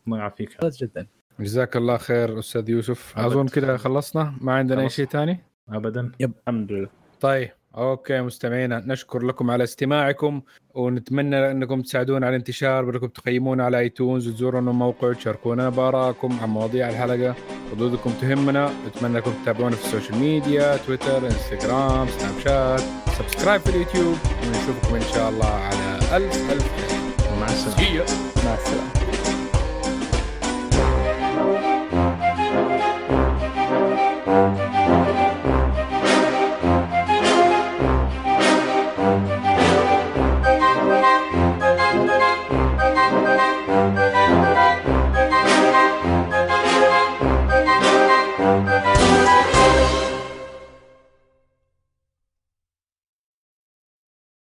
الله يعافيك. ممتاز جدا. جزاك الله خير أستاذ يوسف. أظن كذا خلصنا. ما عندنا أي. شيء ثاني؟ ابدا. الحمد لله. طيب. okay مستمعينا نشكر لكم على استماعكم ونتمنى أنكم تساعدونا على الانتشار بانكم تقيمونا على ايتونز وتزورونا الموقع وتشاركونا بارائكم عن مواضيع الحلقة. ردودكم تهمنا نتمنى انكم تتابعونا في السوشيال ميديا تويتر انستغرام سناب شات subscribe في اليوتيوب ونشوفكم إن شاء الله على ألف ألف مع السلامة. مع السلامة.